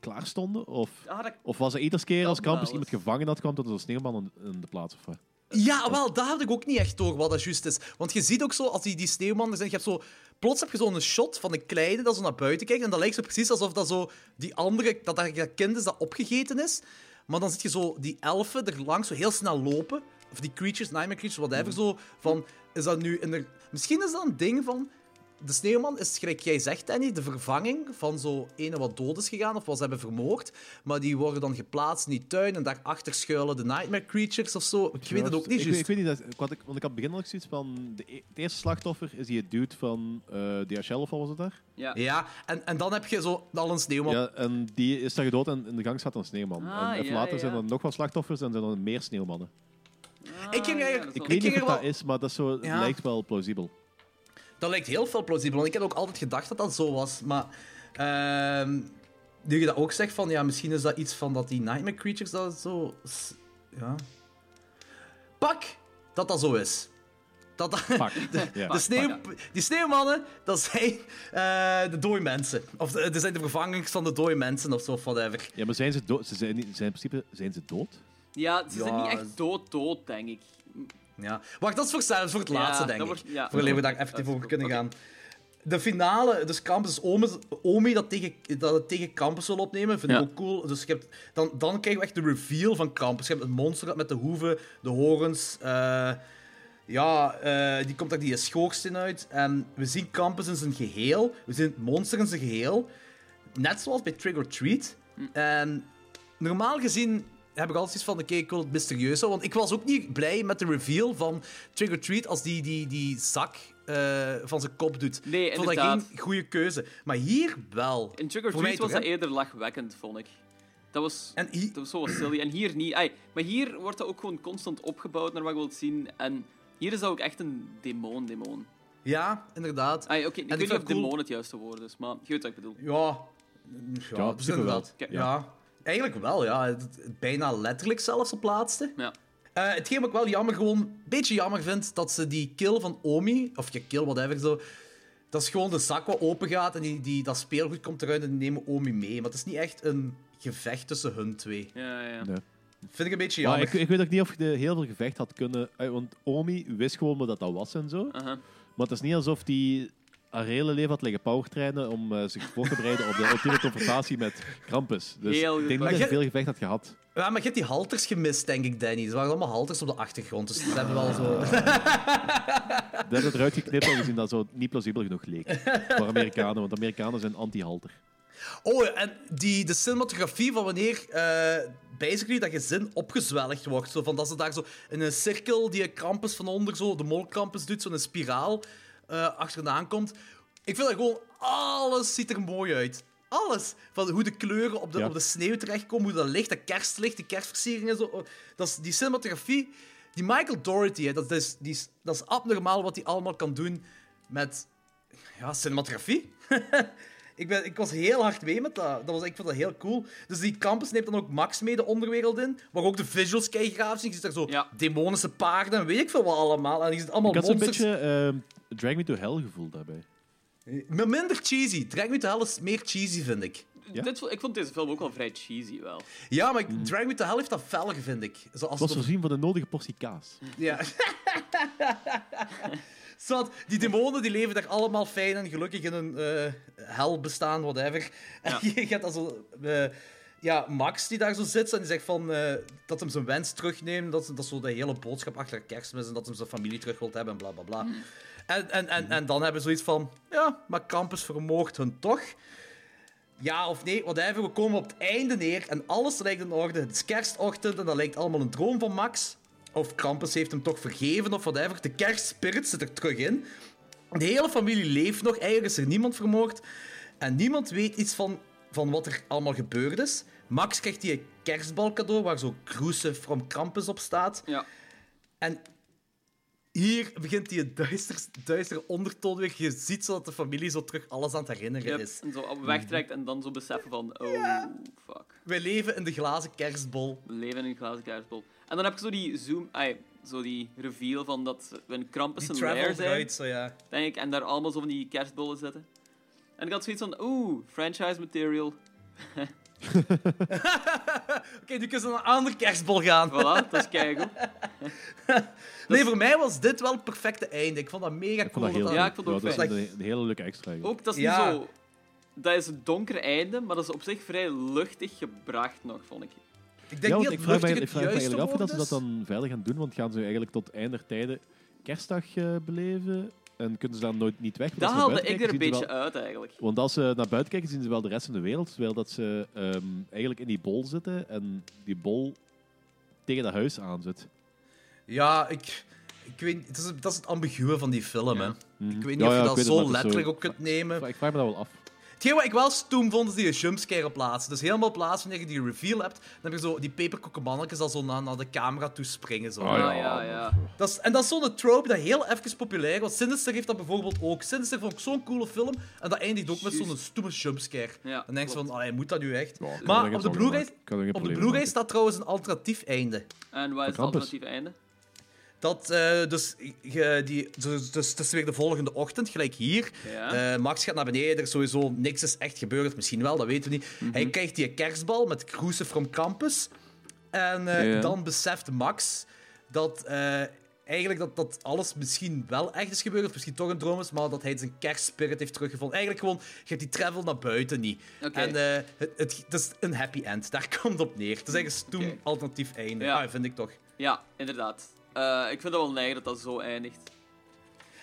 klaar stonden? Of, Ah, dat- of was er iedere keer als Krampus wel iemand gevangen had, kwam dat er een sneeuwman in, in de plaats of? Ja, wel, daar had ik ook niet echt door wat dat juist is. Want je ziet ook zo, als die, die sneeuwmannen zijn, je hebt zo... Plots heb je zo'n shot van een kleine dat zo naar buiten kijkt, en dat lijkt zo precies alsof dat zo die andere, dat, dat, dat kind is dat opgegeten is. Maar dan zit je zo die elfen er langs zo heel snel lopen. Of die creatures, nightmare creatures, whatever, zo. Van, is dat nu... In de... Misschien is dat een ding van... De sneeuwman is, gelijk jij zegt, Danny, de vervanging van zo ene wat dood is gegaan of wat ze hebben vermoord. Maar die worden dan geplaatst in die tuin en daarachter schuilen de nightmare creatures of zo. Ik weet het ook niet ik, juist. ik weet niet, dat, want, ik, want ik had begin ook zoiets van... De, e- het eerste slachtoffer is die dude van uh, DHL, of wat was het daar? Ja. Ja, en, en dan heb je zo al een sneeuwman. Ja, en die is daar gedood en in de gang staat een sneeuwman. Ah, en even ja, later ja. zijn er nog wat slachtoffers en zijn er meer sneeuwmannen. ik ging eigenlijk... is Ik wel- weet ging niet of dat is, maar dat zo, het Ja. lijkt wel plausibel. Dat lijkt heel veel plausibel, want ik heb ook altijd gedacht dat dat zo was. Maar... ehm, nu je dat ook zegt van, ja, misschien is dat iets van dat die Nightmare Creatures dat zo... Ja. Pak dat dat zo is. Dat dat... Pak. Ja. De sneeuw, die sneeuwmannen, dat zijn eh, de dode mensen. Of de, dat zijn de vervangers van de dode mensen of zo, of whatever. Ja, maar zijn ze dood? Ze zijn, niet, zijn in principe zijn ze dood? Ja, ze zijn niet echt dood-dood, denk ik. Ja. Wacht, dat is voor, voor het laatste, denk ik. ja. voor we daar voor goed. kunnen gaan. De finale, dus Campus is Omi, Omi dat, tegen, dat het tegen Campus wil opnemen, vind ik Ja. ook cool. Dus je hebt, dan, dan krijgen we echt de reveal van Campus. Je hebt het monster dat met de hoeven, de horens. eh, ja, eh, die komt daar die schoorsteen uit. En we zien Campus in zijn geheel. We zien het monster in zijn geheel. Net zoals bij Trick or Treat. En normaal gezien heb ik altijd iets van, oké, ik wil het mysterieus. Want ik was ook niet blij met de reveal van Trick or Treat als die, die, die zak eh, van zijn kop doet. Nee, ik vond dat inderdaad. geen goede keuze. Maar hier wel. In mij Treat was dat eerder lachwekkend, vond ik. Dat was, En hier- dat was zo silly. En hier niet. Ai, maar hier wordt dat ook gewoon constant opgebouwd naar wat je wilt zien. En hier is dat ook echt een demon-demon. Ja, inderdaad. Ai, ik En weet niet of cool- demon het juiste woord is, maar je weet wat ik bedoel. Ja, ja, Ja, wel. Oké. Ja. Eigenlijk wel, ja. Het- het- Bijna letterlijk zelfs op laatste. Ja. Eh, hetgeen wat ik wel jammer, gewoon een beetje jammer vind, dat ze die kill van Omi, of je kill, whatever, zo, dat is gewoon de zak wat open gaat en die, die, dat speelgoed komt eruit en die nemen Omi mee. Maar het is niet echt een gevecht tussen hun twee. Ja, ja. Nee. Vind ik een beetje Maar jammer. ik, ik weet ook niet of je heel veel gevecht had kunnen... eh, Want Omi wist gewoon wat dat was en zo. Aha. Maar het is niet alsof die haar hele leven had liggen powertrainen om eh, zich voor te bereiden op de ultieme confrontatie met Krampus. Dus Heel ik denk dat je- veel gevecht had gehad. Ja, maar je hebt die halters gemist, denk ik, Danny. Er waren allemaal halters op de achtergrond, dus ze hebben wel zo... Dat het eruit geknipt aangezien dat zo niet plausibel genoeg leek. Voor Amerikanen, want Amerikanen zijn anti-halter. Oh, en die, de cinematografie van wanneer eh basically dat gezin opgezwelgd wordt. Zo van dat ze daar zo in een cirkel die Krampus van onder, zo, de molkrampus doet, zo'n spiraal eh achteraan komt. Ik vind dat gewoon, alles ziet er mooi uit. Alles. Van hoe de kleuren op de, Ja. op de sneeuw terechtkomen, hoe dat licht, dat kerstlicht, die kerstversieringen. Zo. Oh, Dat is, die cinematografie, die Michael Doherty, hè, dat, is, die is, dat is abnormaal wat hij allemaal kan doen met ja, cinematografie. ik, ben, ik was heel hard mee met dat. dat was, ik vond dat heel cool. Dus die campus neemt dan ook Max mee de onderwereld in, waar ook de visuals keigraaf zijn. Je ziet daar zo Ja. demonische paarden en weet ik veel wat allemaal. En je ziet allemaal Ik had monsters. beetje eh, Drag Me to Hell gevoel daarbij. Maar minder cheesy. Drag Me to Hell is meer cheesy, vind ik. Ja? Dit, ik vond deze film ook wel vrij cheesy, wel. Ja, maar Drag Me to Hell heeft dat velger, vind ik. Zoals was voorzien van de nodige portie kaas. Ja. Zat, die demonen die leven daar allemaal fijn en gelukkig in een eh, hel bestaan, whatever. En je gaat dan zo... eh, ja, Max die daar zo zit en die zegt van, eh, dat hem zijn wens terugneemt, dat, dat zo de hele boodschap achter kerstmis en dat hem zijn familie terug wilt hebben en bla bla bla. En, en, en, en dan hebben we zoiets van, ja, maar Krampus vermoogt hun toch. Ja of nee, whatever, we komen op het einde neer en alles lijkt in orde. Het is kerstochtend en dat lijkt allemaal een droom van Max. Of Krampus heeft hem toch vergeven of whatever. De kerstspirit zit er terug in. De hele familie leeft nog, eigenlijk is er niemand vermoord. En niemand weet iets van, van wat er allemaal gebeurd is. Max krijgt die een kerstbal cadeau waar zo Cruise from Krampus op staat. Ja. En hier begint die duister, duistere ondertoon weer. Je ziet zo dat de familie zo terug alles aan het herinneren Yep. is. En zo wegtrekt en dan zo beseffen van, oh, fuck. Wij leven in de glazen kerstbol. We leven in een glazen kaarsbol. En dan heb je zo die zoom, ai, zo die reveal van dat we een Krampus Die een lair zijn, eruit, zo ja. denk ik, en daar allemaal zo van die kerstbollen zitten. En ik had zoiets van, oeh, franchise material. Oké, nu kunnen ze naar een andere kerstbol gaan. Voilà, dat is keigoed. Nee, voor mij was dit wel het perfecte einde. Ik vond dat mega Ik cool. vond dat heel dat Ja, ik vond het ook dat is fijn. een, een hele leuke extra. eigenlijk. Ook, dat is Ja. niet zo... Dat is een donker einde, maar dat is op zich vrij luchtig gebracht nog, vond ik. Ik denk ja, niet dat ik vraag me, luchtig ik het vraag me juiste eigenlijk af hoe dat ze dat dan verder gaan doen. Want gaan ze eigenlijk tot einde tijden kerstdag eh, beleven? En kunnen ze dan nooit niet weg? Dat haalde ik er een beetje wel- uit, eigenlijk. Want als ze naar buiten kijken, zien ze wel de rest van de wereld. Terwijl dat ze ehm, eigenlijk in die bol zitten en die bol tegen dat huis aan zit. Ja, ik, ik weet niet. Het is, dat is het ambiguë van die film, hè. Ik weet niet Ja, of je ja, dat zo letterlijk zo- ook kunt nemen. Ik vraag me dat wel af. Hetgeen wat ik wel stoem vond, is die jumpscare op plaats. Dus helemaal plaats wanneer je die reveal hebt, dan heb je zo die peperkoekenmannetjes dat zo naar, naar de camera toe springen. Zo. Ah, ja, ja. ja. Dat is, en dat is zo'n trope dat heel even populair was. Sinister heeft dat bijvoorbeeld ook. Sinister vond ik zo'n coole film. En dat eindigt ook met zo'n stoeme jumpscare. Ja, dan denk je van, allee, moet dat nu echt? Maar op de Blu-ray staat trouwens een alternatief einde. En wat is het alternatief einde? Dat, eh, dus, je, die, dus, dus het is weer de volgende ochtend, gelijk hier. Ja. Eh, Max gaat naar beneden, er is sowieso niks is echt gebeurd. Misschien wel, dat weten we niet. Mhm. Hij krijgt die kerstbal met Cruise from Campus. En eh, Ja. dan beseft Max dat eigenlijk dat, dat alles misschien wel echt is gebeurd, of misschien toch een droom is, maar dat hij zijn kerstspirit heeft teruggevonden. Eigenlijk gewoon, je hebt die travel naar buiten niet. En het, het, het is een happy end, daar komt het op neer. Het is eigenlijk een stoem alternatief einde, Ja. Ah, vind ik toch. Ja, inderdaad. Eh, ik vind dat wel neig dat dat zo eindigt.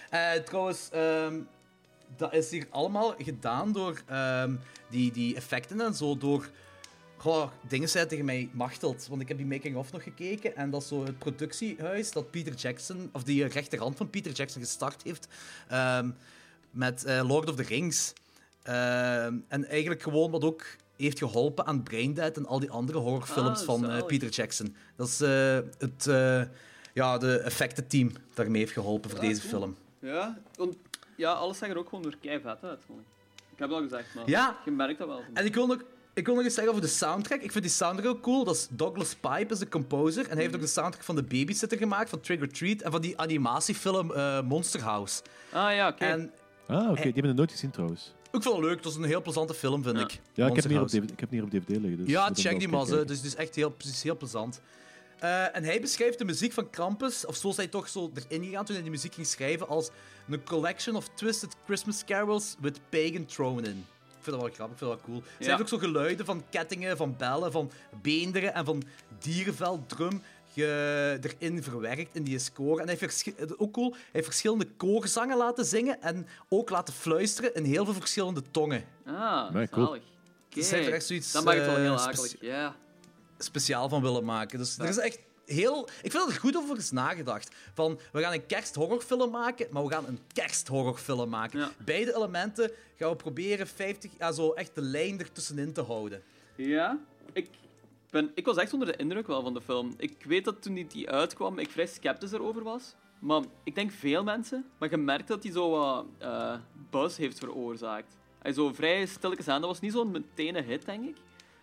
Eh, trouwens, ehm, dat is hier allemaal gedaan door ehm, die, die effecten en zo. Door. Goh, dingen zei tegen mij machtelt. Want ik heb die making-of nog gekeken. En dat is zo het productiehuis dat Peter Jackson. Of die rechterhand van Peter Jackson gestart heeft. ehm, met eh, Lord of the Rings. En eigenlijk gewoon wat ook heeft geholpen aan Braindead en al die andere horrorfilms Ah, van. Peter Jackson. Dat is het ja, de effectenteam daarmee heeft geholpen voor deze cool. film. Ja, want ja, alles zag er ook gewoon door kei vet uit. vond ik. Heb het al gezegd, maar Ja. je merkt dat wel. En ik wil nog, ik wil nog eens zeggen over de soundtrack. Ik vind die soundtrack ook cool. Dat is Douglas Pipe, is de composer. En hij heeft ook de soundtrack van de Babysitter gemaakt, van Trick or Treat. En van die animatiefilm eh, Monster House. Ah ja, oké. En Ah, oké. Die hebben het nooit gezien trouwens. ik vind het leuk. Dat is een heel plezante film, vind Ja. ik. Ja, ik heb. DVD, ik heb hem hier op DVD liggen. Dus Ja, check die kijken. Dus het is echt heel, het is heel plezant. Eh, en hij beschrijft de muziek van Krampus, of zo is hij toch zo erin gegaan toen hij die muziek ging schrijven, als een collection of twisted Christmas carols with pagan thrown in. Ik vind dat wel grappig, ik vind dat wel cool. Ze Ja. heeft ook zo geluiden van kettingen, van bellen, van beenderen en van dierenvel, drum ge- erin verwerkt in die score. En hij heeft eh, ook cool, hij heeft verschillende koorzangen laten zingen en ook laten fluisteren in heel veel verschillende tongen. Ah, Nee, cool. zalig. Dus hij heeft echt zoiets, Dan maakt het wel eh, heel speci- akelig. Ja. Speciaal van willen maken. Dus er is echt heel... Ik vind dat er goed over is nagedacht. Van, we gaan een kersthorrorfilm maken, maar we gaan een kersthorrorfilm maken. Ja. Beide elementen gaan we proberen 50... Ja, zo echt de lijn ertussenin te houden. Ja, ik, ben, ik was echt onder de indruk wel van de film. Ik weet dat toen die, die uitkwam, ik vrij sceptisch erover was. Maar ik denk veel mensen. Maar je merkt dat hij zo wat eh buzz heeft veroorzaakt. Hij zo vrij stilletjes aan. Dat was niet zo'n meteen een hit, denk ik.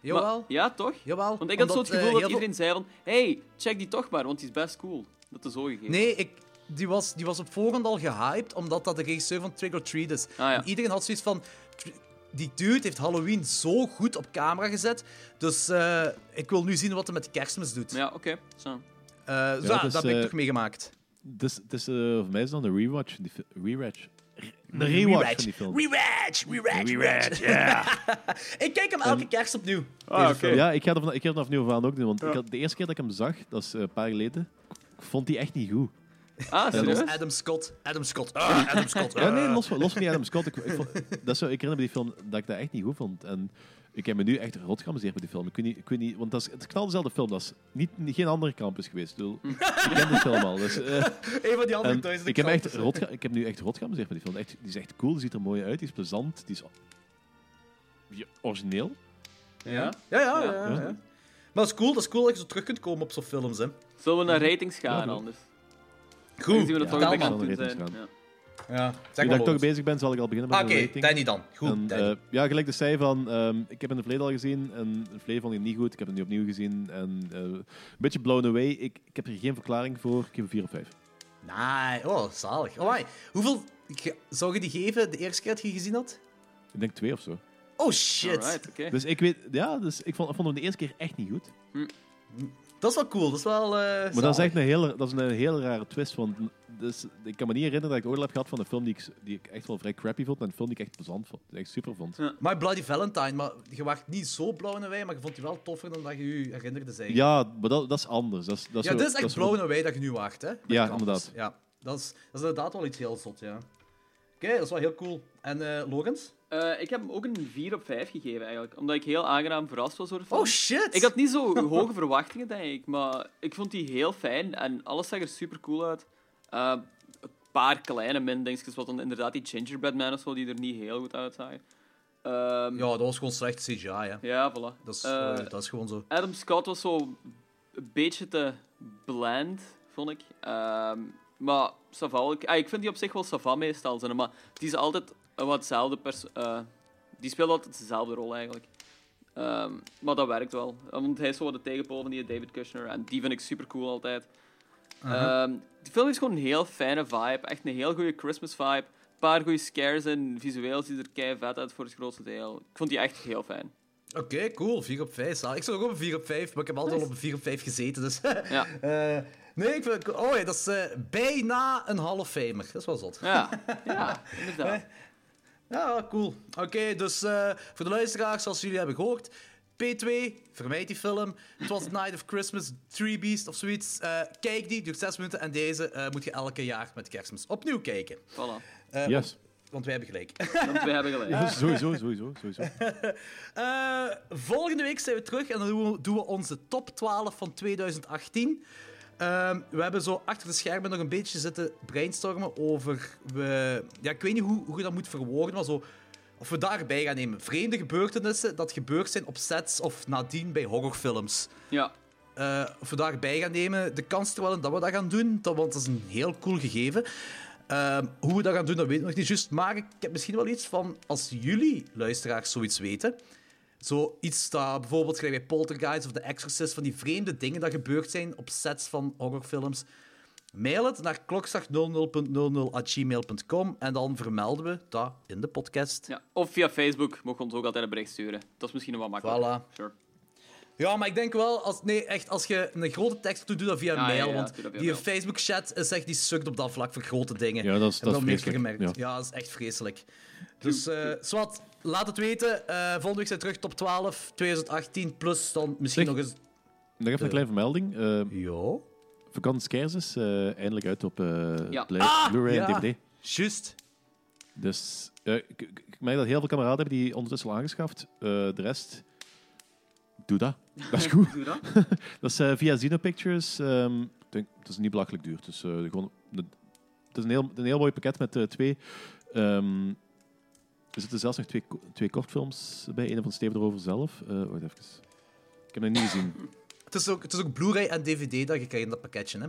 Jawel. Maar- ja, toch? Jawel. Want ik had zo het gevoel eh, dat heel iedereen zei van... Hey, check die toch maar, want die is best cool. Dat is zo gegeven. Nee, ik, die, was, die was op voorhand al gehyped, omdat dat de regisseur van Trick or Treat is. ja. En iedereen had zoiets van... "Tr- Die dude heeft Halloween zo goed op camera gezet, dus eh, ik wil nu zien wat hij met kerstmis doet. Ja, oké. Zo. Eh, zo, dat heb ik toch meegemaakt. Dus, eh, voor mij is dan een rewatch. Die rewatch. De rewatch van die film. Rewatch, rewatch, rewatch. ja. ik kijk hem elke kerst opnieuw. Ah, oké. Ja, ik ga er, van, ik ga er vanaf nu aan ook doen. Want ik had, de eerste keer dat ik hem zag, dat is eh, een paar jaar geleden, ik vond die echt niet goed. Ah, Dat serieus? was Adam Scott. Adam Scott. Ah, Adam Scott. Ja, nee, los, van- los van die Adam Scott. Ik, ik, vond, dat is zo, ik herinner me die film dat ik dat echt niet goed vond. En ik heb me nu echt rot geamuseerd met die film. Ik weet niet, ik weet niet want dat is, het is knal dezelfde film. Dat is niet, niet- geen andere campus geweest. Ik, bedoel, ik ken die film al. Dus, eh, Een van die andere en duizenden ik, heb echt rot, ik heb nu echt rot geamuseerd met die film. Echt, die is echt cool, die ziet er mooi uit, die is plezant, die is origineel. Ja. Ja, ja, ja. ja, Ja. Maar dat is cool, dat is cool dat je zo terug kunt komen op zo'n films, hè. Zullen we naar ratings gaan anders? Goed, Aangezien we dat Ja, toch aan het doen Ratings zijn. Ja. Nu zeg dat ik toch bezig ben, zal ik al beginnen met Oké, de rating. Danny dan. Goed, En, Danny. eh, ja, gelijk de zei van, ehm, ik heb in de verleden al gezien en in het verleden vond ik het niet goed. Ik heb het nu opnieuw gezien en eh, een beetje blown away. Ik, ik heb er geen verklaring voor. Ik geef een 4 op 5. Nee, oh, zalig. Oh. Hoeveel zou je die geven de eerste keer dat je die gezien had? Ik denk 2 of zo. Oh, shit. Alright, oké. Dus ik weet, ja, dus ik vond, ik vond hem de eerste keer echt niet goed. Dat is wel cool, dat is wel eh Maar dat is echt een hele, dat is een hele rare twist. Want dus, ik kan me niet herinneren dat ik ooit heb gehad van een film die ik, die ik echt wel vrij crappy vond en een film die ik echt plezant vond. Die ik echt super vond. Ja. My Bloody Valentine, maar je werd niet zo blown away, maar je vond die wel toffer dan dat je je herinnerde zijn. Ja, maar dat, dat is anders. Dat is, dat is Ja, zo- dit is echt blown away dat je nu wacht, hè? Ja, inderdaad. Ja, dat is, dat is inderdaad wel iets heel zot, ja. Oké, dat is wel heel cool. En eh Lorenz? Eh, ik heb hem ook een 4 op 5 gegeven eigenlijk. Omdat ik heel aangenaam verrast was door de film. Oh, shit! Ik had niet zo hoge verwachtingen, denk ik. Maar ik vond die heel fijn en alles zag er super cool uit. Eh, een paar kleine min dingetjes, wat dan inderdaad die gingerbread man of zo, die er niet heel goed uitzagen. Ehm, Ja, dat was gewoon slecht CGI, hè. ja, voilà. Dat is, Eh, dat is gewoon zo. Adam Scott was zo een beetje te bland, vond ik. Ehm, maar Sava, ik, ah, ik vind die op zich wel Sava meestal zijn, maar die is altijd wat hetzelfde pers eh, Die speelt altijd dezelfde rol eigenlijk. Ehm, maar dat werkt wel. Want hij is zo wat de tegenpool van die David Kushner en die vind ik super cool altijd. Ehm, die film is gewoon een heel fijne vibe. Echt een heel goede Christmas vibe. Een paar goede scares en visueel ziet er kei vet uit voor het grootste deel. Ik vond die echt heel fijn. Oké, cool. 4 op 5. Ik zat ook op een 4 op 5, maar ik heb altijd al op een 4 op 5 gezeten. Dus. Ja. Eh, nee, ik vind. Oh ja, dat is eh, bijna een half famer. Dat is wel zot. Ja, ja inderdaad. Ja, cool. Oké, dus eh, voor de luisteraars, zoals jullie hebben gehoord... P2, vermijd die film. Het was Night of Christmas, Three Beast of zoiets. Eh, kijk die, duurt 6 minuten. En deze eh, moet je elke jaar met kerstmis opnieuw kijken. Voilà. Eh, Yes. Want wij hebben gelijk. Want we hebben gelijk. Ja, sowieso, sowieso, sowieso. Eh, volgende week zijn we terug en dan doen we, doen we onze top 12 van 2018. Ehm, we hebben zo achter de schermen nog een beetje zitten brainstormen over... We, ja, ik weet niet hoe, hoe je dat moet verwoorden, maar zo... Of we daarbij gaan nemen. Vreemde gebeurtenissen dat gebeurd zijn op sets of nadien bij horrorfilms. Ja. Eh, of we daarbij gaan nemen. De kans er wel in dat we dat gaan doen, dat, want dat is een heel cool gegeven. Ehm, hoe we dat gaan doen, dat weet ik nog niet juist. Maar ik heb misschien wel iets van, als jullie luisteraars zoiets weten. Zoiets dat bijvoorbeeld gelijk bij Poltergeist of The Exorcist, van die vreemde dingen dat gebeurd zijn op sets van horrorfilms. Mail het naar klokslag00.00.gmail.com en dan vermelden we dat in de podcast. ja. Of via Facebook mogen we ons ook altijd een bericht sturen. Dat is misschien nog wat makkelijker. Voilà. Sure. Ja, maar ik denk wel, als, nee, echt, als je een grote tekst doet, doe dat via Ja, mail. ja, ja, want die. Facebook-chat is echt, die sukt op dat vlak voor grote dingen. Ja, dat is- Heb ik dat is vreselijk, gemerkt. ja. Ja. dat is echt vreselijk. Dus, eh Swat, laat het weten. Eh, volgende week zijn we terug, top 12, 2018, plus dan misschien Zeg. nog eens... Nog even een kleine vermelding. Eh Ja? Vakant Scares is eh, eindelijk uit op eh, Ja. Blu- Ah, Blu-ray ja. en DVD. Juist. Dus eh, ik, ik ik merk dat heel veel kameraden hebben die ondertussen al aangeschaft. Eh, de rest, doe dat. Dat is goed. Doe dat. dat is eh, via Zeno Pictures. ehm, ik denk, het is niet belachelijk duur. Dus, eh, gewoon, het is een heel, een heel mooi pakket met eh, twee. ehm, er zitten zelfs nog twee, twee kortfilms bij. Een van Steven erover zelf. Eh wacht even. Ik heb hem niet gezien. Het is ook, het is ook Blu-ray en DVD dat je krijgt in dat pakketje, hè?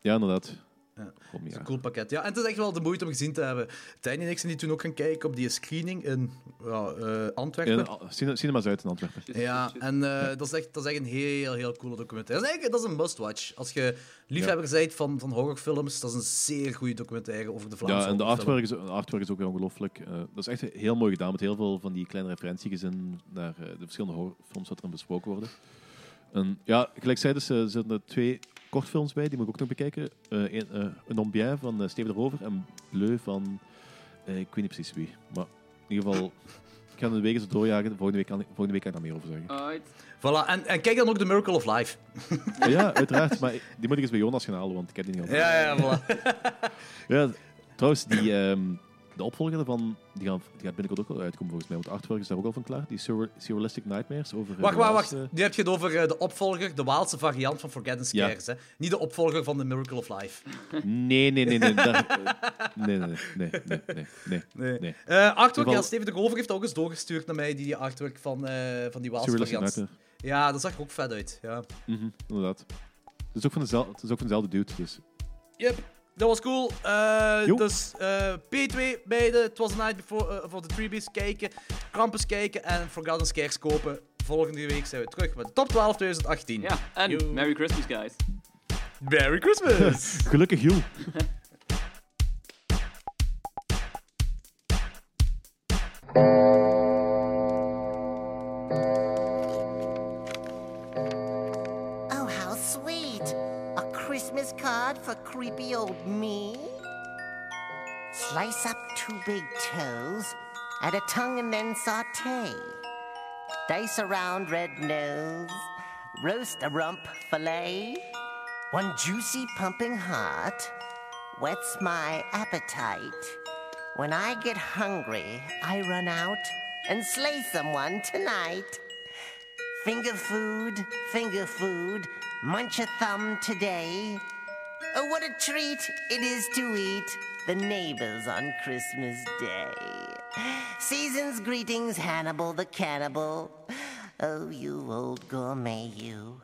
Ja, inderdaad. Ja. Kom, ja. Een cool pakket. Ja, en het is echt wel de moeite om gezien te hebben. Tiny en ik zijn die toen ook gaan kijken op die screening in ja, eh, Antwerpen. In, Cine- Cinema's uit in Antwerpen. Ja, en eh, dat, is echt, dat is echt een heel, heel coole documentaire. Dat is, eigenlijk, dat is een must-watch. Als je liefhebber bent van, van horrorfilms, dat is een zeer goede documentaire over de Vlaamse Ja, en de artwork is, de artwork is ook weer ongelooflijk. Eh, dat is echt heel mooi gedaan, met heel veel van die kleine referenties in naar eh, de verschillende horrorfilms wat er besproken worden. En ja, gelijk zei dus, er zitten er twee kortfilms bij, die moet ik ook nog bekijken. Eh een, eh, een van eh, Steven de Rover en Bleu van, eh, ik weet niet precies wie. Maar in ieder geval, ik ga de weken zo doorjagen. Volgende week kan, volgende week kan ik daar meer over zeggen. Alright. Voilà, en, en kijk dan ook The Miracle of Life. Ja, uiteraard, maar die moet ik eens bij Jonas gaan halen, want ik heb die niet al. Ja, ja, voilà. Ja, trouwens, die, ehm, de opvolger daarvan, die, gaan, die gaat binnenkort ook wel uitkomen volgens mij. Want artwork is daar ook al van klaar. Die Surre- Surrealistic Nightmares over... eh, Wacht, wacht, wacht. Nu heb je het over eh, de opvolger, de Waalse variant van Forgotten Ja. Scares. Hè? Niet de opvolger van The Miracle of Life. Nee, nee, nee. Nee, daar- nee, nee, nee, nee, nee, nee, nee. nee. Eh, artwork, ja, Steven de Rover heeft ook eens doorgestuurd naar mij, die, die artwork van, van die Waalse Surrealistic variant. Nightmare. Ja, dat zag er ook vet uit. Ja. Mhm, inderdaad. Het is ook van dezelfde, het is ook van dezelfde dude, dus... Yep, dat was cool. Eh, dus eh, P2 bij de It Was a Night Before eh, voor de Freebies kijken, Krampus kijken en Forgotten Scares kopen. Volgende week zijn we terug met de top 12 2018. Ja, en Yo. Merry Christmas, guys. Merry Christmas! Gelukkig, Joel. Oh, For creepy old me? Slice up two big toes, add a tongue and then saute. Dice around red nose, roast a rump fillet. One juicy pumping heart whets my appetite. When I get hungry, I run out and slay someone tonight. Finger food, finger food, munch a thumb today. Oh, what a treat it is to eat the neighbors on Christmas Day. Season's greetings, Hannibal the cannibal. Oh, you old gourmet, you.